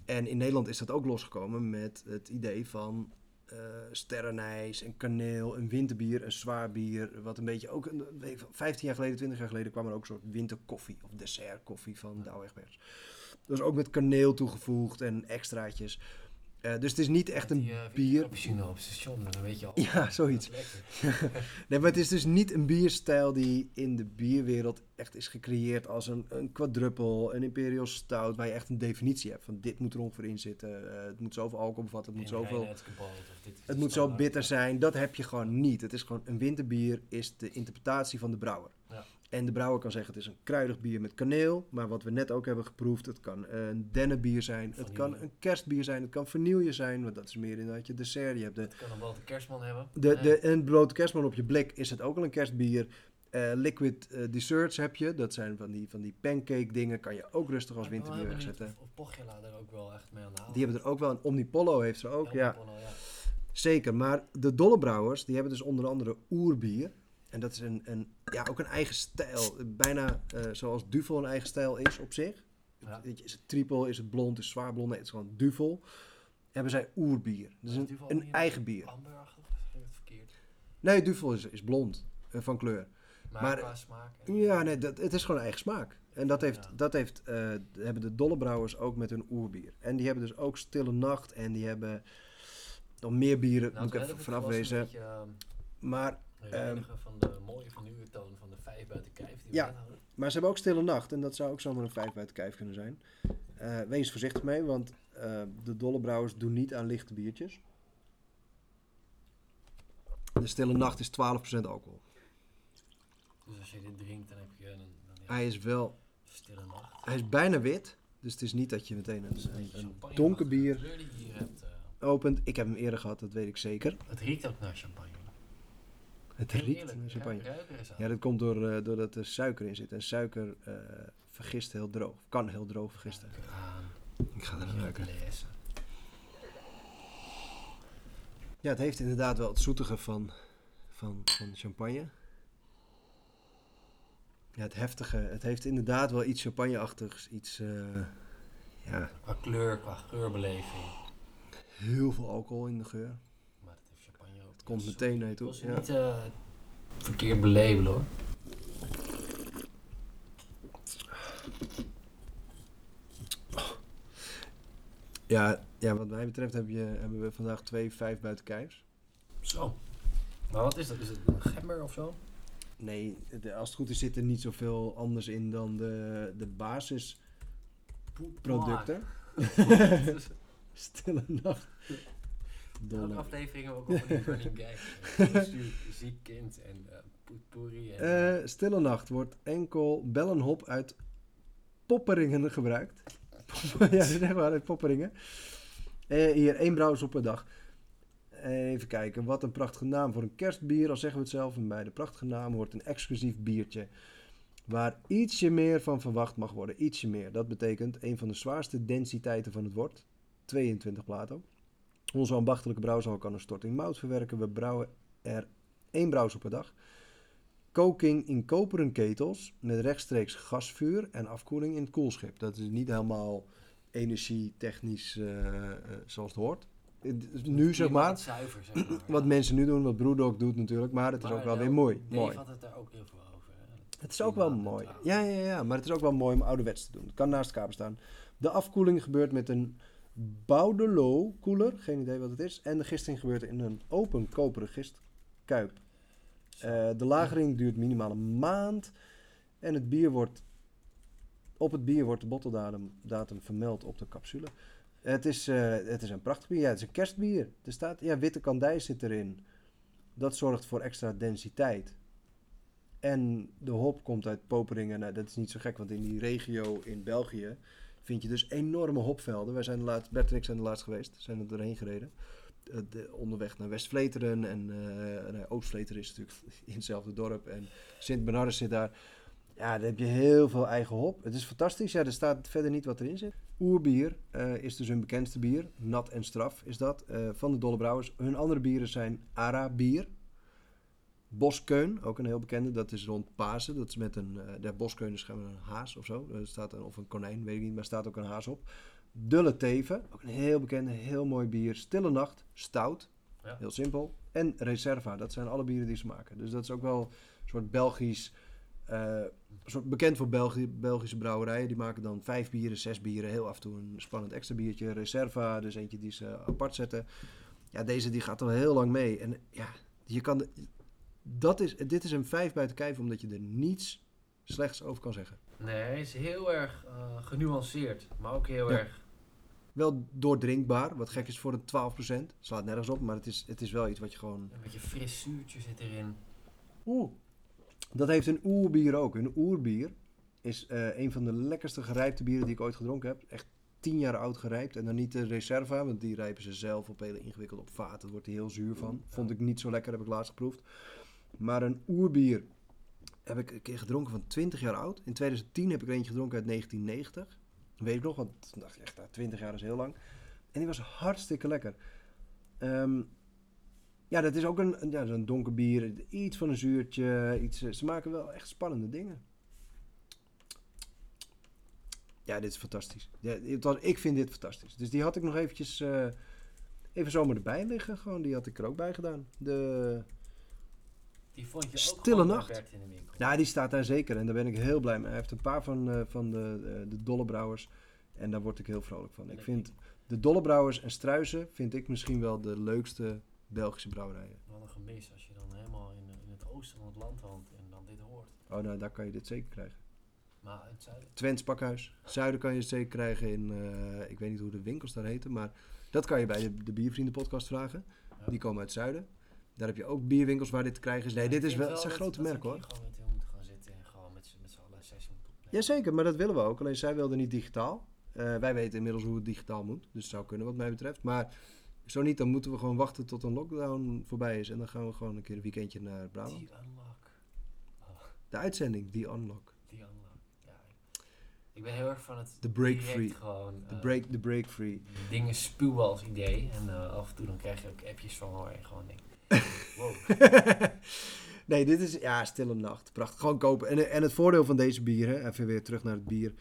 En in Nederland is dat ook losgekomen met het idee van eh sterrenijs en kaneel, een winterbier, een zwaar bier. Wat een beetje ook, een, 15 jaar geleden, 20 jaar geleden kwam er ook een soort winterkoffie of dessertkoffie van Douwe Egberts. Dus ook met kaneel toegevoegd en extraatjes. Eh, dus het is niet echt een die, eh, bier. cappuccino op het station, dan weet je al. Ja, zoiets. Nee, maar het is dus niet een bierstijl die in de bierwereld echt is gecreëerd als een, een quadruppel, een imperial stout, waar je echt een definitie hebt van dit moet er ongeveer in zitten, eh, het moet zoveel alcohol bevatten, het moet zoveel, het moet zo bitter zijn. Dat heb je gewoon niet. Het is gewoon een winterbier is de interpretatie van de brouwer. En de brouwer kan zeggen het is een kruidig bier met kaneel, maar wat we net ook hebben geproefd, het kan een dennenbier zijn, het kan een kerstbier zijn, het kan vanille zijn, want dat is meer inderdaad je dessert. Je hebt de Het kan wel de kerstman hebben. de, de, een blote kerstman op je blik is het ook al een kerstbier. Eh, liquid eh, desserts heb je. Dat zijn van die, van die pancake dingen. Kan je ook rustig als winterbier wegzetten. Of, Pochela er ook wel echt mee aan de Die hebben er ook wel. Een Omnipollo heeft ze ook. Ja, Omnipollo, ja. zeker. Maar de dolle brouwers, die hebben dus onder andere oerbier. En dat is een, een, ja, ook een eigen stijl. Bijna eh, zoals Duvel een eigen stijl is op zich. Ja. Is het triple, is het blond, is het zwaar blond? Nee, het is gewoon Duvel. Hebben zij oerbier. Dus Is een, eigen bier. Ik het verkeerd? Nee, Duvel is, is blond eh, van kleur. Maar, Maar- qua smaak. en- Ja, nee, dat, het is gewoon eigen smaak. En dat, heeft, Ja. dat heeft, eh, hebben de dolle brouwers ook met hun oerbier. En die hebben dus ook Stille Nacht en die hebben nog meer bieren, Nou, moet ik even vanaf wezen. beetje, ehm, Reinigen van de mooie vernieuwtoon van de vijf buiten kijf die we Ja. hadden. maar ze hebben ook Stille Nacht en dat zou ook zomaar een vijf uit de kijf kunnen zijn. Eh, wees voorzichtig mee, want eh, de dolle brouwers doen niet aan lichte biertjes. De Stille Nacht is 12% alcohol. Dus als je dit drinkt, dan heb je een, ja, Hij is wel, stille nacht. hij is bijna wit, dus het is niet dat je meteen een, een, donker bier hebt, eh, opent. Ik heb hem eerder gehad, dat weet ik zeker. het riekt ook naar champagne. Het riekt naar champagne. Ja, dat komt door, eh, doordat er suiker in zit. En suiker eh, vergist heel droog. Kan heel droog vergisten. Ik ga er je ruiken. Ja, het heeft inderdaad wel het zoetige van, van, van champagne. Ja, het heftige. Het heeft inderdaad wel iets champagneachtigs. Iets, eh, ja, Qua kleur, qua geurbeleving. heel veel alcohol in de geur. Maar dat heeft champagne ook. Het komt meteen naar je toe. Ja. niet eh, verkeerd belabelen hoor. Ja, ja, wat mij betreft heb je, hebben we vandaag twee vijf buiten kijfs. Zo. Maar wat is dat? Is het een gember of zo? Nee, de- als het goed is zit er niet zoveel anders in dan de, de basisproducten. Stille nacht. Elke Dolle. aflevering hebben we ook van die running gag. Stuur Ziek kind en uh. En, stille nacht wordt enkel bellenhop uit Popperingen gebruikt. ja, dat is echt waar, uit Popperingen. Hier één brouwers op per dag. Even kijken, wat een prachtige naam voor een kerstbier. Al zeggen we het zelf, bij de prachtige naam hoort een exclusief biertje. Waar ietsje meer van verwacht mag worden. Ietsje meer. Dat betekent een van de zwaarste densiteiten van het wort. 22 plato. Onze ambachtelijke brouwzaal kan een storting mout verwerken. We brouwen er één brouwsel per dag. Koking in koperen ketels met rechtstreeks gasvuur en afkoeling in het koelschip. Dat is niet helemaal energietechnisch eh, eh, zoals het hoort. Nu zeg maar, Zuiver, zeg maar. wat ja. mensen nu doen, wat Broedok doet natuurlijk, maar het is ook wel weer mooi. Mooi. had het daar ook heel veel over. hè. Het is ook wel mooi. Ja, ja, ja, maar het is ook wel mooi om ouderwets te doen. Het kan naast elkaar bestaan. De afkoeling gebeurt met een Baudelot koeler, geen idee wat het is. En de gisting gebeurt in een open koperen gistkuip. Eh, de lagering duurt minimaal een maand. En het bier wordt, op het bier wordt de botteldatum datum vermeld op de capsule. Het is, eh, het is een prachtig bier. Ja, het is een kerstbier. Er staat, ja, witte kandijs zit erin. Dat zorgt voor extra densiteit. En de hop komt uit Poperingen. Nou, dat is niet zo gek, want in die regio in België vind je dus enorme hopvelden. Wij zijn de laatst, Bert en ik zijn er laatst geweest, zijn er doorheen gereden. eh, de, onderweg naar West-Vleteren. En nee, Oost-Vleteren is natuurlijk in hetzelfde dorp. En Sint-Bernardus zit daar. Ja, daar heb je heel veel eigen hop. Het is fantastisch. Ja, er staat verder niet wat erin zit. Oerbier eh, is dus hun bekendste bier. Nat en straf is dat. van de Dolle Brouwers. Hun andere bieren zijn Ara bier. Boskeun, ook een heel bekende. Dat is rond Pasen. Dat is met een... de Boskeun is een haas of zo. Er staat een, of een konijn, weet ik niet. Maar er staat ook een haas op. Dulle Teven, ook een heel bekende, heel mooi bier. Stille Nacht, stout. Ja. Heel simpel. En Reserva, dat zijn alle bieren die ze maken. Dus dat is ook wel een soort Belgisch... eh, soort bekend voor Belgi- Belgische brouwerijen. Die maken dan vijf bieren, zes bieren. Heel af en toe een spannend extra biertje. Reserva, dus eentje die ze apart zetten. Ja, deze die gaat al heel lang mee. En ja, je kan... De, dat is, dit is een vijf buiten kijf, omdat je er niets slechts over kan zeggen. Nee, hij is heel erg eh, genuanceerd, maar ook heel Ja. erg... Wel doordrinkbaar, wat gek is voor een 12%. Slaat nergens op, maar het is, het is wel iets wat je gewoon... Een beetje fris zuurtje zit erin. Oeh. Dat heeft een oerbier ook. Een oerbier is eh, een van de lekkerste gerijpte bieren die ik ooit gedronken heb. Echt tien jaar oud gerijpt. En dan niet de Reserva, want die rijpen ze zelf op hele ingewikkeld op vaten. Daar wordt hij heel zuur van. Vond ik niet zo lekker, heb ik laatst geproefd. Maar een oerbier heb ik een keer gedronken van 20 jaar oud. In 2010 heb ik er eentje gedronken uit 1990. Weet ik nog, want toen dacht echt, nou, 20 jaar is heel lang. En die was hartstikke lekker. Ehm, ja, dat is ook een, een- ja, zo'n donker bier. Iets van een zuurtje. Iets, eh, ze maken wel echt spannende dingen. Ja, dit is fantastisch. Ja, het was, ik vind dit fantastisch. Dus die had ik nog eventjes eh, even zomaar erbij liggen. Gewoon, die had ik er ook bij gedaan. De, Die vond je ook Stille Nacht. In de winkel. ja, die staat daar zeker. En daar ben ik heel blij mee. Hij heeft een paar van, eh, van de, de, de Dolle Brouwers. En daar word ik heel vrolijk van. Ik vind de Dolle Brouwers en Struisen vind ik misschien wel de leukste Belgische brouwerijen. Wat een gemis als je dan helemaal in, in het oosten van het land woont en dan dit hoort. Oh, nou, daar kan je dit zeker krijgen. Maar het zuiden... Twents Pakhuis. Zuiden kan je het zeker krijgen in, eh, ik weet niet hoe de winkels daar heten, maar dat kan je bij de, de Biervrienden podcast vragen. Ja. Die komen uit het zuiden. Daar heb je ook bierwinkels waar dit te krijgen is. Nee, dit is denk wel, het zijn dat- grote merken hoor. gewoon met moeten gaan zitten en gewoon met, z'n- met z'n allen sessie moeten opnemen. Jazeker, maar dat willen we ook. Alleen zij wilden niet digitaal. Eh, wij weten inmiddels hoe het digitaal moet. Dus het zou kunnen wat mij betreft. Maar zo niet, dan moeten we gewoon wachten tot een lockdown voorbij is. En dan gaan we gewoon een keer een weekendje naar Brabant. Die unlock. Oh, De uitzending, die unlock. die unlock. Ja, ik- ben heel erg van het De break free. gewoon De eh, break, de break free. dingen spuwen als idee. En eh, af en toe dan krijg je ook appjes van waar je gewoon denkt, nee, dit is ja, stille nacht. Prachtig. Gewoon kopen. En, en het voordeel van deze bieren, even weer terug naar het bier.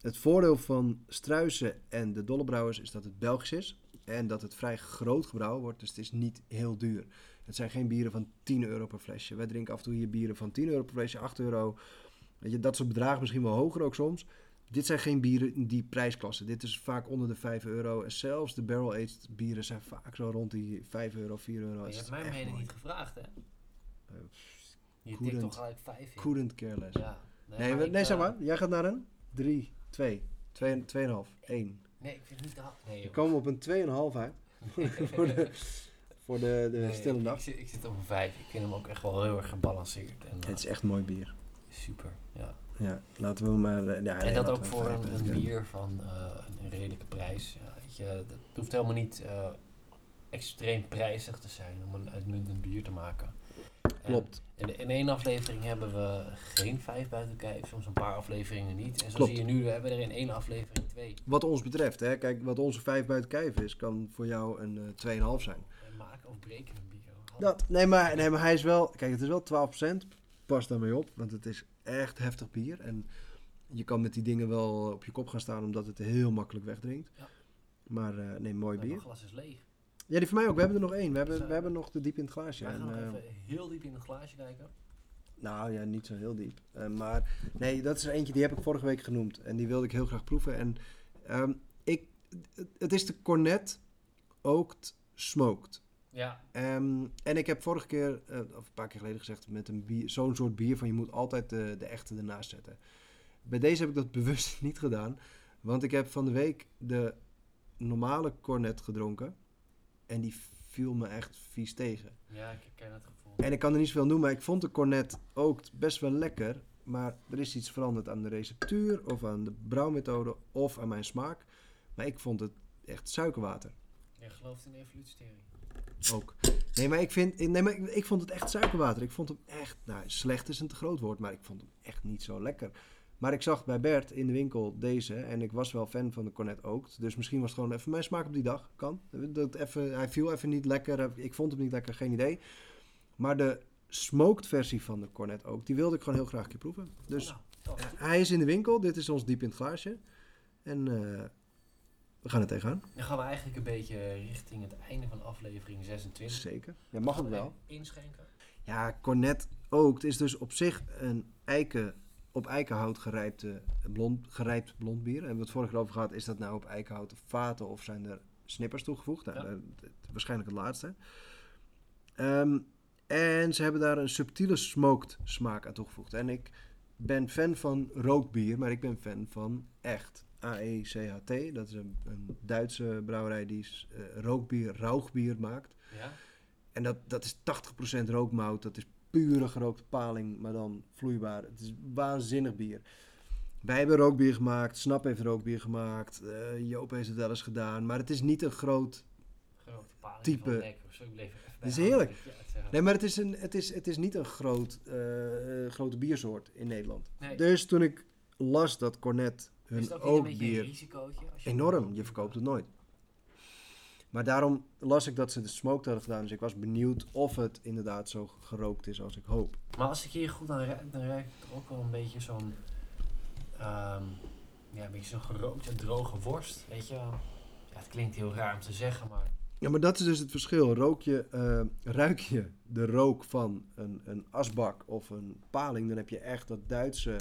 Het voordeel van Struisen en de Dollebrouwers is dat het Belgisch is. En dat het vrij groot gebrouwen wordt. Dus het is niet heel duur. Het zijn geen bieren van 10 euro per flesje. Wij drinken af en toe hier bieren van 10 euro per flesje, 8 euro. Weet je, dat soort bedragen misschien wel hoger ook soms. Dit zijn geen bieren in die prijsklasse. Dit is vaak onder de 5 euro. En zelfs de barrel-aged bieren zijn vaak zo rond die 5 euro, 4 euro. je hebt mening mooi. niet gevraagd, hè? Eh, Je tikt toch gelijk vijf in. Couldn't care less. Ja. Nee, maar we- ik, nee, eh, zeg maar. Jij gaat naar een 3, 2, 2, 2,5, 1. Nee, ik vind het niet te hard. Nee, We komen op een 2,5 uit. voor de, voor de, de Nee, stille ik- nacht. Ik, zit, ik zit op een vijf. Ik vind hem ook echt wel heel erg gebalanceerd. En, eh, Het is echt mooi bier. super, ja. Ja, laten we maar... eh, Ja, en dat ook voor vijf een, bier van eh, een redelijke prijs. Ja, weet je, het hoeft helemaal niet eh, extreem prijzig te zijn om een uitmuntend bier te maken. En Klopt. In, in één aflevering hebben we geen vijf buiten kijf, soms een paar afleveringen niet. En zo Klopt. zie je nu, we hebben er in één aflevering twee. Wat ons betreft, hè. Kijk, wat onze 5 buiten kijf is, kan voor jou een eh 2,5 zijn. En maken of breken een bier. Dat, nee, maar, nee, maar hij is wel... Kijk, het is wel 12%. Pas daarmee op, want het is echt heftig bier. En je kan met die dingen wel op je kop gaan staan, omdat het heel makkelijk wegdrinkt. Ja. Maar eh, nee, mooi bier. Mijn glas is leeg. Ja, die van mij ook. We hebben er nog één. We hebben, we hebben nog de diep in het glaasje. Wij En, gaan nog eh, even heel diep in het glaasje kijken. nou ja, niet zo heel diep. Eh, maar nee, dat is er eentje die heb ik vorige week genoemd. En die wilde ik heel graag proeven. En ehm, ik, het- het is de Cornet Oaked Smoked. Ja, Ehm, en ik heb vorige keer, eh, of een paar keer geleden gezegd, met een bier, zo'n soort bier van je moet altijd de, de echte ernaast zetten. Bij deze heb ik dat bewust niet gedaan. Want ik heb van de week de normale Cornet gedronken. En die viel me echt vies tegen. ja ik ken het gevoel. En ik kan er niet zoveel noemen. Ik vond de cornet ook best wel lekker. Maar er is iets veranderd aan de receptuur. Of aan de brouwmethode. Of aan mijn smaak. Maar ik vond het echt suikerwater. Je gelooft in evolutietheorie. Ook. Nee, maar ik, vind, nee, maar ik, ik vond het echt suikerwater. Ik vond hem echt, nou, slecht is een te groot woord, maar ik vond hem echt niet zo lekker. Maar ik zag bij Bert in de winkel deze en ik was wel fan van de Cornet Oakt. Dus misschien was het gewoon even mijn smaak op die dag. Kan. Dat even, hij viel even niet lekker. Ik vond hem niet lekker, geen idee. Maar de smoked versie van de Cornet Oak, die wilde ik gewoon heel graag een keer proeven. Dus Nou, dat. hij is in de winkel. Dit is ons diep in het glaasje. En eh, we gaan er tegenaan. Dan gaan we eigenlijk een beetje richting het einde van aflevering 26. Zeker. Ja, mag ook we wel. Inschenken. Ja, Cornet Oakt is dus op zich een eiken, op eikenhout gerijpte blond, gerijpt blond bier. Hebben we het vorige keer over gehad. Is dat nou op eikenhouten vaten of zijn er snippers toegevoegd? Nou, Ja. het- waarschijnlijk het laatste. Ehm, en ze hebben daar een subtiele smoked smaak aan toegevoegd. En ik ben fan van rookbier, maar ik ben fan van echt AECHT. Dat is een, een Duitse brouwerij die eh, rookbier, rauwbier maakt. Ja? En dat, dat is 80% rookmout. Dat is pure gerookte paling, maar dan vloeibaar. Het is waanzinnig bier. Wij hebben rookbier gemaakt. Snap heeft rookbier gemaakt. eh, Joop heeft het wel eens gedaan. Maar het is niet een groot... Type. van lekker. Zo, ik bleef even bij is heerlijk. Ja, het. Nee, maar het is, een, het is, het is niet een groot, eh, grote biersoort in Nederland. Nee. Dus toen ik las dat Cornet hun het ook een een risicootje? Je Enorm, je verkoopt het nooit. Maar daarom las ik dat ze de smoked hadden gedaan. Dus ik was benieuwd of het inderdaad zo gerookt is als ik hoop. Maar als ik hier goed aan ruik, dan ruik ik toch ook wel een beetje zo'n... ehm, ja, een beetje zo'n gerookte, droge worst. Weet je? Ja, het klinkt heel raar om te zeggen, maar... Ja, maar dat is dus het verschil. Rook je, eh, ruik je de rook van een, een asbak of een paling, dan heb je echt dat Duitse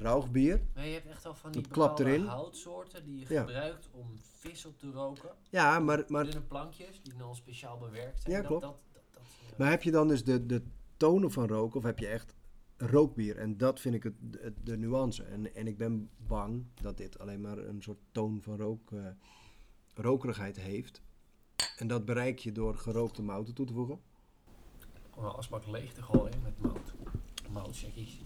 rauwbier. Nee, je hebt echt wel van die Dat klapt bepaalde erin. houtsoorten die je Ja. gebruikt om vis op te roken. Ja, maar, maar, Dunne plankjes die dan speciaal bewerkt zijn. Ja, klopt. Dat, dat, dat, eh, maar heb je dan dus de, de tonen van roken of heb je echt rookbier? En dat vind ik het, de, de nuance. En, en ik ben bang dat dit alleen maar een soort toon van rook, eh, rokerigheid heeft. En dat bereik je door gerookte mouten toe te voegen. een asbak leeg te gooien met mout. Moutcheckies.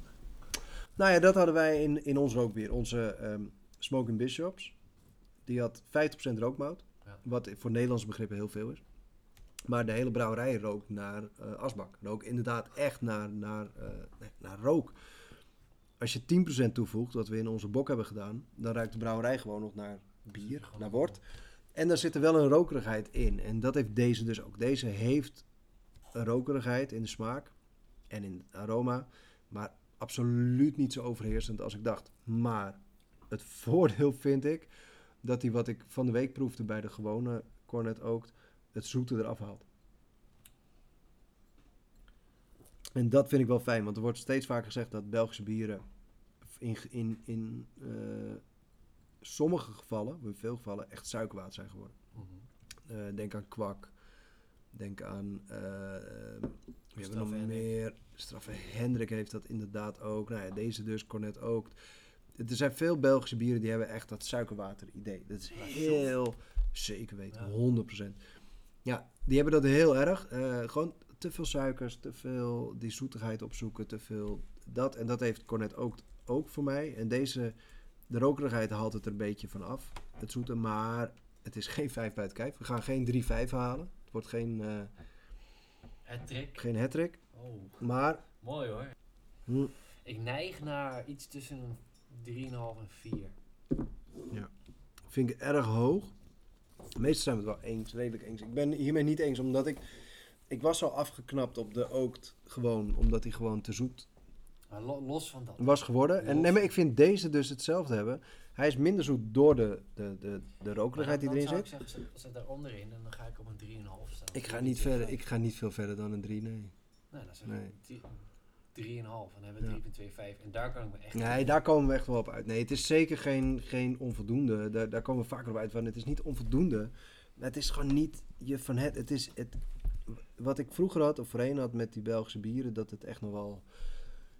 Nou ja, dat hadden wij in, in ons rookbier. Onze ehm Smoking Bishops. Die had 50% rookmout. Ja. Wat voor Nederlandse begrippen heel veel is. Maar de hele brouwerij rookt naar eh, asbak. Rook inderdaad echt naar, naar, eh, naar rook. Als je 10% toevoegt, wat we in onze bok hebben gedaan, dan ruikt de brouwerij gewoon nog naar bier, naar wort. En daar zit er wel een rokerigheid in. En dat heeft deze dus ook. Deze heeft een rokerigheid in de smaak en in het aroma. Maar absoluut niet zo overheersend als ik dacht. Maar het voordeel vind ik dat hij wat ik van de week proefde bij de gewone Cornet Oak, het zoete eraf haalt. En dat vind ik wel fijn, want er wordt steeds vaker gezegd dat Belgische bieren in, in, in eh, sommige gevallen, in veel gevallen, echt suikerwater zijn geworden. Mhm. Eh, denk aan kwak. Denk aan. eh, wie hebben we nog Hendrik. meer? Straffe Hendrik heeft dat inderdaad ook. Nou ja, deze dus, Cornet ook. Er zijn veel Belgische bieren die hebben echt dat suikerwater idee. Dat is heel. Zeker weten, Ja. 100%. Ja, die hebben dat heel erg. Eh, gewoon te veel suikers, te veel die zoetigheid opzoeken, te veel dat. En dat heeft Cornet ook, ook voor mij. En deze, de rokerigheid haalt het er een beetje van af. Het zoete, maar het is geen 5 bij het kijf. We gaan geen 3-5 halen. Het wordt geen, eh trick. geen hat-trick. Oh, Maar mooi hoor. hm, Ik neig naar iets tussen een 3,5 en 4. vind ik erg hoog. Meestal zijn we het wel eens, redelijk eens. Ik ben hiermee niet eens, omdat ik... Ik was al afgeknapt op de ookt gewoon, omdat hij gewoon te zoet Maar los van dat. was geworden. En nee, maar ik vind deze dus hetzelfde hebben. Hij is minder zoet door de, de, de, de rokerigheid die erin zou zit. ik zeggen, zet, zet daaronder in en dan ga ik op een 3,5 staan. Ik ga, niet verder, ik ga niet veel verder dan een 3, nee. Nee, zeg Nee. ik 3,5 en dan hebben we 3,25. En daar kan ik me echt... Nee, daar komen we echt wel op uit. Nee, het is zeker geen, geen onvoldoende. Daar, daar komen we vaker op uit. Van, het is niet onvoldoende. Maar het is gewoon niet je van het. Het is het. Wat ik vroeger had, of voorheen had met die Belgische bieren, dat het echt nog wel.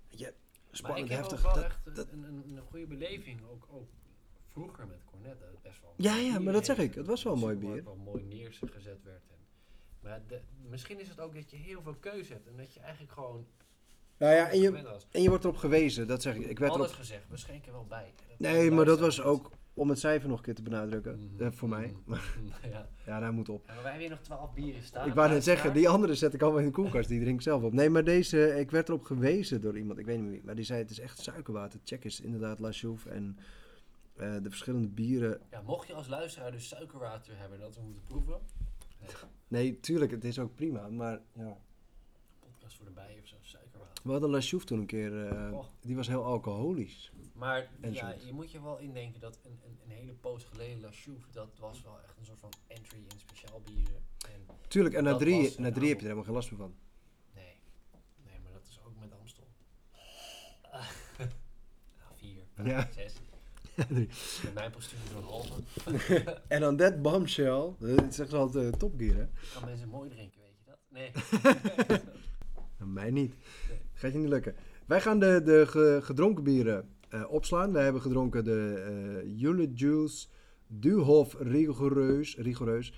Ja, Maar spannend, ik heb heftig. ook wel dat- echt een, dat- een, een, een goede beleving. Ook, ook vroeger met Cornet. Dat het best wel... Ja, ja, maar dat zeg ik. Het was wel een mooi bier. Wel mooi neergezet werd. En, maar de, misschien is het ook dat je heel veel keuze hebt. En dat je eigenlijk gewoon... Nou ja, en je, en je wordt erop gewezen. Dat zeg ik. Ik werd Alles erop. gezegd, we schenken wel bij. Dat Nee, maar dat was ook. om het cijfer nog een keer te benadrukken. Mhm. eh, voor mij. Mhm. ja. Ja, daar moet op. Ja, maar wij hebben hier nog 12 bieren staan. ik wou net zeggen, die andere zet ik allemaal in de koelkast. Die drink ik zelf op. Nee, maar deze, ik werd erop gewezen door iemand. Ik weet niet meer wie. Maar die zei, het is echt suikerwater. Check eens inderdaad La Chouffe en eh, de verschillende bieren. Ja, mocht je als luisteraar dus suikerwater hebben dat we moeten proeven. Nee, Nee, tuurlijk, het is ook prima. Maar ja. podcast voor de bijen of zo, suikerwater. We hadden La Chouffe toen een keer. eh, Oh. die was heel alcoholisch. Maar En ja, je moet je wel indenken dat een, een, een hele poos geleden La Chouffe, dat was wel echt een soort van entry in speciaal bieren. En Tuurlijk, en na drie, na een drie heb je er helemaal geen last meer van. nee, nee, maar dat is ook met Amstel. Ah, vier, Ja. zes. Mijn postuur zo'n halve. En on that bombshell, dat zeggen ze altijd uh, topgear hè? Kan mensen mooi drinken, weet je dat? Nee. Nou, mij niet. Gaat je niet lukken. Wij gaan de, de ge- gedronken bieren eh, opslaan. Wij hebben gedronken de eh Jule Juice Duhof Rigoureus, Rigoureus.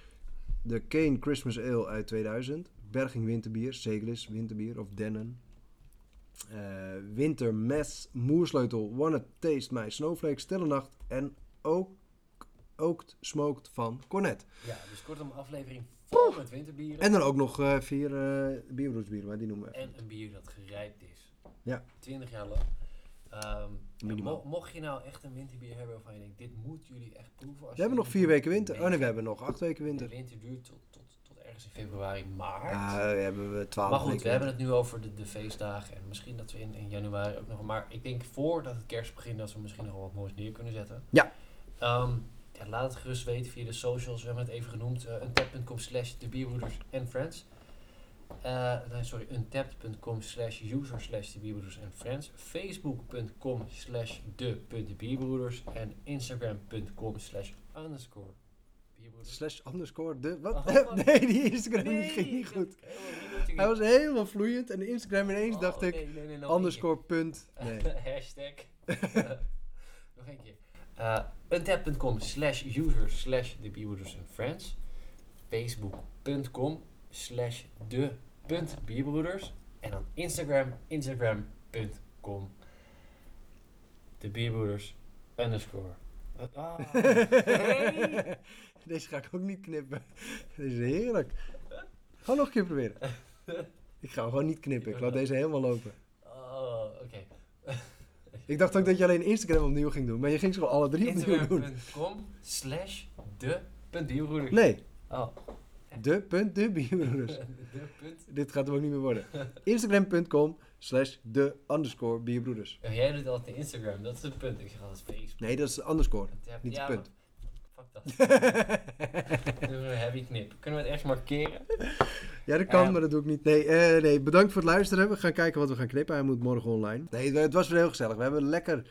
De Kane Christmas Ale uit 2000. Berging Winterbier, Seglis Winterbier of Dennen. Eh Winter Mess Moersleutel Wanna Taste My Snowflake Stille En ook Smoked van Cornet. Ja, dus kortom, aflevering vol met winterbieren. En dan ook nog eh, vier uh, bierbroedsbieren, maar die noemen we even. En een bier dat gerijpt is. Ja. 20 jaar lang. Minimaal. mo- mocht je nou echt een winterbier hebben waarvan je denkt, dit moeten jullie echt proeven. Als We hebben nog vier weken winter. Oh nee, we hebben nog acht weken winter. De winter duurt tot ergens in februari, maart. Ja, we hebben we twaalf maar goed, weken we hebben het nu over de, de feestdagen en misschien dat we in, in januari ook nog... Maar ik denk voordat het kerst begint dat we misschien nog wel wat moois neer kunnen zetten. Ja. Ehm, ja, laat het gerust weten via de socials. We hebben het even genoemd. Uh, untap.com slash de bierbroeders en friends. Uh, nee, sorry, untapped.com slash user slash de bierbroeders en friends. Facebook.com slash de bierbroeders. En Instagram.com slash underscore Slash underscore de... Wat? Oh, wat? nee, die Instagram die ging niet goed. helemaal goed. Hij was helemaal vloeiend en de Instagram ineens Oh, dacht ik... nee, nee, nee, nog één Underscore punt. Hashtag. nog één keer. Uh, untap.com slash user slash de bierbroeders en friends. Facebook.com slash de punt bierbroeders. En dan Instagram, Instagram.com de bierbroeders underscore. Ah, nee. Deze ga ik ook niet knippen. Deze is heerlijk. Gewoon nog een keer proberen. Ik ga hem gewoon niet knippen. Ik laat deze helemaal lopen. Oh, oké. Ik dacht ook dat je alleen Instagram opnieuw ging doen. Maar je ging ze gewoon alle drie opnieuw doen. Instagram.com slash de. Nee, Oh. de punt de bierbroeders. Dit gaat hem ook niet meer worden. Instagram.com slash de underscore bierbroeders. Ja, jij doet altijd Instagram, dat is het punt. Ik zeg altijd Facebook. Nee, dat is de underscore. Het Niet ja, punt. Dat. We een heavy knip. Kunnen we het echt markeren? Ja, dat kan, maar dat doe ik niet. Nee, eh, nee, bedankt voor het luisteren. We gaan kijken wat we gaan knippen. Hij moet morgen online. Nee, het was weer heel gezellig. We hebben lekker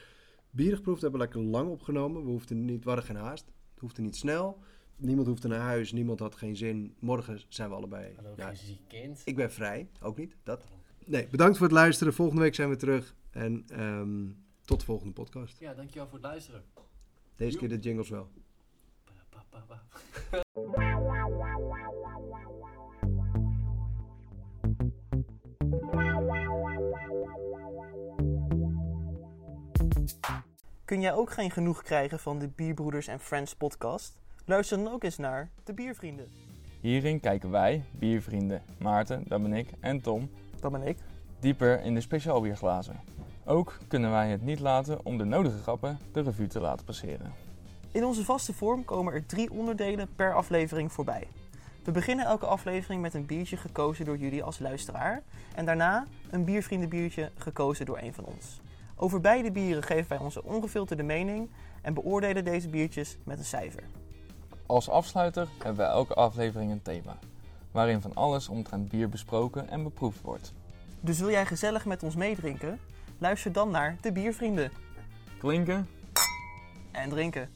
bier geproefd. We hebben lekker lang opgenomen. We, hoefden niet, we hadden geen haast. Het hoefde niet snel. Niemand hoefde naar huis. Niemand had geen zin. Morgen zijn we allebei. Hallo, Ja, ziek kind. ik ben vrij. Ook niet. Dat. Nee, bedankt voor het luisteren. Volgende week zijn we terug. En ehm, tot de volgende podcast. Ja, dankjewel voor het luisteren. Deze keer de jingles wel. Kun jij ook geen genoeg krijgen van de Bierbroeders en Friends podcast? Luister dan ook eens naar De Biervrienden. Hierin kijken wij, biervrienden Maarten, dat ben ik, en Tom, Dat ben ik. dieper in de speciaalbierglazen. Ook kunnen wij het niet laten om de nodige grappen de revue te laten passeren. In onze vaste vorm komen er drie onderdelen per aflevering voorbij. We beginnen elke aflevering met een biertje gekozen door jullie als luisteraar. En daarna een biervriendenbiertje gekozen door een van ons. Over beide bieren geven wij onze ongefilterde mening en beoordelen deze biertjes met een cijfer. Als afsluiter hebben wij elke aflevering een thema, waarin van alles omtrent bier besproken en beproefd wordt. Dus wil jij gezellig met ons meedrinken? Luister dan naar De Biervrienden Klinken? en drinken.